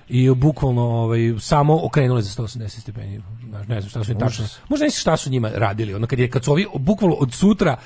i bukvalno ovaj, samo okrenule za 180 stepeni. Ne znam šta su im tačno. Možda ne šta su njima radili. Ono, kad, je, kad su ovi bukvalno od sutra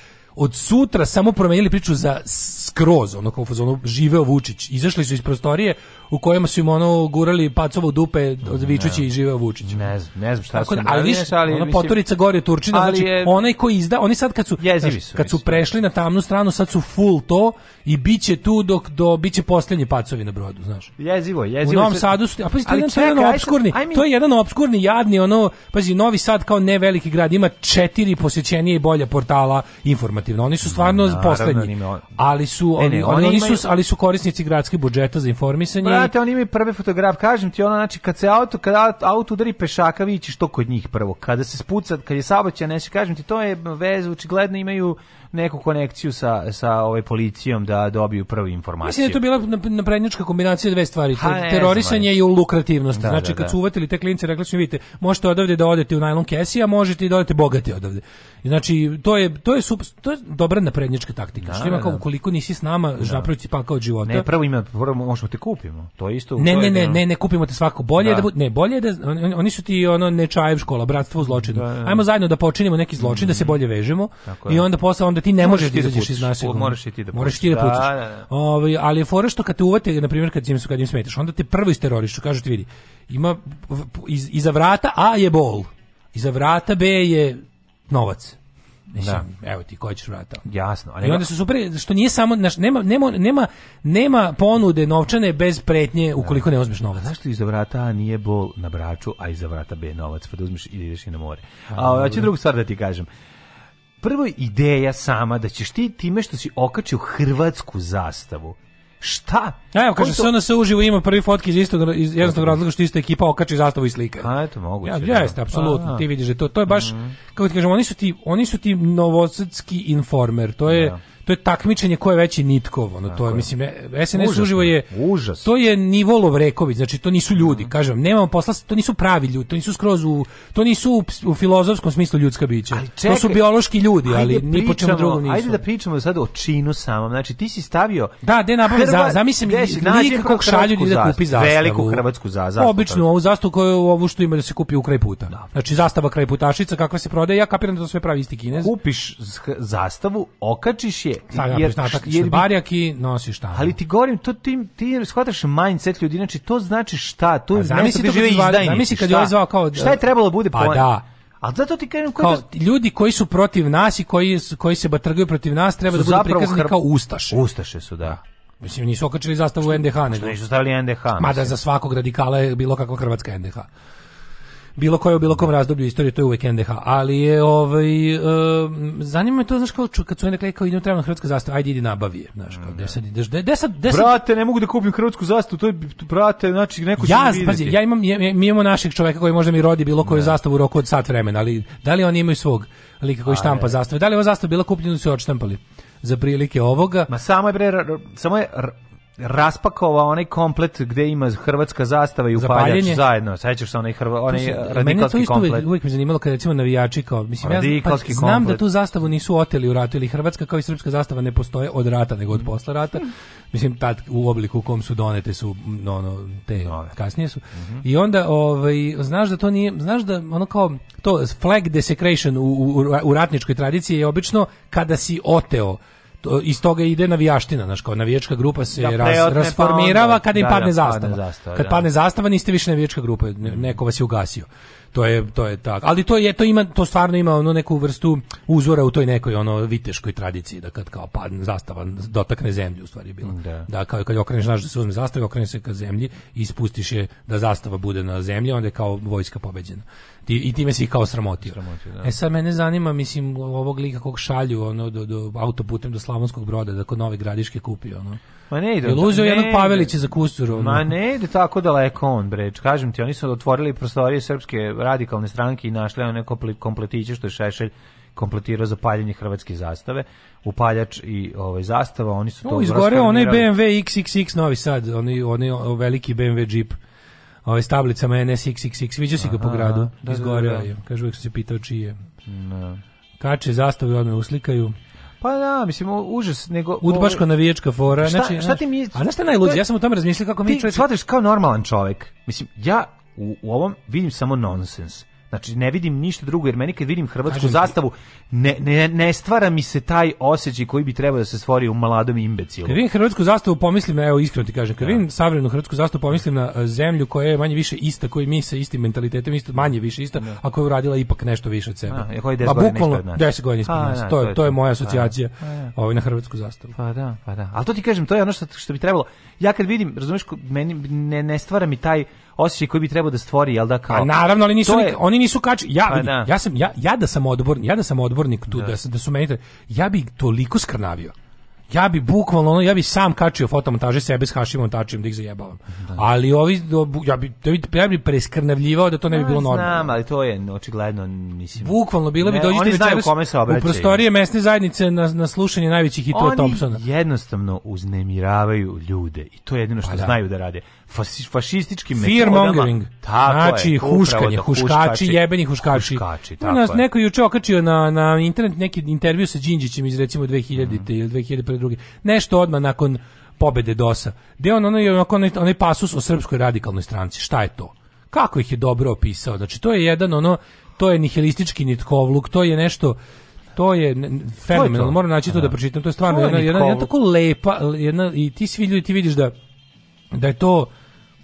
od sutra samo promenili priču za skroz, ono kao fazonu živeo Vučić. Izašli su iz prostorije u kojima su im ono gurali pacovo dupe od vičući i živeo Vučić. Ne znam, ne znam šta Tako, su. Da, ali viš, ali ono, mislim, poturica gore Turčina, znači je, onaj koji izda, oni sad kad su, su kad su prešli na tamnu stranu, sad su full to i biće tu dok do biće poslednji pacovi na brodu, znaš. Jezivo, jezivo. U Novom se... Sadu su, a pa jedan, čeka, jedan obskurni, mean, to je jedan obskurni jadni ono, pazi, Novi Sad kao ne veliki grad ima četiri posećenije i bolja portala informativnih relativno. Oni su stvarno no, poslednji. Ali su ne, ne, oni, oni, imaju... ali su korisnici gradskih budžeta za informisanje. Brate, oni imaju prve fotograf, kažem ti, ono znači kad se auto kad auto udari pešaka, vidiš što kod njih prvo. Kada se spuca, kad je saobraćaj, ne kažem ti, to je vez, očigledno imaju neku konekciju sa, sa ovaj policijom da dobiju prvu informaciju. Mislim da je to bila naprednička kombinacija dve stvari, ha, terorisanje i lukrativnost. Da, znači da, da. kad su uvatili te klince, rekli su vidite, možete odavde da odete u najlon kesi, a možete i da odete bogati odavde. Znači to je to je sub, to je dobra naprednička taktika. Znači, da, ima kao da. koliko nisi s nama, da. zapravo ti pa kao života. Ne, prvo ima prvo možemo te kupimo. To je isto Ne, ne, ne, ne, ne kupimo te svako bolje da, da ne, bolje da oni su ti ono ne čajev škola, bratstvo u zločinu. Ajmo zajedno da počinimo neki zločin, da se mhm. bolje vežemo i onda posle onda onda ti ne moraš možeš da, da izađeš iz naselja. Možeš ti da možeš ti da, da pucaš. Da, da, da. Ovaj, ali fore što kad te uvate, na primjer, kad im, kad im smetaš, onda te prvo isterorišu, kažu ti vidi, ima, iz, iza vrata A je bol, iza vrata B je novac. Mislim, da. evo ti koji ćeš vrata. Jasno, ali I onda su super što nije samo naš, nema, nema, nema, nema ponude novčane bez pretnje da. ukoliko da. ne uzmeš novac. A zašto iza vrata A nije bol na braču, a iza vrata B je novac, pa da uzmeš i ideš i na more. A, a, a, a, a, da ti kažem prvo ideja sama da ćeš ti time što si okačio hrvatsku zastavu Šta? Evo, kaže, to... se se uživo ima prvi fotki iz istog, iz jednostavnog razloga što ista ekipa okači zastavu i slika. A, eto, moguće. Ja, da. jeste, apsolutno, ti vidiš da to, to je baš, mm -hmm. kako ti kažem, oni su ti, oni su ti novosadski informer, to je, da to je takmičenje koje je veći nitkov, ono to je mislim e, SNS uživo je užas. to je nivolov reković znači to nisu mhm. ljudi, mm kažem, nemamo posla, to nisu pravi ljudi, to nisu skroz u to nisu u, u filozofskom smislu ljudska bića. to su biološki ljudi, ali pričamo, ni po čemu drugom nisu. Ajde da pričamo sad o činu samom. Znači ti si stavio Da, gde nabavi za zamislim nikakvog šalju da kupi zastavu. Veliku hrvatsku za zastavu. obično ovu zastavu koju ovu što ima da se kupi u kraj puta. Da. Znači zastava kraj putašica kakva se prodaje, ja kapiram da to sve pravi isti Kinez. Kupiš zastavu, okačiš je Stavlja jer, natak, jer bi, barjak i nosiš tamo. Ali ti govorim, to ti, ti shvataš mindset ljudi, znači to znači šta, to pa je mesto gde žive izdajnici. Zamisli kad je ovaj zvao kao... Šta je trebalo da bude pa po... Pa da. A zato ti kažem kao, da... ljudi koji su protiv nas i koji koji se batrgaju protiv nas treba da budu prikazani hrb... kao ustaše. Ustaše su, da. Mislim, nisu okačili zastavu NDH. ne. Što nisu stavili NDH. Mada mislim. za svakog radikala je bilo kakva hrvatska NDH bilo koje u bilo kom razdoblju istorije, to je uvek NDH. Ali je, ovaj, uh, zanima me to, znaš, kao, kad su oni rekli, kao idemo trebamo hrvatska zastava, ajde idi nabavi je, znaš, kao, gde sad ideš, gde, sad, gde sad... Brate, ne mogu da kupim hrvatsku zastavu, to je, brate, znači, neko će ja, da pazi, ja imam, ja, mi imamo naših čoveka koji možda mi rodi bilo koju da. zastavu u roku od sat vremena, ali da li oni imaju svog lika koji štampa zastave? Da li je ova zastava bila kupljena su je odštampali? za prilike ovoga. Ma samo je bre, samo je raspakovao onaj komplet gde ima hrvatska zastava i upaljač zajedno. Sećaš se onaj, hrva, onaj se, radikalski mene to isto komplet? Uvijek, uvijek me zanimalo kada recimo navijači kao, mislim, radikalski ja znam, pa, znam da tu zastavu nisu oteli u ratu ili hrvatska kao i srpska zastava ne postoje od rata nego od posla rata. Mislim, tad u obliku u kom su donete su mm, no, no te Nove. kasnije su. Mm -hmm. I onda ovaj, znaš da to nije, znaš da ono kao to flag desecration u, u, u ratničkoj tradiciji je obično kada si oteo iz toga ide navijaština, znači kao navijačka grupa se da, raz, pa rasformirava pa onda, kada im da, padne, da, zastava. padne zastava. Da. Kad padne zastava niste više navijačka grupa, neko vas je ugasio to je to je tako. Ali to je to ima to stvarno ima ono neku vrstu uzora u toj nekoj ono viteškoj tradiciji da kad kao padne zastava dotakne zemlju u stvari je bilo. Da, da kao kad okreneš znaš da se uzme zastava, okreneš se ka zemlji i ispustiš je da zastava bude na zemlji, onda je kao vojska pobeđena. Ti, I time si kao sramotio. sramotio da. E sad mene zanima, mislim, ovog lika kog šalju ono, do, do, autoputem do Slavonskog broda, da kod Nove Gradiške kupi, ono. Ma ne ide. Iluzio jednog Pavelića za kusuru. Ma ne ide tako daleko on, bre. Kažem ti, oni su otvorili prostorije srpske radikalne stranke i našli one kompletiće što je Šešelj kompletirao za paljenje hrvatske zastave, upaljač i ovaj zastava, oni su to no, izgoreo onaj BMW XXX Novi Sad, oni oni ovaj, veliki BMW džip. Ovaj s tablicama NSXXX, viđao si ga po gradu, da, da izgoreo da, da. je. Kažu uvek su se pitao čije. No. Kače zastave odme uslikaju. Pa da, mislim, užas, nego... Udbaško navijačka fora, šta, znači... Šta ti mi... A znaš šta najluđe, ja sam u tome razmislio kako mi čovjek... Ti shvataš kao normalan čovjek. Mislim, ja u, u ovom vidim samo nonsens. Znači ne vidim ništa drugo jer meni kad vidim hrvatsku Kažem, zastavu ne, ne, ne stvara mi se taj osećaj koji bi trebao da se stvori u mladom imbecilu. Kad vidim hrvatsku zastavu pomislim na, evo iskreno ti kažem, kad ja. Da. vidim savremenu hrvatsku zastavu pomislim na e, zemlju koja je manje više ista, koji mi sa istim mentalitetom, isto manje više ista, ja. Da. a koja je uradila ipak nešto više od sebe. A, koji je 10 godina ispred 10 godina ispred nas. Da, to, je, to je moja asocijacija ovaj, na hrvatsku zastavu. Pa da, pa da. Ali to ti kažem, to je ono što, što bi trebalo. Ja kad vidim, razumeš, meni ne, ne stvara mi taj osjećaj koji bi trebao da stvori, jel da pa kao. A naravno, ali nisu je... oni nisu kači. Ja, pa vidi, da. ja sam ja, ja da sam odbornik, ja da sam odbornik tu da, da, da su meni ja bih toliko skrnavio ja bi bukvalno ono, ja bi sam kačio fotomontaže sebe s Hašimom Tačijom da ih zajebavam. Da. Ali ovi, ja da bi, ja bi preskrnavljivao da to ne bi bilo normalno. Znam, ali to je očigledno, mislim. Bukvalno, bilo ne, bi dođite večeras u prostorije mesne zajednice na, na slušanje najvećih hitova Thompsona. Oni jednostavno uznemiravaju ljude i to je jedino što pa da. znaju da rade. Fas, fašistički Fearmongering. Znači, je, huškanje, da huškači, huškači, jebeni huškači. huškači tako Nas, je. neko juče okačio na, na internet neki intervju sa Đinđićem iz recimo 2000. Mhm. ili mm. 2001 ili drugi. Nešto odmah nakon pobede DOS-a. Gde on onaj, onaj, onaj pasus o srpskoj radikalnoj stranci. Šta je to? Kako ih je dobro opisao? Znači, to je jedan ono, to je nihilistički nitkovluk, to je nešto to je fenomenalno. Moram naći to da, da pročitam. To je stvarno to je jedna, jedna, jedna tako lepa, jedna i ti svi ljudi ti vidiš da da je to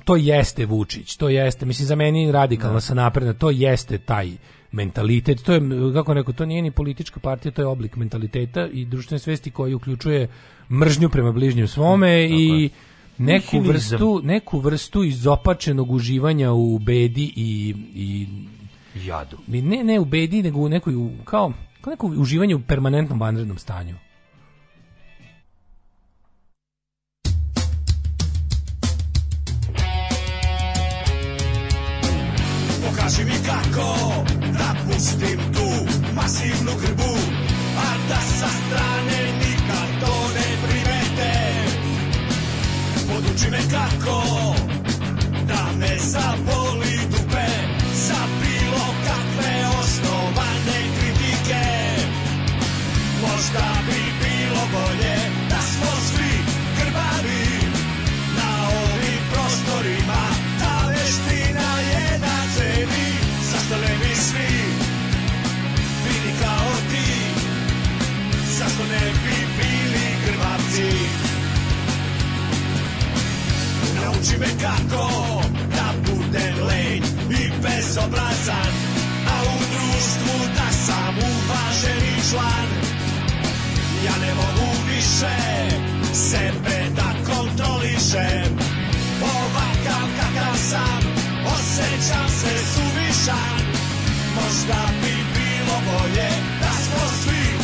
to jeste Vučić, to jeste, mislim za meni radikalna da. sa napredna, to jeste taj mentalitet, to je, kako neko, to nije ni politička partija, to je oblik mentaliteta i društvene svesti koji uključuje mržnju prema bližnjem svome mm, Tako i neku vrstu, neku vrstu izopačenog uživanja u bedi i, i jadu. Ne, ne u bedi, nego u nekoj, kao, kao neko uživanje u permanentnom vanrednom stanju. Kaži mi kako da pustim tu masivnu grbu A da sa strane nikad to ne primete Poduči me kako da me zaboli dupe Za bilo kakve osnovane kritike Možda bi bilo bolje da smo svi krvari Na ovim prostorima zašto ne bi bili grbaci Nauči me kako da budem lenj i bezobrazan A u društvu da sam uvaženi član Ja ne mogu više sebe da kontrolišem Ovakav kakav sam, osjećam se suvišan Možda bi bilo bolje da smo svi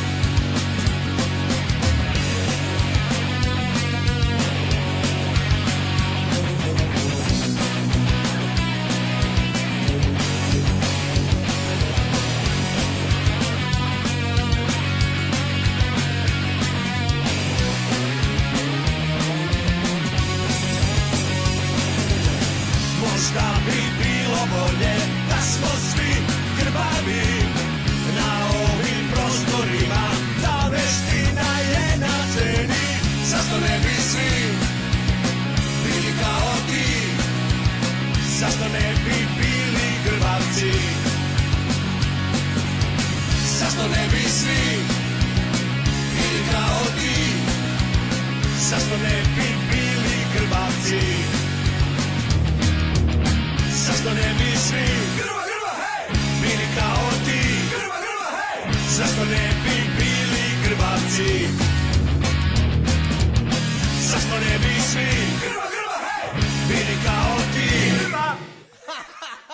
seljaci Zašto ne bi svi grba, grba, hej! Bili kao ti grba.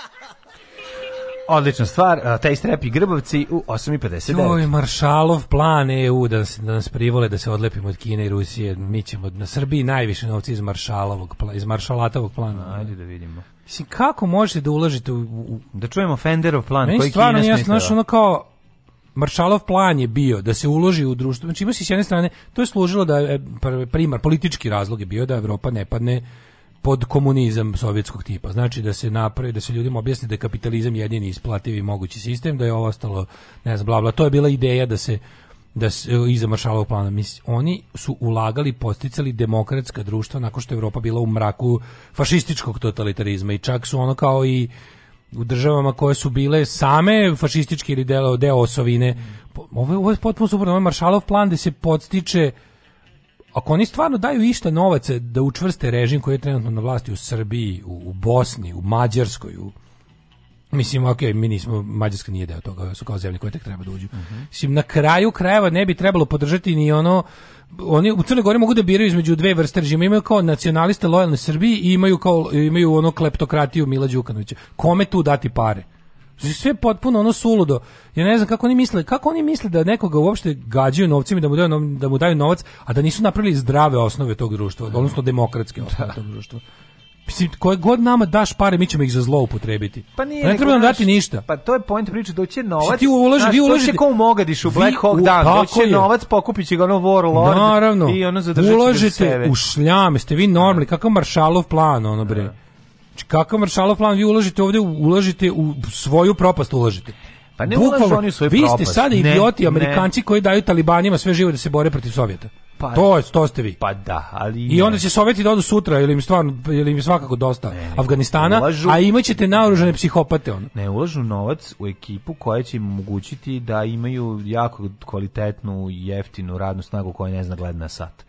Odlična stvar, taj strep i grbavci u 8.59. Joj, Maršalov plan EU da nas, da nas privole da se odlepimo od Kine i Rusije. Mi ćemo na Srbiji najviše novci iz Maršalovog iz Maršalatovog plana. Ajde da vidimo. Mislim, kako možete da uložite u, u... Da čujemo Fenderov plan koji Kina smislila. Meni stvarno jasno, znaš, ono kao Maršalov plan je bio da se uloži u društvo. Znači ima se s jedne strane, to je služilo da je primar, politički razlog je bio da Evropa ne padne pod komunizam sovjetskog tipa. Znači da se napravi, da se ljudima objasni da je kapitalizam jedini isplativi mogući sistem, da je ovo ostalo, ne znam, bla, bla. To je bila ideja da se da se, e, iza Maršalovog plana. misli. oni su ulagali, posticali demokratska društva nakon što je Evropa bila u mraku fašističkog totalitarizma i čak su ono kao i u državama koje su bile same fašistički ili deo, deo osovine. Ovo je, ovo je potpuno suprotno, ovo je Maršalov plan da se podstiče ako oni stvarno daju išta novaca da učvrste režim koji je trenutno na vlasti u Srbiji, u, u Bosni, u Mađarskoj, u Mislim, ok, mi nismo, Mađarska nije deo toga, su kao zemlje koje tek treba da uđu. Uh mhm. -huh. Mislim, na kraju krajeva ne bi trebalo podržati ni ono, oni u Crnoj Gori mogu da biraju između dve vrste režima, imaju kao nacionaliste lojalne Srbiji i imaju, kao, imaju ono kleptokratiju Mila Đukanovića. Kome tu dati pare? sve potpuno ono suludo. Ja ne znam kako oni misle, kako oni misle da nekoga uopšte gađaju novcima i da mu daju da mu daju novac, a da nisu napravili zdrave osnove tog društva, odnosno demokratske osnove da. tog društva. Mislim, koje god nama daš pare, mi ćemo ih za zlo upotrebiti. Pa nije, pa ne treba nam dati ništa. Pa to je point priče, doći je znači, novac. Ti uloži, znaš, vi uložite. To će Mogadiš u Black Hawk Dan, doći je novac, pokupit će ga ono Warlord Naravno, i ono zadržat Uložite u šljame, ste vi normali. Da. kakav maršalov plan, ono bre. Da. Znači, Kakav maršalov plan, vi uložite ovdje, uložite u svoju propast, uložite. Pa ne Bukvalno, oni u svoju Vi ste sada idioti, Amerikanci koji daju talibanima sve živo da se bore protiv Sovjeta. Pa, to, je, to ste vi. Pa da, ali... I onda će sovjeti da odu sutra, ili im, stvarno, ili im je svakako dosta ne, Afganistana, ulažu, a imaćete naoružane psihopate. On. Ne, ulažu novac u ekipu koja će im omogućiti da imaju jako kvalitetnu, jeftinu radnu snagu koja ne zna gled na sat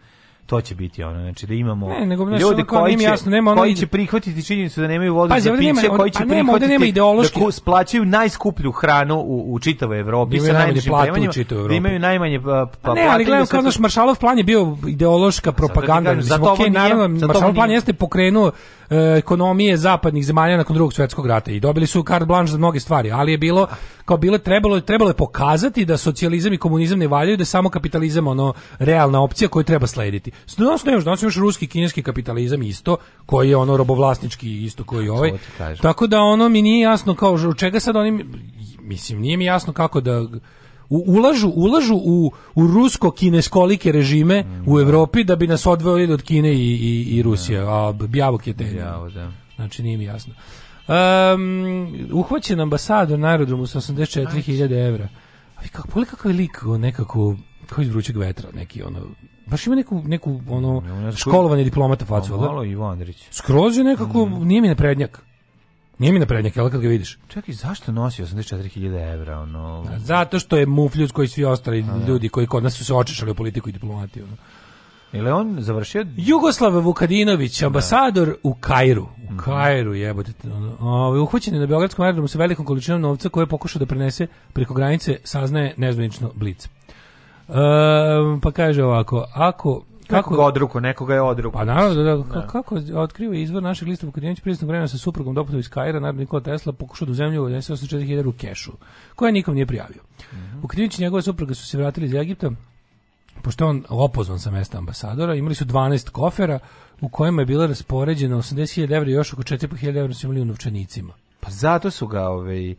to će biti ono znači da imamo ne, nego, znači, ljude koji će, jasno, nema ono koji će prihvatiti činjenicu da nemaju vode pa, za piće nema, koji će pa, nema, prihvatiti nema ideološki. da plaćaju najskuplju hranu u, u čitavoj Evropi imaju sa najmanjim primanjima da imaju najmanje pa, pa, pa ne ali gledam da kao naš Maršalov plan je bio ideološka da propaganda kažem, zato okay, naravno Maršalov plan jeste pokrenuo eh, ekonomije zapadnih zemalja nakon drugog svetskog rata i dobili su card blanche za mnoge stvari, ali je bilo kao bilo trebalo je trebalo je pokazati da socijalizam i komunizam ne valjaju, da je samo kapitalizam ono realna opcija koju treba slediti. Danas nemaš, danas imaš ruski, kineski kapitalizam isto, koji je ono robovlasnički isto koji i ovaj. Da Tako da ono mi nije jasno kao od čega sad oni mislim nije mi jasno kako da u, ulažu ulažu u, u rusko-kineskolike režime mm, u da. Evropi da bi nas odveli od Kine i, i, i Rusije, da. a bjavok je te. Ja, da. Znači nije mi jasno. Um, uhvaćen ambasador na aerodromu sa 84.000 evra. A vi kako, poli je lik, nekako, kao iz vrućeg vetra, neki ono, baš ima neku, neku ono, školovanje diplomata pa facu. Da? Malo Ivo Andrić. Skroz je nekako, mm. nije mi na prednjak. Nije mi na prednjak, al kad ga vidiš. Čekaj, zašto nosi 84.000 € Ono... Da, zato što je mufljuz koji svi ostali A, da. ljudi koji kod nas su se očešali u politiku i diplomatiju. Ono. Ili on završio... Jugoslav Vukadinović, ambasador u Kairu. U mhm. Kairu, jebote. Uhvaćen je na Beogradskom aerodromu sa velikom količinom novca koje je pokušao da prenese preko granice, saznaje nezvanično Blic. Ehm, pa kaže ovako, ako kako ga odruko, nekoga je odruko. Pa naravno, da, da, da, kako otkriva izvor našeg lista Vukadinović prisnog vremena sa suprugom doputom iz Kajra, naravno Nikola Tesla, pokušao da zemlju odnese 84.000 u kešu, koja nikom nije prijavio. Mm -hmm. Vukadinović i njegova supruga su se vratili iz Egipta, pošto on opozvan sa mesta ambasadora, imali su 12 kofera u kojima je bila raspoređena 80.000 evra i još oko 4.500 evra su imali u novčanicima. Pa zato su ga ove, ovaj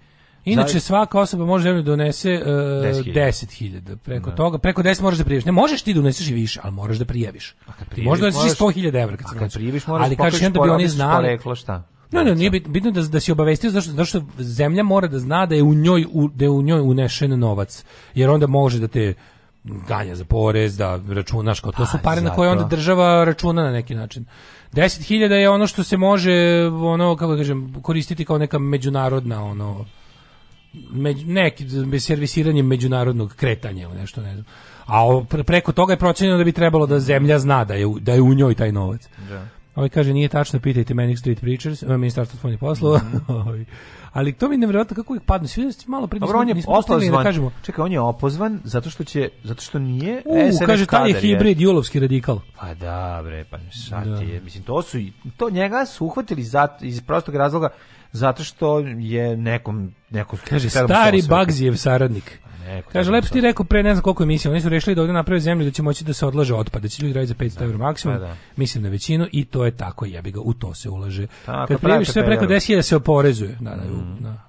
Inače svaka osoba može da donese 10.000. E, preko da. toga, preko 10 možeš da prijaviš. Ne možeš ti da doneseš i više, al možeš da prijaviš. A možeš da si 100.000 €, kad, a kad prijaviš, moraš ali kažeš da bi oni znali. Reklo šta? Ne, ne, nije bitno da, da si obavestio zašto, zašto zemlja mora da zna da je u njoj, u, da je u njoj unešen novac. Jer onda može da te ganja za porez, da računaš kao to su pare na koje onda država računa na neki način. 10.000 je ono što se može ono kako da kažem koristiti kao neka međunarodna ono među, neki servisiranjem međunarodnog kretanja ili nešto ne znam. A preko toga je procenjeno da bi trebalo da zemlja zna da je da je u njoj taj novac. Da. Ovi ovaj kaže nije tačno, pitajte Manic Street Preachers, eh, ministarstvo spoljnih poslova. Mm -hmm. Ali to mi je nevjerojatno kako ih padne. Svi malo pre Dobro, on je da opozvan. Da kažemo. Čekaj, on je opozvan zato što će zato što nije U, SNS kaže taj je hibrid julovski radikal. Pa da, bre, pa šta da. ti je? Mislim to su to njega su uhvatili za iz prostog razloga zato što je nekom neko kaže stari Bagzijev saradnik. Pa neko, Kaže, lepo ti rekao pre ne znam koliko emisija, oni su rešili da ovde naprave zemlju da će moći da se odlaže otpad, da će ljudi raditi za 500 euro maksimum, da, da. mislim na većinu i to je tako, jebi ga, u to se ulaže. Tako, Kad prijeviš sve preko 10.000 se oporezuje. Da, da, mm. da.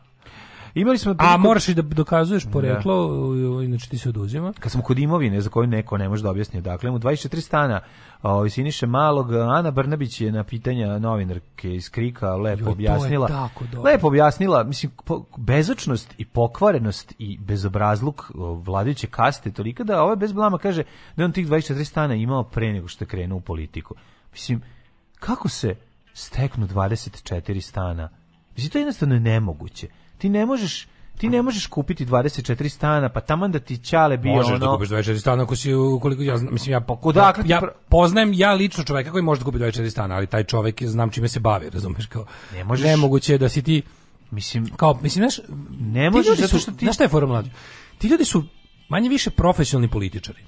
Imali smo priliku... A moraš i da dokazuješ poreklo, da. inače ti se oduzima. Kad smo kod imovine za koju neko ne može da objasni odakle, mu 24 stana o, Siniše Malog, Ana Brnabić je na pitanja novinarke iz Krika lepo Joj, objasnila. Tako lepo objasnila, mislim, bezočnost i pokvarenost i bezobrazluk vladajuće kaste tolika da ovaj bez blama kaže da on tih 24 stana imao pre nego što je krenuo u politiku. Mislim, kako se steknu 24 stana? Mislim, to je jednostavno nemoguće ti ne možeš ti ne možeš kupiti 24 stana, pa taman da ti ćale bio možeš ono... Možeš da kupiš 24 stana ako si, koliko ja znam, mislim, ja, po, ja, ja poznajem ja lično čoveka koji može da kupi 24 stana, ali taj čovek znam čime se bavi, razumeš, kao... Ne možeš... Nemoguće je da si ti... Mislim, kao, mislim, znaš, ne možeš zato što ti... Znaš šta je formula? Ti ljudi su manje više profesionalni političari.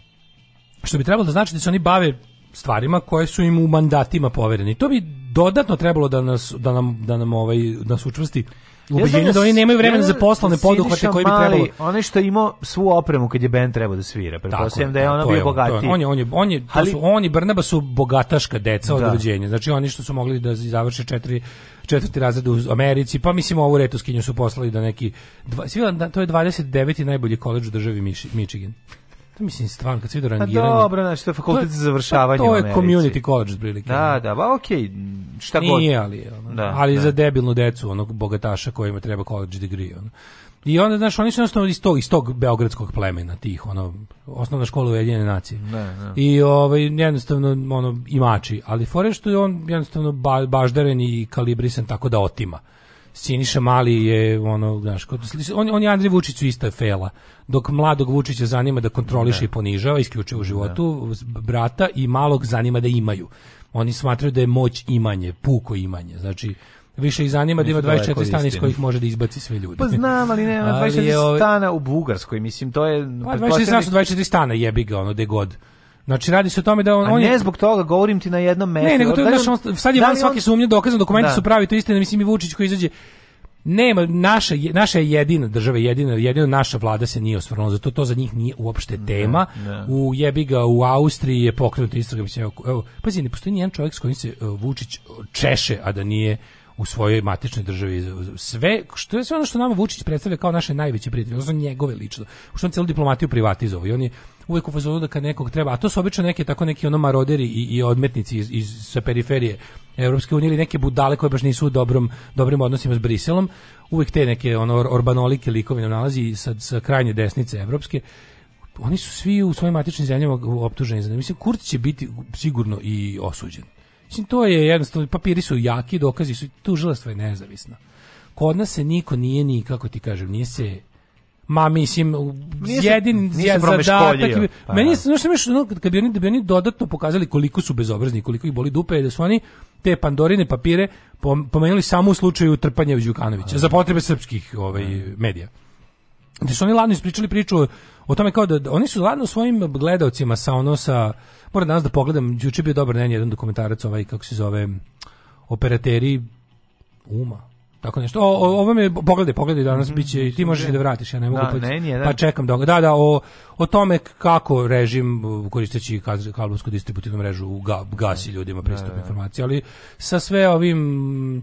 Što bi trebalo da znači da se oni bave stvarima koje su im u mandatima povereni. To bi dodatno trebalo da nas da nam da nam ovaj da nas učvrsti ubeđenju ja da oni nemaju vremena za poslane poduhvate koji bi trebalo. Oni što je svu opremu kad je bend trebao da svira, pretpostavljam da je da, ono bio bogati. On je on je on je to su oni Brnaba su bogataška deca da. od rođenja. Znači oni što su mogli da završe četiri četvrti razred u Americi, pa mislim ovu retuskinju su poslali da neki, dva, to je 29. najbolji koleđ u državi Michigan. To mislim stvarno kad se vidi pa rangiranje. Pa dobro, znači to je fakultet za završavanje. To je, to je community college prilike. Da, da, pa okej, okay, šta Nije, god. Nije, ali, ono, da, ali da. za debilnu decu, onog bogataša kojima treba college degree, ono. I onda, znaš, oni su jednostavno iz tog, iz tog beogradskog plemena tih, ono, osnovna škola Ujedinjene nacije. Ne, da, ne. Da. I ovaj, jednostavno, ono, imači. Ali fore je on jednostavno ba, baždaren i kalibrisan tako da otima. Siniša Mali je ono, znaš, on, on je Andrej Vučiću isto je fela. Dok mladog Vučića zanima da kontroliše da. i ponižava, isključuje u životu, da. brata i malog zanima da imaju. Oni smatraju da je moć imanje, puko imanje. Znači, više ih zanima da ima 24 stana iz kojih može da izbaci sve ljude. Pa znam, ali ne, 24 ali je, ovaj- stana u Bugarskoj, mislim, to je... Pa 24 stana su 24 stana, jebi ga, ono, gde god Znači radi se o tome da on, A on ne je... zbog toga govorim ti na jednom mestu. Ne, nego to znači, on, sad je da van svake on... sumnje dokazano, dokumenti da. su pravi, to isto da mislim i Vučić koji izađe nema naša naša je jedina država jedina jedina naša vlada se nije osvrnula zato to za njih nije uopšte da, tema ne, da. ne. u jebi ga u Austriji je pokrenuta istraga mislim evo pazi ne postoji nijedan čovjek s kojim se e, Vučić češe a da nije u svojoj matičnoj državi sve što je sve ono što nama Vučić predstavlja kao naše najveće prijatelje, odnosno njegove lično. Što on celu diplomatiju privatizovao i on je uvek u fazonu da kad nekog treba, a to su obično neke tako neki ono maroderi i, i odmetnici iz, iz sa periferije Evropske unije ili neke budale koje baš nisu u dobrom, dobrim odnosima s Briselom, uvek te neke ono orbanolike likove nam nalazi sa, sa krajnje desnice evropske oni su svi u svojim matičnim zemljama optuženi za mislim Kurc će biti sigurno i osuđen mislim to je jednostavno papiri su jaki dokazi su tužilaštvo je nezavisno kod nas se niko nije ni kako ti kažem nije se ma mislim jedin zadatak pa, meni se znači no, kad bi oni da bi oni dodatno pokazali koliko su bezobrazni koliko ih boli dupe da su oni te pandorine papire pomenuli samo u slučaju trpanja Đukanovića za potrebe srpskih ovaj medija da su oni ladno ispričali priču o tome kao da, da oni su ladno svojim gledaocima sa ono sa moram danas da pogledam juče bio dobar ne jedan dokumentarac ovaj kako se zove operateri uma Tako nešto. O, o ovo me pogledaj, pogledaj danas mm biće i ti možeš da i da vratiš, ja ne mogu. Da, pa, da. pa čekam dok. Da, da, o, o tome kako režim koristeći kablovsku distributivnu mrežu u ga, gasi da. ljudima pristup informacija, ali sa sve ovim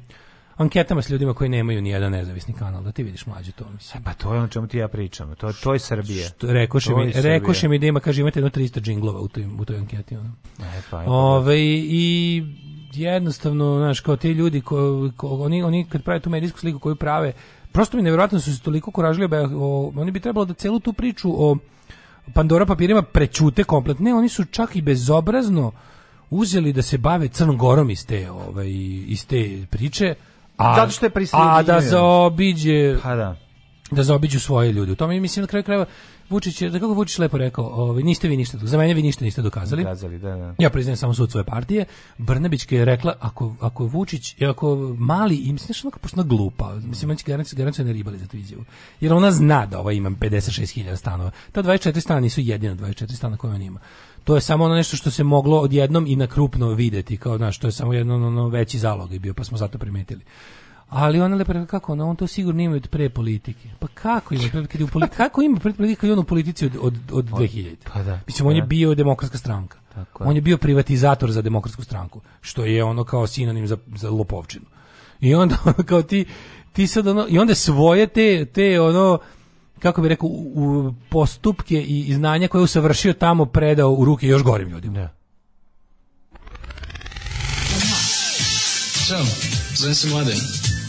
anketama s ljudima koji nemaju ni jedan nezavisni kanal, da ti vidiš mlađe to mislim. E, pa to je ono čemu ti ja pričam, to to je Srbija. Što rekoše mi, rekoše mi da ima kaže imate jedno 300 džinglova u toj u toj anketi ono. E, pa, Ove, i jednostavno, znaš, kao ti ljudi, ko, ko, oni, oni kad prave tu medijsku sliku koju prave, prosto mi nevjerojatno da su se toliko koražili, da, o, oni bi trebalo da celu tu priču o Pandora papirima prećute kompletno. Ne, oni su čak i bezobrazno uzeli da se bave Crnogorom iz te, ovaj, iz te priče, a, Zato što je a da zaobiđe... Pa da da zaobiđu svoje ljude. U tome mislim na kraju krajeva Vučić je, da kako Vučić lepo rekao, ovaj, niste vi ništa, za mene vi ništa niste dokazali. dokazali da, da. Ja priznajem samo sud svoje partije. Brnabićka je rekla, ako, ako Vučić, e, ako mali, im se nešto onako glupa, mislim, će garancija, garancija ne ribali za tu izjavu. Jer ona zna da ovaj ima 56.000 stanova. Ta 24 stana nisu jedina 24 stana koje on ima to je samo ono nešto što se moglo odjednom i na krupno videti kao znaš to je samo jedan ono veći zalog je bio pa smo zato primetili Ali ona lepo kako ono, on to sigurno ima od pre politike. Pa kako ima pred da kad je u politi, kako ima pred politika da i on u politici od od od 2000. Pa, pa da. Mislim on je da. bio demokratska stranka. Tako je. On je bio privatizator za demokratsku stranku, što je ono kao sinonim za za lopovčinu. I onda ono, kao ti ti sad ono i onda svoje te te ono kako bi rekao u, u postupke i znanja koje je usavršio tamo predao u ruke još gorim ljudima. Da. Ćao, zovem se Mladen.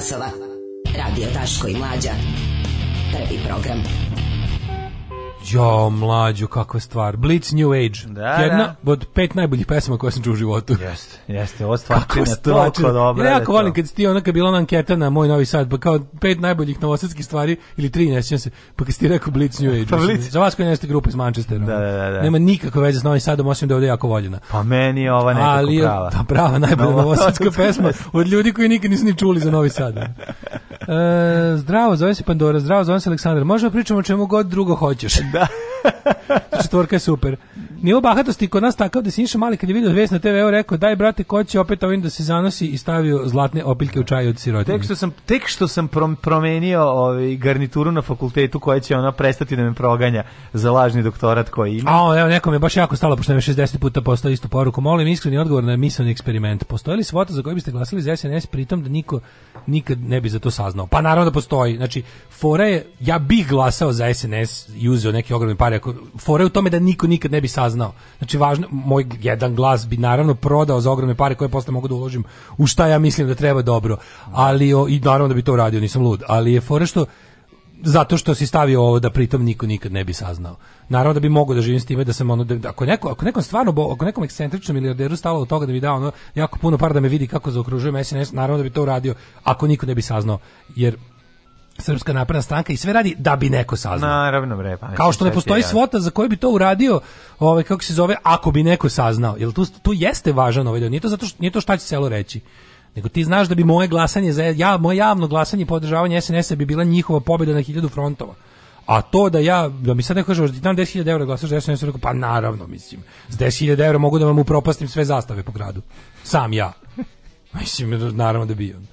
časova. Radio Taško i Mlađa. Prvi program. Jo, mlađu, kakva stvar. Blitz New Age. Da, Jedna da. od pet najboljih pesama koje sam čuo u životu. Jeste, jeste, ovo stvarčina, toliko dobro. Ja da jako volim kad ti ona kad bila ona anketa na moj Novi Sad, pa kao pet najboljih novosadskih stvari ili tri, ne sjećam se, pa kad ti rekao Blitz New Age. Pa Blitz. Za vas koji jeste grupa iz Manchestera. Da, da, da, da. Nema nikakve veze s Novim Sadom, osim da je ovde jako voljena. Pa meni je ova nekako Ali, prava. Ali ta prava najbolja novosadska pesma od ljudi koji nikad nisu ni čuli za Novi Sad. E, zdravo, zove se Pandora, zdravo, zove se Aleksandar. Možemo da pričamo o čemu god drugo hoćeš. Da. Četvorka je super. Nivo bahatosti kod nas takav da Siniša Mali kad je vidio vest na TV-u rekao daj brate ko će opet ovim da se zanosi i stavio zlatne opiljke u čaju od sirotinje. Tek što sam tek što sam prom, promenio ovaj garnituru na fakultetu koja će ona prestati da me proganja za lažni doktorat koji ima. A evo nekom je baš jako stalo pošto je 60 puta poslao istu poruku. Molim iskreni odgovor na misaoni eksperiment. Postoji li svota za koju biste glasali za SNS pritom da niko nikad ne bi za to saznao? Pa naravno da postoji. Znači fora je ja bih glasao za SNS i uzeo neke ogromne pare fora je u tome da niko nikad ne bi saznao saznao. Znači, važno, moj jedan glas bi naravno prodao za ogromne pare koje posle mogu da uložim u šta ja mislim da treba dobro. Ali, o, i naravno da bi to uradio, nisam lud. Ali je fora što, zato što si stavio ovo da pritom niko nikad ne bi saznao. Naravno da bi mogao da živim s time da sam ono da, da ako neko ako nekom stvarno bo, ako nekom ekscentričnom milijarderu stalo od toga da mi da ono jako puno para da me vidi kako zaokružujem SNS, naravno da bi to uradio ako niko ne bi saznao jer Srpska napredna stranka i sve radi da bi neko saznao. Naravno bre, pa Kao što ne postoji svota za koju bi to uradio, ovaj kako se zove, ako bi neko saznao. Jel tu tu jeste važan ovaj deo. Nije to zato što nije to šta će selo reći. Nego ti znaš da bi moje glasanje za ja moje javno glasanje i podržavanje sns bi bila njihova pobeda na hiljadu frontova. A to da ja, da mi sad neko kaže, da ti tam 10.000 eura glasaš za SNS, rekao, pa naravno, mislim, s 10.000 eura mogu da vam upropastim sve zastave po gradu. Sam ja. Mislim, naravno da bi on.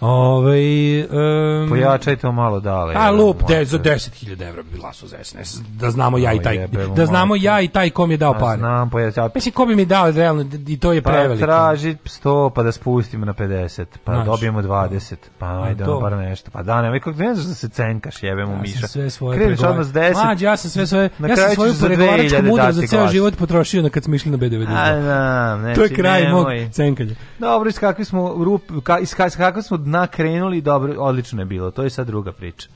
Ovaj um, pojačajte malo dale. A lup de, za 10.000 evra bi laso za SNS. Da znamo ja i taj da znamo ja i taj kom je dao pare. Znam pojačaj. Pa Mislim ko bi mi dao realno i to je preveliko. Pa traži 100 pa da spustimo na 50, pa znači, dobijemo 20. Da. Pa ajde to. bar nešto. Pa da ne, kako ne znaš da se cenkaš, jebemo ja Miša. Sve svoje Kreneš odmah s 10. Mađ, ja sam sve svoje. Ja sam svoju pregovaračku mudrost za ceo život potrošio na kad smo išli na b 92 A, na, ne, to je kraj mog cenkanja. Dobro, iskakli smo rup, ka, iskakli smo dna krenuli, dobro, odlično je bilo. To je sad druga priča.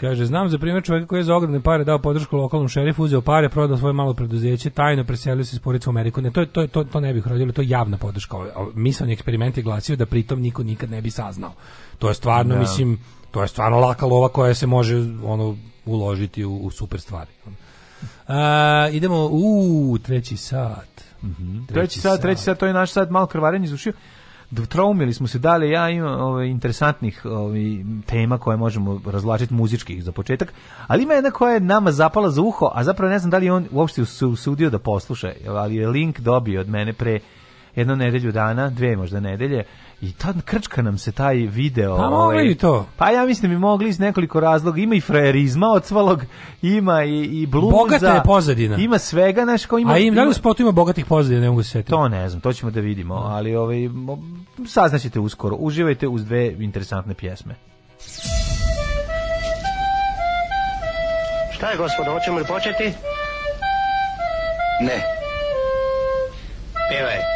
Kaže, znam za primjer čovjeka koji je za ogromne pare dao podršku lokalnom šerifu, uzeo pare, prodao svoje malo preduzeće, tajno preselio se iz Porica u Ameriku. Ne, to, to, to, to ne bih rodilo, to je javna podrška. Ovaj, ovaj, Mislani eksperiment je glasio da pritom niko nikad ne bi saznao. To je stvarno, da. mislim, to je stvarno laka lova koja se može ono uložiti u, u super stvari. A, e, idemo u treći sat. Mm -hmm. treći, treći sat, sat, treći sat, to je naš sat, malo krvarenje izušio traumili smo se dalje, ja imam ove, ovaj, interesantnih ovaj, tema koje možemo razlačiti muzičkih za početak, ali ima jedna koja je nama zapala za uho, a zapravo ne znam da li on uopšte se usudio da posluša, ali je link dobio od mene pre jednu nedelju dana, dve možda nedelje, i tad krčka nam se taj video. Pa ovaj, to? Pa ja mislim da mogli iz nekoliko razloga. Ima i frajerizma od svalog, ima i, i bluza. Bogata je pozadina. Ima svega, znaš, kao ima... A im, da li u spotu ima bogatih pozadina, ne mogu se setiti? To ne znam, to ćemo da vidimo, da. ali ovaj, saznaćete uskoro. Uživajte uz dve interesantne pjesme. Šta je, gospodo, hoćemo li početi? Ne. Pevaj.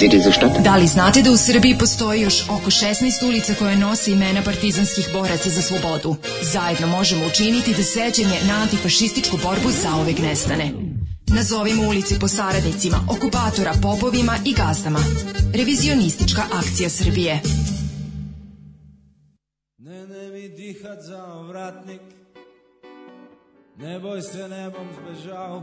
in diese Stadt. Da li znate da u Srbiji postoji još oko 16 ulica koje nose imena partizanskih boraca za slobodu? Zajedno možemo učiniti da sećanje na antifašističku borbu zaovek nestane. Nazovimo ulici po saradnicima, okupatora, popovima i gazdama. Revizionistička akcija Srbije. Ne, ne mi dihat za vratnik, ne boj se, nebom bom zbežao,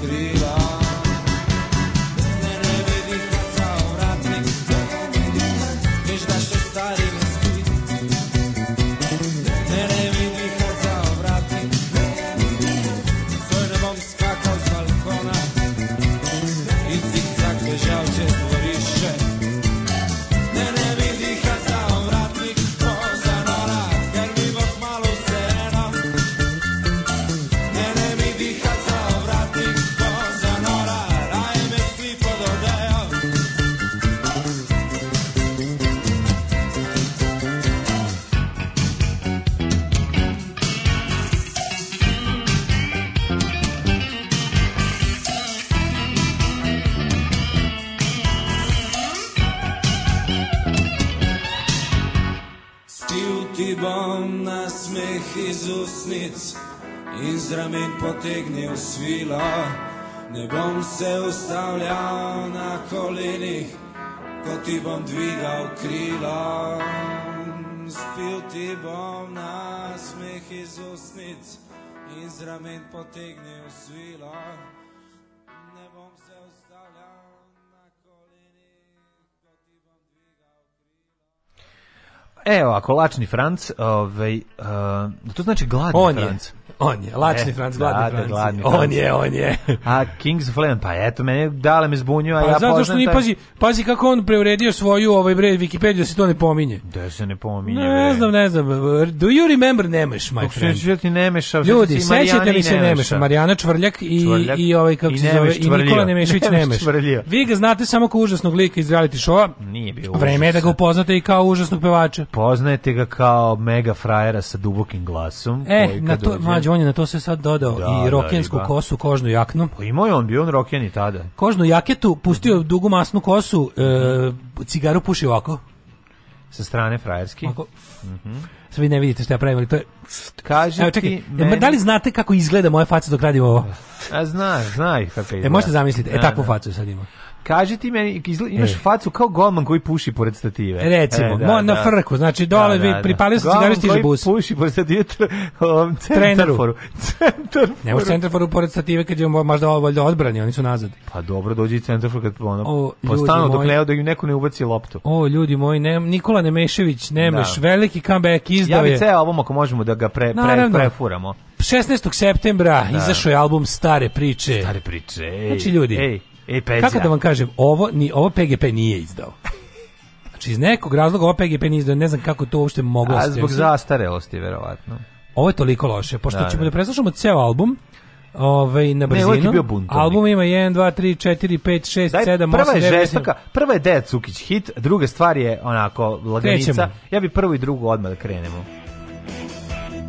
Three. dvignil svilo, ne bom se ustavljal na kolenih, ko ti bom dvigal krilo. Spil ti bom na smeh iz usnic in z ramen potegnil svilo. E, ovako, lačni Franc, ovaj, uh, to znači gladni on Franc. Je. on je. Lačni e, Franc, gladni da, da, Franc. gladni on Franc. je, on je. a Kings of Leon, pa eto, mene dale me zbunio, a pa, ja zato što taj... ni pazi, pazi kako on preuredio svoju ovaj bre Wikipedia, da se to ne pominje. Da se ne pominje. Ne, ne znam, ne znam. Do you remember Nemeš, my Dok friend? Dok da ti Nemeš, a Ljudi, sećate li se Nemeša? Marijana Čvrljak i, Čvrljak, i ovaj, kako se zove, i Nikola Nemešvić Nemeš. Vi ga znate samo kao užasnog lika iz reality showa. Nije bio Vreme je da ga upoznate i kao užasnog pevača. Poznajete ga kao mega frajera sa dubokim glasom. E, na to, mlađo, mlađe, on je na to se sad dodao da, i rokensku da, kosu, kožnu jaknu. Pa imao je on, bio on roken i tada. Kožnu jaketu, pustio dugu masnu kosu, e, cigaru puši ovako. Sa strane frajerski. Mhm. Mm Sve vi ne vidite šta ja pravim, ali to je... Kaži Evo, čekaj, e, meni... da li znate kako izgleda moja faca dok radim ovo? A zna, zna ih kako izgleda. E, možete zamisliti, e, da, e, takvu facu sad ima. Kaži ti meni, izgled, imaš e. facu kao golman koji puši pored stative. E, recimo, e, da, mo, na da. frku, znači da, dole da, da, da. pripalio se cigare stiže bus. Golman koji puši pored stative um, centarforu. Centarforu. Nemo centarforu pored stative kad je možda ovo valjda odbrani, oni su nazad. Pa dobro, dođi i centarfor kad ono, o, postanu pa dok ne, da im neko ne ubaci loptu. O, ljudi moji, ne, Nikola Nemešević, nemaš, da. veliki comeback izdave. Ja bi ceo album ako možemo da ga pre, pre, Naravno. prefuramo. 16. septembra da. izašao je album Stare priče. Stare priče, ej. Znači ljudi, ej E, peđa. Kako da vam kažem, ovo, ni, ovo PGP nije izdao. Znači, iz nekog razloga ovo PGP nije izdao, ne znam kako to uopšte moglo. A da zbog zastarelosti, verovatno. Ovo je toliko loše, pošto da, ćemo da, da preslušamo ceo album, Ove, ovaj, na brzinu. Ne, je Album ima 1, 2, 3, 4, 5, 6, Daj, 7, prva 8, 9, 10. Prva je žestoka, Cukić hit, druga stvar je onako laganica. Krećemo. Ja bih prvo i drugo odmah da krenemo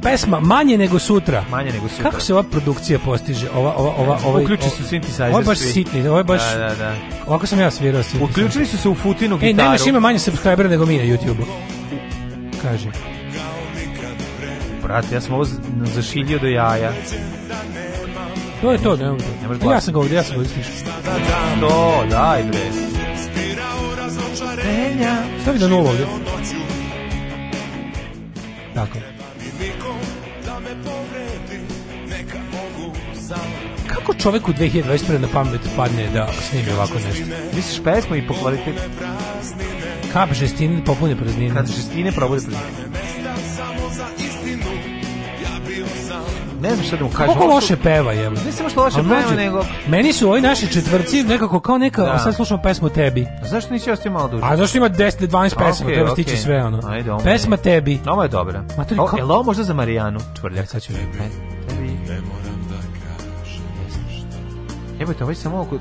pesma manje nego sutra. Manje nego sutra. Kako se ova produkcija postiže? Ova ova ova ovaj Uključi su synthesizer. Ovo baš sitni, ovo baš. Da, da, da. Ovako sam ja svirao synthesizer. Uključili su se u Futinu e, gitaru. Ej, nemaš ima manje subscribera nego mi na YouTubeu. Kaže. Brate, ja sam ovo zašiljio do jaja. To je to, ne mogu. Ja sam ga ovdje, ja sam ga ovdje To, daj bre. Stavi da nula ovdje. Tako. kako čovek u 2021. na pamet padne da snimi ovako nešto? Misliš pesmu i po Kap Kad žestine popune praznine. Kad žestine probude praznine. ne znam šta da mu kažem. Kako loše peva, je. Ne samo što loše peva, nego... Meni su ovi naši četvrci nekako kao neka, da. sad slušamo pesmu Tebi. A zašto nisi ostio malo duže? A zašto ima 10, 12 pesma, okay, treba okay. sve, ono. Ajde, ovom pesma je. Tebi. Ovo je dobra. Ma to je kao... možda za Marijanu, čvrljak. E, sad ću da vidjeti. Jebote, ovaj samo oko...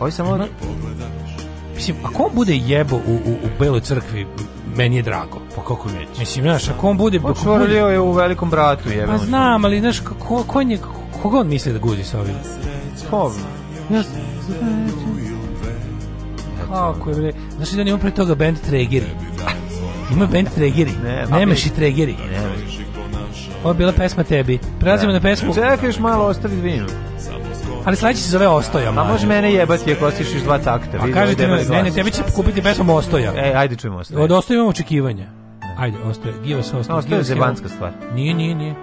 Ovaj samo... Mislim, ako on bude jebo u, u, u Beloj crkvi, meni je drago. Pa kako neće? Mislim, znaš, a on pa bude... Počvarlio bude... je u velikom bratu, jebe. Pa znam, ali znaš, ko, ko on je, koga on misli da guzi sa ovim? Koga? Ja, kako je, bre? Znaš da on ima pre toga band Tregeri? Ima band Tregeri. Ne, Nemaš i Tregeri. Da Nemaš. Ovo je bila pesma tebi. Prelazimo da. na pesmu. Čekaj još malo, ostavi dvinu. Samo Ali sledeći se zove Ostoja. A može mene jebati ako ostišiš dva takta. A pa kažete mi, ne, ne, tebe će kupiti pesmu Ostoja. E, ajde čujemo Ostoja. Od Ostoja imamo očekivanja. Ajde, Ostoja, Giva se Ostoja. Ostoja je zebanska stvar. Nije, nije, nije.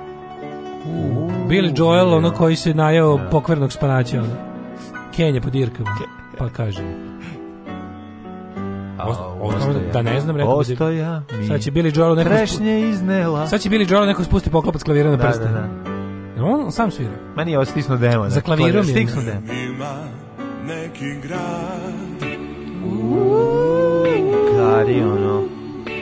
Uh, Billy Joel, ono koji se najao da. pokvernog spanaća. Ono. Kenja po dirkama. Pa kaže. Ostoja. Da ne znam, rekao Ostoja mi. Sad će Billy Joel neko... Trešnje iznela. Sad će Billy Joel neko spusti poklopac klavira na da, da, prste. Da, da, da on sam svira? Meni je ovo stisno demona. Za znači, klavirom je. Stisno Ima neki grad Kari, ono.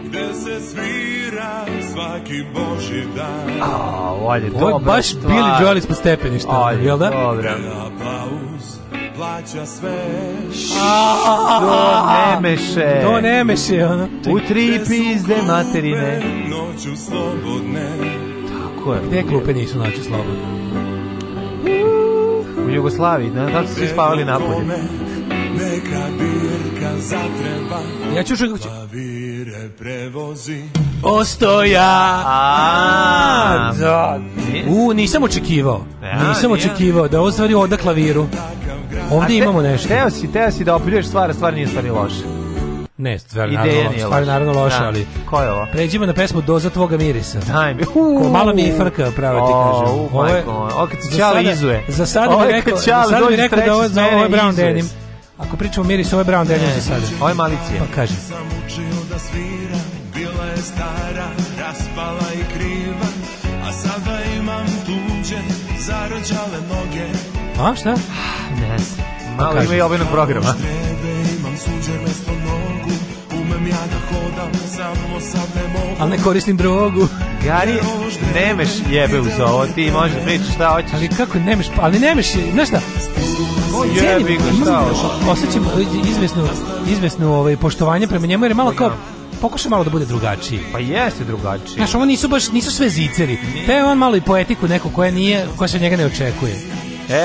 Gde se svira svaki boži dan. A, olje, dobro. Ovo je baš Billy Joel ispod stepeništa, jel da? Dobro. Aplauz plaća sve. to nemeše. To nemeše, ono. U tri pizde materine. Noću slobodne. Tako je. Te klupe nisu noći znači slobodne. U Jugoslaviji, da, tako da su svi spavali napolje. Neka birka zatreba Ja ću što kako ću Pavire prevozi Ostoja A, da. U, nisam očekivao e, Nisam očekivao da ovo stvari oda klaviru Ovde imamo nešto Teo si, teo si da opiljuješ stvar, stvar nije stvari loše Ne, stvar naravno, stvar naravno loša, da. ali... Ko je ovo? Pređimo na pesmu Doza tvoga mirisa. Daj mi. Ko malo mi je frka, pravo ti kažem. Oh, ovo je... Ovo kad se čala izuje. Za sad mi rekao, za sad mi rekao da ovo, da ovo je brown denim. Ako pričamo miris, ovo je brown denim za sada. Ovo je malicije. Pa kaže. Sam učio da svira, bila je stara, raspala i kriva, a sada imam tuđe, zarođale noge. A, šta? Ah, ne znam. Pa malo ima i obinog programa. Strebe imam Znam ja da hodam, samo sam ne mogu. Ali ne koristim drogu. Gari, nemeš jebe uz ovo, ti možeš pričati šta hoćeš. Ali kako nemeš, pa, ali nemeš, znaš šta? Jebi ga šta hoćeš. Osjećam izvesno, izvesno ovaj, poštovanje prema njemu, jer je malo kao da. pokuša malo da bude drugačiji. Pa jeste drugačiji. Znaš, ovo nisu baš, nisu sve ziceri. Te on malo i poetiku neku koja nije, koja se njega ne očekuje.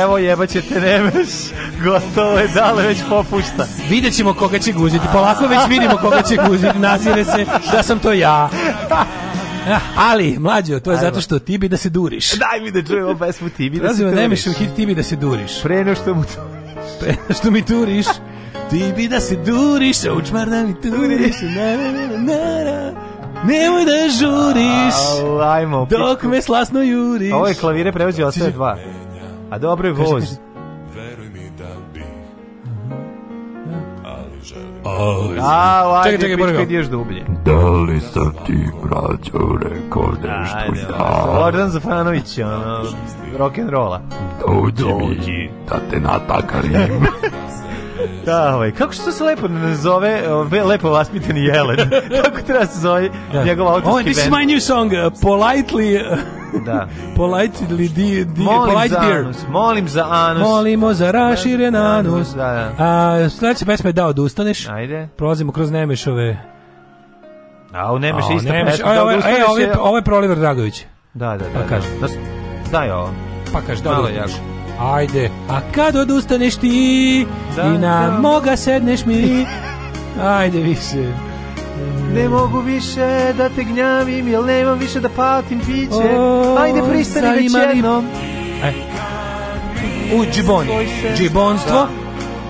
Evo jebaćete Nemeš, gotovo je, dale već popušta. Videćemo koga će guziti, polako već vidimo koga će guziti, nazire se da sam to ja. Ali, mlađo, to je Ajmo. zato što ti bi da se duriš. Daj mi da čujemo pesmu ti bi da se duriš. hit ti bi da se duriš. Preno što mu to... Preno što mi turiš. Ti bi da se duriš, a učmar da mi turiš. Na, na, na, na, Nemoj da žuriš, ajmo, dok me slasno juriš. Ovo je klavire prevođe ostaje dva. A dobro je voz. Veruj mi da bi ali želim. Ali A, da ajde, čekaj, čekaj, kad ješ dublje. Da li sam ti, braćo, rekao nešto ajde, ja? Lordan Zafanović, ono, rock'n'rolla. Dođi, Dođi mi da te natakarim. Da, ovaj, kako što se lepo nazove, ve, lepo vaspitani Jelen. Tako treba da se zove da. njegov autorski Oh, ovaj, this band. is my new song, uh, Politely... Eh, da. politely di, di, molim polite za dear. Anus, molim za anus. Molimo za raširen anus. Da, da. A, sledeća pesma je da odustaneš. Ajde. Prolazimo kroz Nemešove. A u Nemeš isto pesma. Da, ovo e, je, je... Proliver Dragović. Da, da, da. Pa kaže. Da, da daj ovo. Pa kaže, da odustaniš. Ajde, a kad odustaneš ti da, i na da. moga sedneš mi, ajde više. Ne mogu više da te gnjavim, jel nemam više da patim piće. Ajde, pristani već jednom. E. U džiboni. Džibonstvo. Da.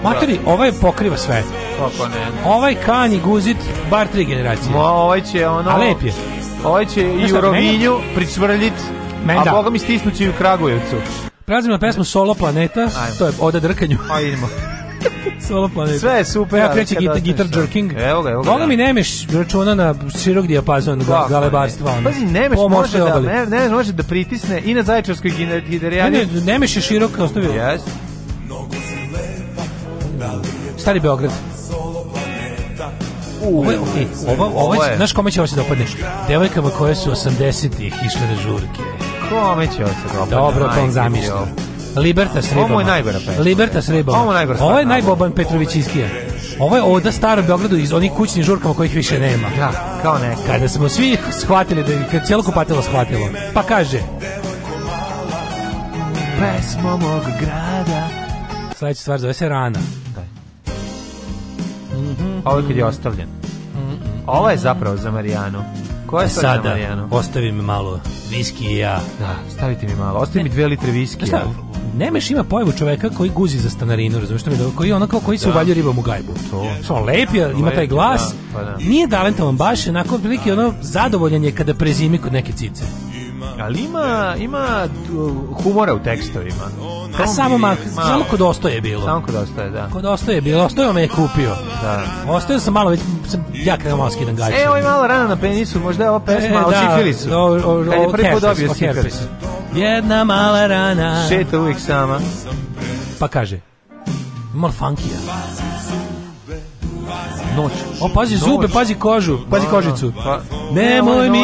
Materi, da. ovaj pokriva sve. Kako ne? Ovaj kan i guzit, bar tri generacije. Ma, ovaj će ono... A lep je. Ovaj će i u Rovinju pričvrljit, a da. Boga mi stisnući i u Kragujevcu. Prelazimo na pesmu Solo Planeta, Ajmo. to je Oda Drkanju. Ajmo. Pa idemo. Solo Planeta. Sve je super. Evo kreće gita, gitar jerking. Evo ga, evo ga. Boga da. mi Nemeš računa na širok dijapazon da, galebarstva. Ne. Pazi, Nemeš može da, ne, ne, može da pritisne i na zaječarskoj gitarijani. Ne, ne, Nemeš je širok ostavio. Yes. Stari Beograd. U, ovo, je, okay. ovo, ovo, ovo, je, znaš kome će ovo se dopadne? Devojkama koje su 80-ih išle na žurke. Kome će se dopati? Dobro, tom zamišljam. Liberta s ribama. Ovo je najgora pesma. Liberta s ribama. Ovo je najgora Ovo je najboban Petrovićiskija. Ovo je oda starom Beogradu iz onih kućnih žurkama kojih više nema. Da, kao neka. Kada smo svi shvatili, da je cijelo kupatilo shvatilo. Pa kaže... Pesmo mog grada. Sljedeća stvar zove se Rana. Da. Ovo je kad je ostavljen. Mhm. Ovo je zapravo za Marijanu. Koja je e, sada? Ostavi mi malo viski i ja. Da, stavite mi malo. Ostavi mi dve litre viski. Šta? Ja. Nemeš ima pojavu čoveka koji guzi za stanarinu, razumiješ što mi da, koji ono kao koji se da. uvaljuje ribom u gajbu. To. Samo lep je, ima taj glas. Da, pa da. Nije talentovan baš, nakon prilike ono zadovoljan je kada prezimi kod neke cice. Ali ima, ima uh, humora u tekstovima. A samo, ma, malo. samo kod Ostoje je bilo. Samo kod Ostoje, da. Kod Ostoje je bilo, Ostoje me je kupio. Da. Ostoje sam malo, već sam ja kada malo skidam gajicu. E, ovo ovaj je malo rana na penisu, možda je ova pesma e, o da, sifilisu. O, o, Kad je prvi put dobio sifilis. Jedna mala rana. Šeta uvijek sama. Pa kaže, malo funky, ja. Noć. O, pazi noć. zube, pazi kožu, pazi da, kožicu. Da, pa, nemoj mi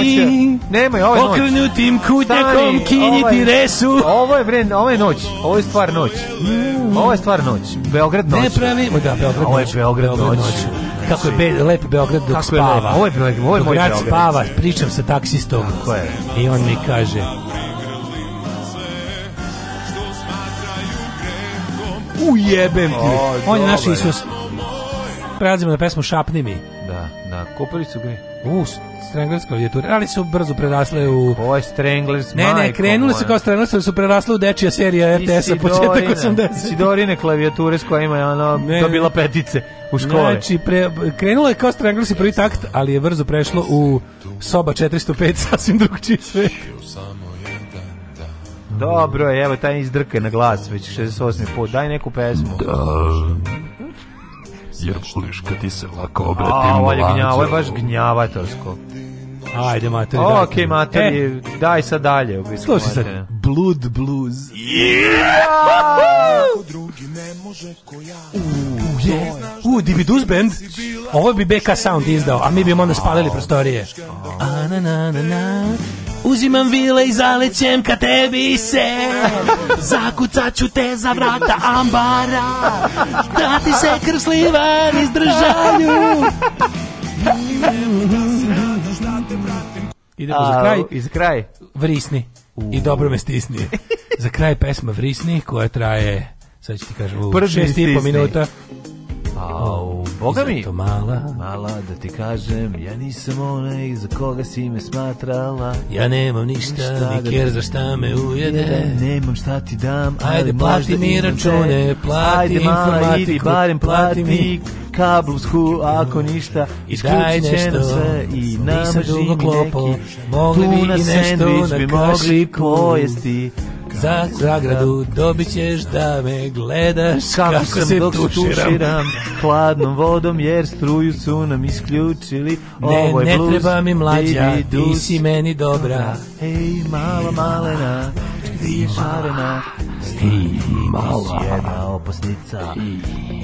nemoj, ovo je noć. Okrenutim kutnjakom kinjiti resu. Ovo je, bre, ovo je noć. Ovo je stvar noć. Mm. Ovo je stvar noć. Beograd noć. Ne pravi, da, Beograd noć. Ovo je Beograd noć. noć. Kako je be, znači, lep Beograd dok Kako spava. Je ovo je, ovo je moj Beograd. spava, pričam sa taksistom. Tako je. I on mi kaže, ujebem ti. O, on je naš ovaj. Isus prelazimo na pesmu Šapni mi. Da, da, kupili su gri. U, Stranglers klavijature, ali su brzo prerasle u... Ovo je Stranglers, Ne, ne, krenule su kao Stranglers, ali su prerasle u dečija serija RTS-a početak 80. Sidorine klavijature s kojima je ono ne, bila petice u škole. Znači, pre, krenulo je kao Stranglers prvi takt, ali je brzo prešlo u soba 405, sasvim drugčiji sve. Dobro, evo taj izdrke na glas, već 68. put, daj neku pesmu. Da jer uliška ti se lako obrati A, ovo ovaj je gnjava, ovo ovaj je baš gnjavatorsko. Ajde, mater. daj. okej, okay, mater, e, daj sad dalje. Slušaj sad, Blood Blues. Yeah! drugi ne može ko ja. U, je. U, Dividus Band. Ovo bi BK Sound izdao, a mi bi im onda spalili prostorije. A, na, na, na, na. Uzimam vile i zalećem ka tebi se Zakucat ću te za vrata ambara Da ti se krv sliva niz držanju Idemo za kraj. Iz kraj. Vrisni. I dobro me stisni. za kraj pesma Vrisni koja traje, sad ću ti kažem, 6,5 minuta. A u Boga mi, mala, mala da ti kažem, ja nisam onaj za koga si me smatrala. Ja nemam ništa, šta ni da kjer za šta me ujede. Nemam šta ti dam, ajde plati mi račune, plati informatiku, barem plati mi kablovsku, ako ništa, isključit će nam sve i namaži neki, tu na sandvič mogli pojesti. Za zagradu dobit ćeš da me gledaš kako, kako se dok tuširam. tuširam hladnom vodom jer struju su nam isključili. Ne, Ovo je ne blues, treba mi mlađa, ti si meni dobra. Ej, mala malena, ti je šarena. Ti mala jedna opasnica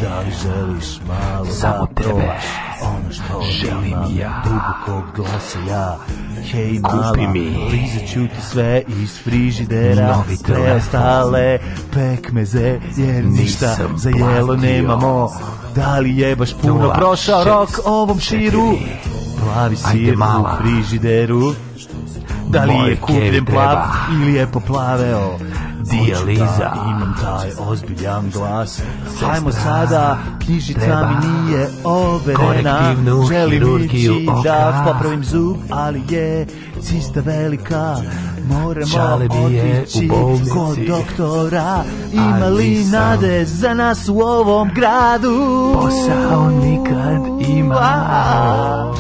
Da li želiš malo Samo da probaš Ono što želim ja Dubokog glasa ja hej mala, kupi mi. Lizat ću ti sve iz frižidera, Novi sve ostale pekmeze, jer ništa za jelo nemamo. Da li jebaš puno Nula, prošao rok ovom širu? Plavi sir u frižideru. Da li je kupljen plav ili je poplaveo? dijaliza. Imam taj ozbiljan glas. Hajmo sada, knjižica mi nije overena. Želim ići da popravim zub, ali je cista velika. Moramo otići kod doktora. Ima li nade za nas u ovom gradu? Posao nikad ima.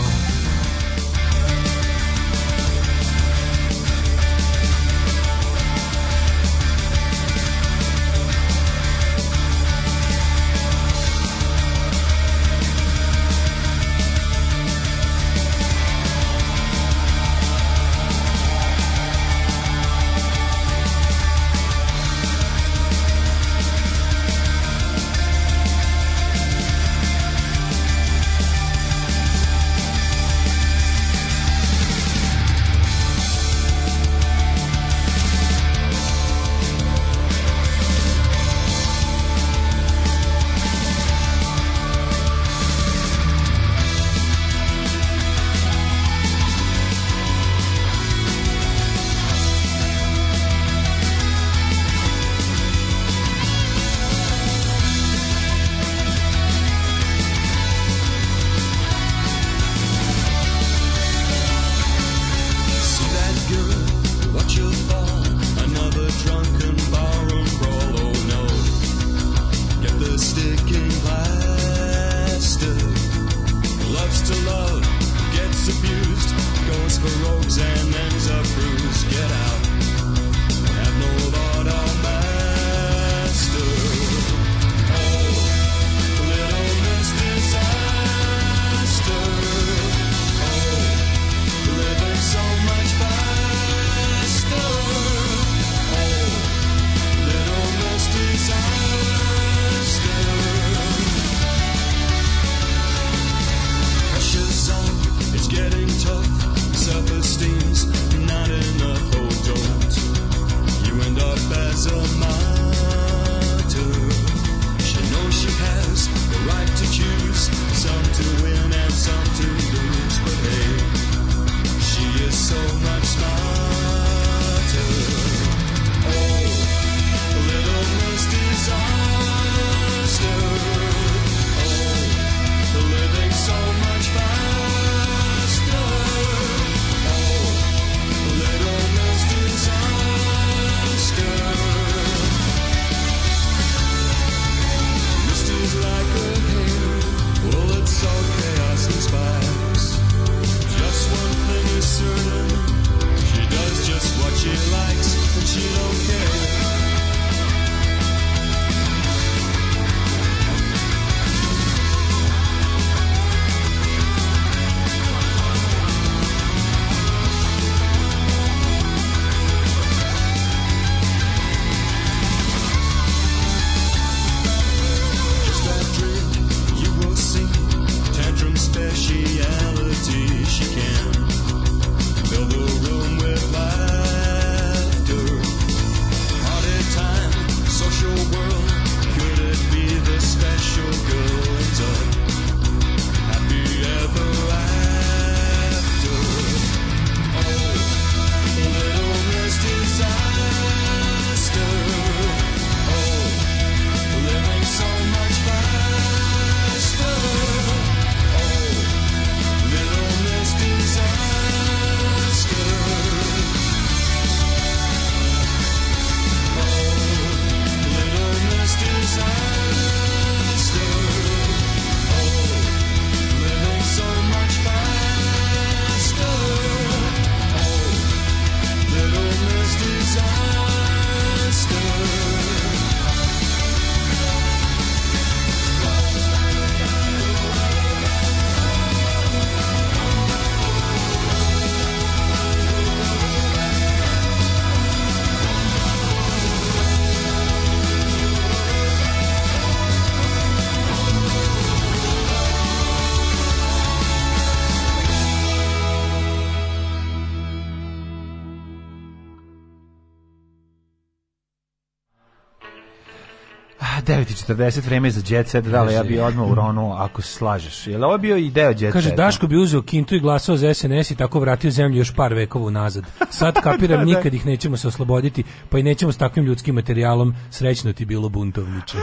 40 vreme za Jet Set, da, ja bi odmah u Ronu ako se slažeš. Jel ovo bio i deo Jet Seta? Kaže, Daško bi uzeo kintu i glasao za SNS i tako vratio zemlju još par vekova nazad. Sad kapiram, da, da, nikad ih nećemo se osloboditi, pa i nećemo s takvim ljudskim materijalom srećno ti bilo buntovniče.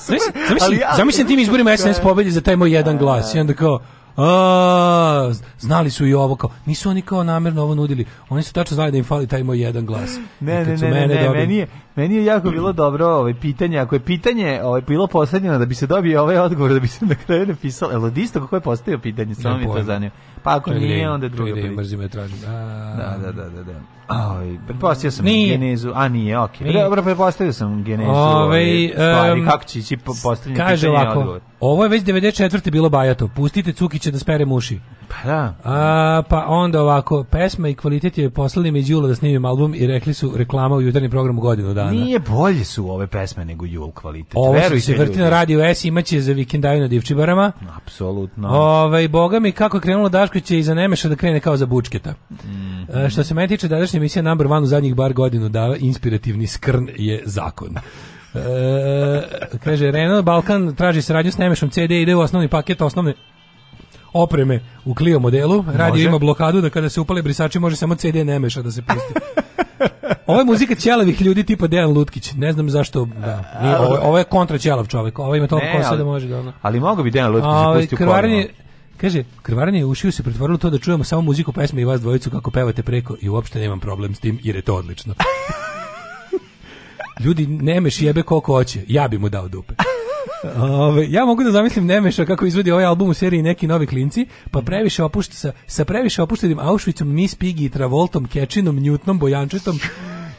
Zamislim, zamislim tim da izborima SNS pobedi za taj moj jedan glas i onda kao, a, znali su i ovo kao, nisu oni kao namerno ovo nudili, oni su tačno znali da im fali taj moj jedan glas. Ne, ne, ne, ne, mene ne, meni je, Meni je jako bilo dobro ovaj pitanje, ako je pitanje ovaj bilo poslednje da bi se dobio ovaj odgovor, da bi se na kraju napisalo, jel isto kako je postavio pitanje, samo mi to zanima. Pa ako to nije, nije, onda druga priča. Mrzim je tražim. A... Da, da, da, da. da. Aj, prepostavio sam nije. genezu, a nije, okej. Okay. Dobro, prepostavio sam genezu. Ovaj e, stvari, um, kako će ići postavljanje kaže ovako, odgovor. Ovo je već 94. bilo bajato. Pustite Cukića da spere muši. Pa da. A, pa onda ovako, pesma i kvalitet je poslali mi Đulo da snimim album i rekli su reklama u jutarnjem programu godinu dana. Nije bolje su ove pesme nego Jul kvalitet. Ovo što se vrti na Radio S imaće za vikendaju na Divčibarama. Apsolutno. Ove, ovaj, boga mi kako je krenulo Dašković je i Nemeša da krene kao za Bučketa. Mm. E, što se meni tiče, današnja emisija number one u zadnjih bar godinu dana, inspirativni skrn je zakon. E, kaže, Renault Balkan traži saradnju s Nemešom CD, ide u osnovni paket osnovni opreme u Clio modelu. Radio može. ima blokadu da kada se upale brisači može samo CD ne da se pusti. Ova je muzika ćelavih ljudi tipa Dejan Lutkić. Ne znam zašto, da. Nije, ovo, ovo je kontra ćelav čovjek. Ovo ima toliko kosa da može da ono. Ali mogu bi Dejan Lutkić da ovaj, pusti u krvaranje, Kaže, krvaranje ušiju se pretvorilo to da čujemo samo muziku pesme i vas dvojicu kako pevate preko i uopšte nemam problem s tim jer je to odlično. Ljudi, nemeš jebe koliko hoće. Ja bi mu dao dupe. Ove, ja mogu da zamislim Nemeša kako izvodi ovaj album u seriji neki novi klinci, pa mhm. previše opušta, sa, sa previše opuštenim Auschwitzom, Miss Piggy i Travoltom, Kečinom, Newtonom, Bojančetom,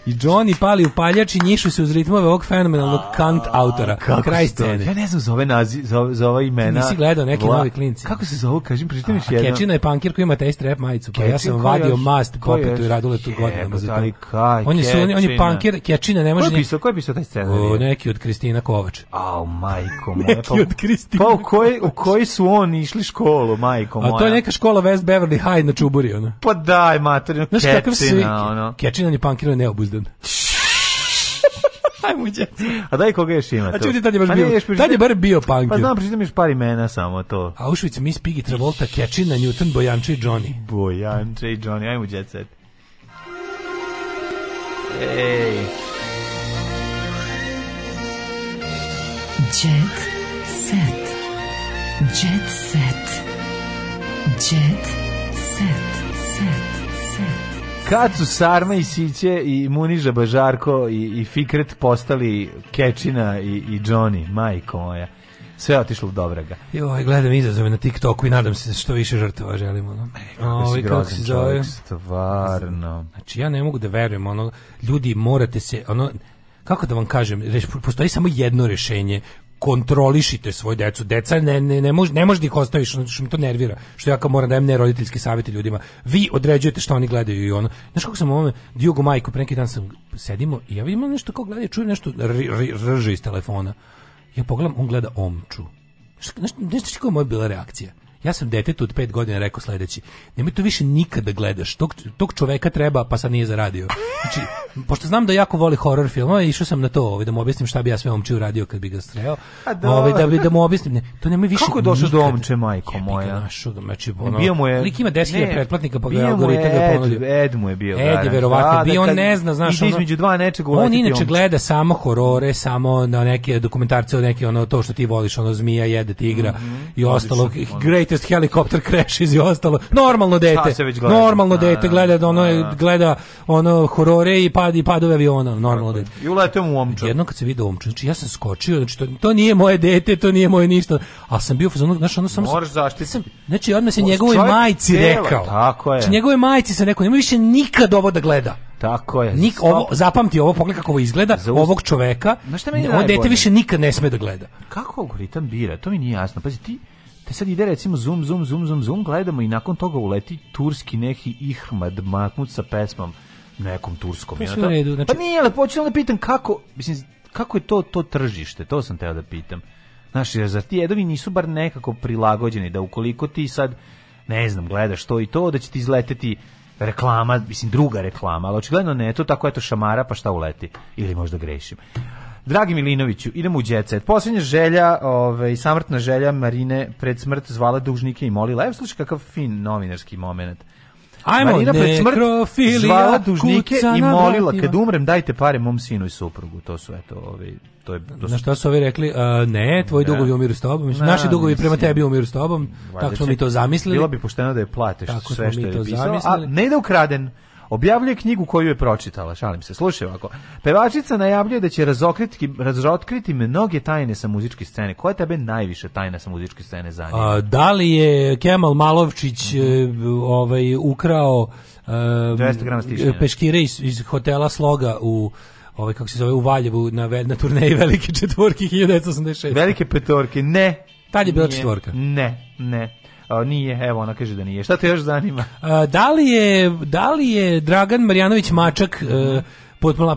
I Johnny pali u paljači, njišu se uz ritmove ovog fenomenalnog kant autora. Kako Kraj scene. Ja ne znam za ove, nazi, za, za ove imena. Nisi gledao neki Vla... novi klinci. Kako se zove, kažem, pročitaj mi jedno. Kečina je pankir koji ima taste rap majicu, pa Kečin, ja sam vadio još, mast popetu i radule tu godinama za to. Kaj, on je, su, on je pankir, Kečina ne može... Ko je pisao, ko je pisao taj scenarij? O, neki od Kristina Kovač. A, oh, majko moja. neki pa- od Kristina Pa u koji, u koji su oni išli školu, majko moja? A to je neka škola West Beverly High na Čuburi, ono. Pa daj, materino, Kečina, ono. Kečina je pankir, ne obuzda jedan. Ajmo A daj koga još ima to? A čuti, tad baš pa bio, prišli... je bar bio punk. Pa znam, pročitam još par imena samo to. Auschwitz, Miss Piggy, Travolta, Kečina, Newton, Bojanče i Johnny. Bojanče i Johnny, ajmo jet set. Ej. Jet set. Jet set. Jet set. Kad su Sarma i Siće i Muniža Bažarko i, i Fikret postali Kečina i, i Johnny, majko moja sve otišlo u dobraga. Joj, gledam izazove na TikToku i nadam se da što više žrtava želimo. No. E, Ovi, kako se zove? Stvarno. Znači, ja ne mogu da verujem, ono, ljudi, morate se, ono, kako da vam kažem, postoji samo jedno rešenje kontrolišite svoje decu. Deca ne, ne, ne, mož, ne možda ih ostaviš, što mi to nervira. Što ja kao moram da dajem neroditeljski savjeti ljudima. Vi određujete što oni gledaju i ono. Znaš kako sam ovome, Diogo Majko, pre neki dan sam sedimo i ja vidim nešto kao gledaju, čujem nešto rže iz telefona. Ja pogledam, on gleda omču. Znaš, znaš, znaš koja je moja bila reakcija? Ja sam detetu od pet godina rekao sledeći, nemoj to više nikada da gledaš, tog, tog čoveka treba, pa sad nije zaradio. Znači, pošto znam da jako voli horror filmove, išao sam na to, ovaj, da mu objasnim šta bi ja sve omči uradio kad bi ga streo. Da. Ovaj, da, bi, da mu objasnim, ne, to nemoj više Kako došao do omče, majko moja? Našo, znači, ono, bio mu je... Lik ima 10.000 pretplatnika, pa ga je algoritam ga ponudio. Ed mu je bio. Ed je da, da. verovatno, bio, on ne zna, znaš, ono, između dva nečega On ovaj inače gleda samo horore, samo na neke dokumentarce, neke ono, to što ti voliš, ono, zmija jede tigra mhm, i ostalo, greatest podcast helikopter crashes i ostalo. Normalno dete. gleda? Normalno da, dete gleda da ono da, gleda ono horore i pad i padove aviona, normalno dete. I uletem u omču. Jedno kad se vidi omču, znači ja sam skočio, znači to, to nije moje dete, to nije moje ništa. Al sam bio fazon, znači ono samo Moraš zaštititi. Znači odmah se njegovoj majci tijela, rekao. Tako je. Znači njegovoj majci se rekao, nema više nikad ovo da gleda. Tako je. Nik, ovo, zapamti ovo, pogledaj kako ovo izgleda, Zauz... ovog čoveka, ovo dete više nikad ne sme da gleda. Kako algoritam bira, to mi nije jasno. Pazi, ti Te sad ide recimo zoom, zoom, zoom, zoom, zoom, gledamo i nakon toga uleti turski neki ihmad maknut sa pesmom nekom turskom. Pa, Ja, u redu, znači... Pa nije, ali počinam da pitam kako, mislim, kako je to to tržište, to sam teo da pitam. Znaš, jer zar ti jedovi nisu bar nekako prilagođeni, da ukoliko ti sad, ne znam, gledaš to i to, da će ti izleteti reklama, mislim druga reklama, ali očigledno ne, to tako eto šamara pa šta uleti ili možda grešim. Dragi Milinoviću, idemo u đecet. Poslednja želja, ovaj samrtna želja Marine pred smrt zvala dužnike i molila. Evo slušaj kakav fin novinarski momenat. Ajmo, Marina pred smrt zvala dužnike i molila kad umrem dajte pare mom sinu i suprugu. To su eto ovaj to je to su... Na šta su ovi rekli? Uh, ne, tvoji ne. dugovi umiru s tobom. Mislim, ne, naši dugovi mislim. prema tebi umiru s tobom. Valjde tako smo mi to zamislili. Bilo bi pošteno da je platiš tako sve što je pisao. A ne da ukraden. Objavljuje knjigu koju je pročitala, šalim se. Slušaj ovako. Pevačica najavljuje da će razokriti, razotkriti mnoge tajne sa muzičke scene. Koja je tebe najviše tajna sa muzičke scene zanima? A, da li je Kemal Malovčić mm -hmm. ovaj, ukrao um, eh, 200 peškire iz, iz hotela Sloga u ovaj kako se zove u Valjevu na na turneji velike četvorke 1986. Velike petorke, ne. Tad je bila četvorka. Ne, ne. A, nije, evo, ona kaže da nije. Šta te još zanima? A, da, li je, da li je Dragan Marjanović Mačak... E,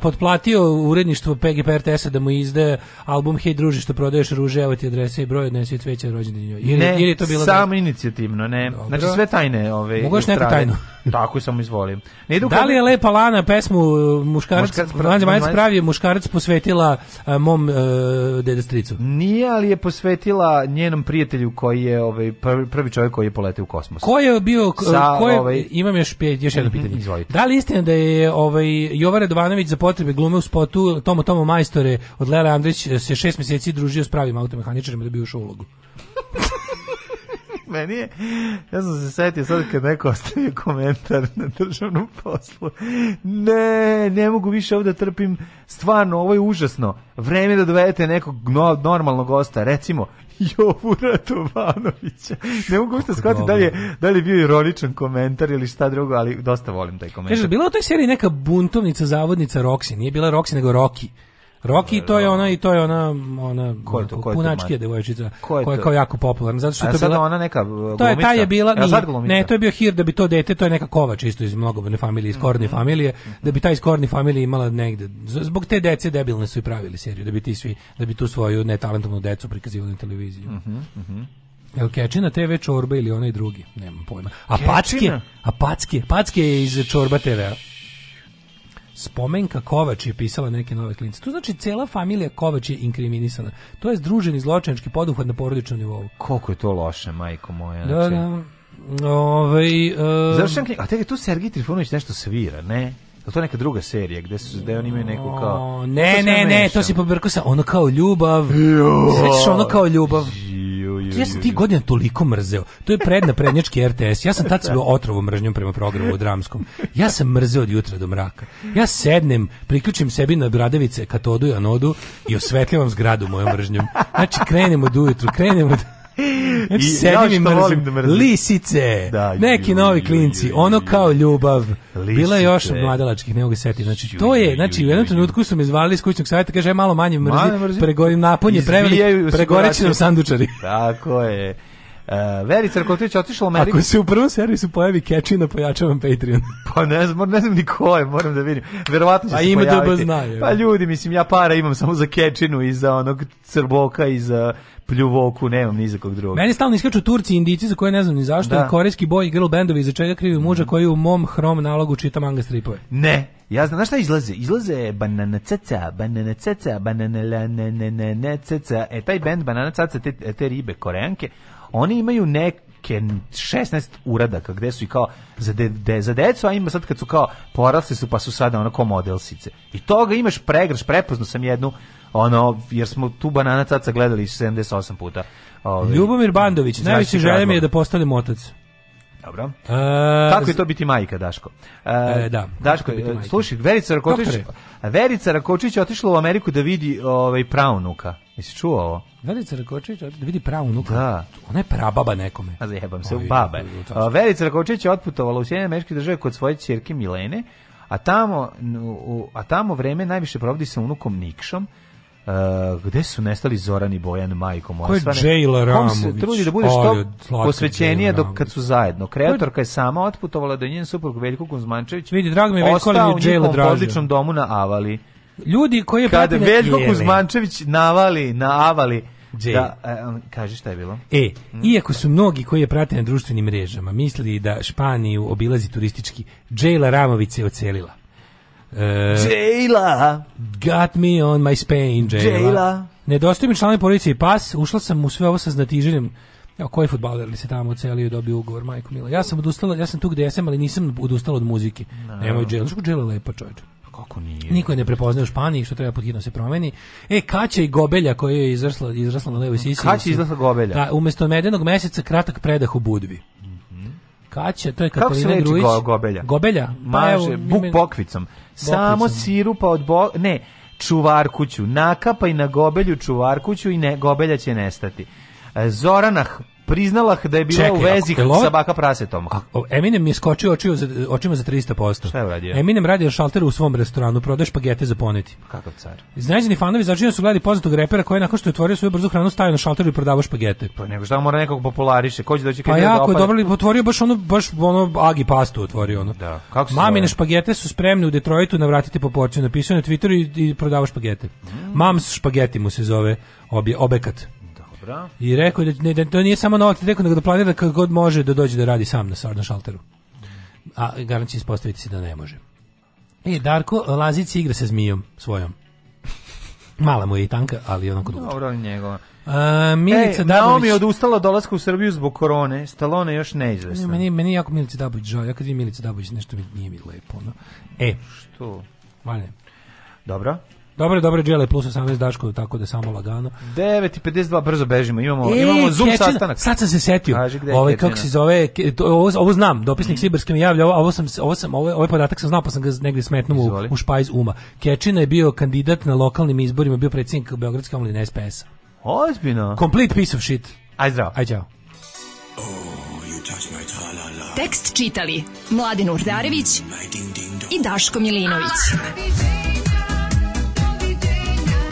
potplatio uredništvo PGP RTS-a da mu izde album Hej druže što prodaješ ruže, evo ti adrese i broj, odnesi cveće rođendan njoj. Ili, ne, ili je to bilo samo da... inicijativno, ne. Znači, Dobro. Znači sve tajne, ove. Mogu još neku tajnu. Tako samo izvolim. Ne idu da li je Lepa Lana pesmu uh, muškarac, muškarac pra, Lana pravi muškarac posvetila a, uh, mom uh, dede Nije, ali je posvetila njenom prijatelju koji je ovaj, prvi čovjek koji je poletio u kosmos. Ko je bio, uh, Sa, ko je, ovaj... imam još, pet, još jedno mhm, pitanje. Izvolite. Da li istina da je ovaj, Jovara Dovanović za potrebe glume u spotu Tomo Tomo Majstore od Lele Andrić se šest mjeseci družio s pravim automehaničarima da bi ušao ulogu? meni je, ja sam se setio sad kad neko ostavio komentar na državnom poslu. Ne, ne mogu više ovde da trpim, stvarno, ovo je užasno. Vreme da dovedete nekog no, normalnog gosta, recimo, Jovu Ratovanovića. Ne mogu ušte shvatiti da li, je, da li je bio ironičan komentar ili šta drugo, ali dosta volim taj komentar. Kaže, bila u toj seriji neka buntovnica, zavodnica Roxy, nije bila Roxy nego Rocky. Rocky to je ona i to je ona ona ko devojčica koja je kao jako popularna zato što je to bila ona neka glumica. To je ta je bila nije, ne, to je bio hir da bi to dete, to je neka kova čisto iz mnogobrojne familije, iz Korni mm -hmm. familije, mhm. da bi ta iz Korni familije imala negde zbog te dece debilne su i pravili seriju da bi ti svi da bi tu svoju netalentovanu decu prikazivali na televiziji. Mhm. Mm mhm. Jel Kečina TV čorba ili onaj drugi? Nemam pojma. A Kečina? Packe? A Packe? Packe je iz čorba TV-a. Spomenka Kovač je pisala neke nove klince. To znači cela familija Kovač je inkriminisana. To je združeni zločinački poduhvat na porodičnom nivou. Koliko je to loše, majko moja. Da, znači... da. Ovaj, um... E, Završen knjiga. A tega tu Sergij Trifunović nešto svira, ne? Da to neka druga serija gde su da oni imaju neku kao Ne, ne, ne, to se pobrkao sa ono kao ljubav. Sećaš ono kao ljubav. Ja sam ti godina toliko mrzeo. To je predna prednjački RTS. Ja sam tad bio otrovom mržnjom prema programu u dramskom. Ja sam mrzeo od jutra do mraka. Ja sednem, priključim sebi na bradavice katodu i anodu i osvetljavam zgradu mojom mržnjom. Znači, krenemo od ujutru, krenemo od znači, sedim i mrzim. Da, da mrzim. Lisice, da, neki novi klinci, ju, ju, ono kao ljubav. Lisice. Bila je još mladalačkih, ne mogu se setiti. Znači, to je, znači, u jednom trenutku su me zvali iz kućnog savjeta, kaže, e, malo manje mrzi, mrzi. pregorim naponje, prevelik, pregoreći nam sandučari. Tako je. Uh, e, Verica Rakotović otišla u Ameriku. Ako se u prvom servisu pojavi Kečina, pojačavam Patreon. pa ne znam, ne znam ni ko je, moram da vidim. Verovatno će A pa se ima pojaviti. Da znaju. Pa ljudi, mislim, ja para imam samo za Kečinu i za onog Crboka i za pljuvoku, nemam ni za kog drugog. Meni stalno iskaču Turci i Indici za koje ne znam ni zašto, da. korejski boy i girl bendovi za čega krivi muža mm. koji u mom hrom nalogu čita manga stripove. Ne, ja znam, znaš šta izlaze? Izlaze banana ceca, banana ceca, banana la, ne, ne, ne, ceca. E, taj band banana ceca, te, te ribe koreanke, Oni imaju nek neke 16 uradaka gde su i kao za, de, de, za decu, a ima sad kad su kao porasli su pa su sada ono kao modelsice. I toga imaš pregrš prepozno sam jednu ono, jer smo tu banana caca gledali 78 puta. ovaj Ljubomir Bandović, znači najviše želje mi je da postanem otac. Dobro. E, Kako je to biti majka, Daško? E, e, da. Daško, slušaj, Verica Rakočić, Verica Rakočić otišla u Ameriku da vidi ovaj, pravnuka. Jesi čuo ovo? Verica Rakočević, da vidi pravu unuka. Da. Ona je prababa nekome. A zajebam se, Ovi, babe. Velica Rakočević je otputovala u Sjedinje američke države kod svoje čerke Milene, a tamo, a tamo vreme najviše provodi sa unukom Nikšom, Uh, gde su nestali Zoran i Bojan majkom Ko je Jayla Ramović? se trudi da bude što posvećenije dok kad su zajedno. Kreatorka je sama otputovala do njen suprug Veljko Kuzmančević. Vidi, drag mi Veljko, ali mi Jayla draže. u odličnom domu na Avali ljudi koji je Kad Veljko Kuzmančević navali, naavali, Jay. Da, um, kaži šta je bilo. E, mm. iako su mnogi koji je prate na društvenim mrežama mislili da Španiju obilazi turistički, Jayla Ramović se ocelila. E, Jayla! Got me on my Spain, Jayla. Jayla. Nedostaju mi članovi policije pas, ušla sam u sve ovo sa znatiženjem Evo, koji futbaler li se tamo ocelio i dobio ugovor, majko Mila? Ja sam odustala, ja sam tu gde jesam, ali nisam odustala od muzike. No. Da. Nemoj džela. Znaš ko džela lepa, čovječe? Kako nije? Niko ne prepoznaje u Španiji, što treba podhitno da se promeni. E, kaća i gobelja koja je izrasla, izrasla na levoj sisi. Kaća je izrasla gobelja. Da, umesto medenog meseca kratak predah u budvi. Mhm. Kaća, to je Kako Katarina Grujić. Kako se reči go, gobelja? Gobelja? Pa Maže, buk pokvicom. Samo sirupa od bo... Ne, čuvarkuću. Nakapaj na gobelju čuvarkuću i ne, gobelja će nestati. E, Zoranah priznala da je bila Čekaj, u vezi ako, sa baka prasetom. Ako, Eminem je skočio očima za, očima za 300%. Šta je uradio? Eminem radi na šalteru u svom restoranu, prodaje špagete za poneti. Kakav car. Znađeni fanovi začinjeni su gledali poznatog repera koji je nakon što je otvorio svoju brzu hranu stavio na šalteru i prodavao špagete. Pa nego šta mora nekog populariše, ko će doći pa kad Pa jako da je dobro, otvorio baš ono, baš ono agi pastu otvorio ono. Da, kako Mamine špagete su spremne u Detroitu navratite po porciju, napisao na Twitteru i, i prodavao špagete. Mm. Mams špageti mu se zove obje, obekat. Dobro. I rekao da, ne, da to nije samo novac, rekao nego da planira kako god može da dođe da radi sam na, na šalteru. A garant će ispostaviti se da ne može. E, Darko Lazici igra sa zmijom svojom. Mala mu je i tanka, ali onako dugo. Dobro, njegova. A, e, Milica e, Dabović... je odustala od dolaska u Srbiju zbog korone, Stalone još neizvesno. Ne, meni, meni jako Milica Dabović žao, ja kad vidim Milica Dabović nešto mi nije mi lepo. No. E, što? Mane. Dobro. Dobro, dobro, Đele plus 18 Daško, tako da samo lagano. 9:52 brzo bežimo. Imamo e, imamo Zoom kečina, sastanak. Sad sam se setio. Kaži, ovaj kako se zove, to, ovo, ovo znam, dopisnik mm. Sibarski mi javlja, ovo, ovo sam ovo sam ovaj, ovaj podatak sam znao, pa sam ga negde smetnuo u, u špajz uma. Kečina je bio kandidat na lokalnim izborima, bio predsjednik beogradske omladine SPS-a. Ozbiljno. Complete piece of shit. Aj zdravo. Aj ćao. Oh, Tekst čitali Mladin Urdarević i Daško Milinović. Ah,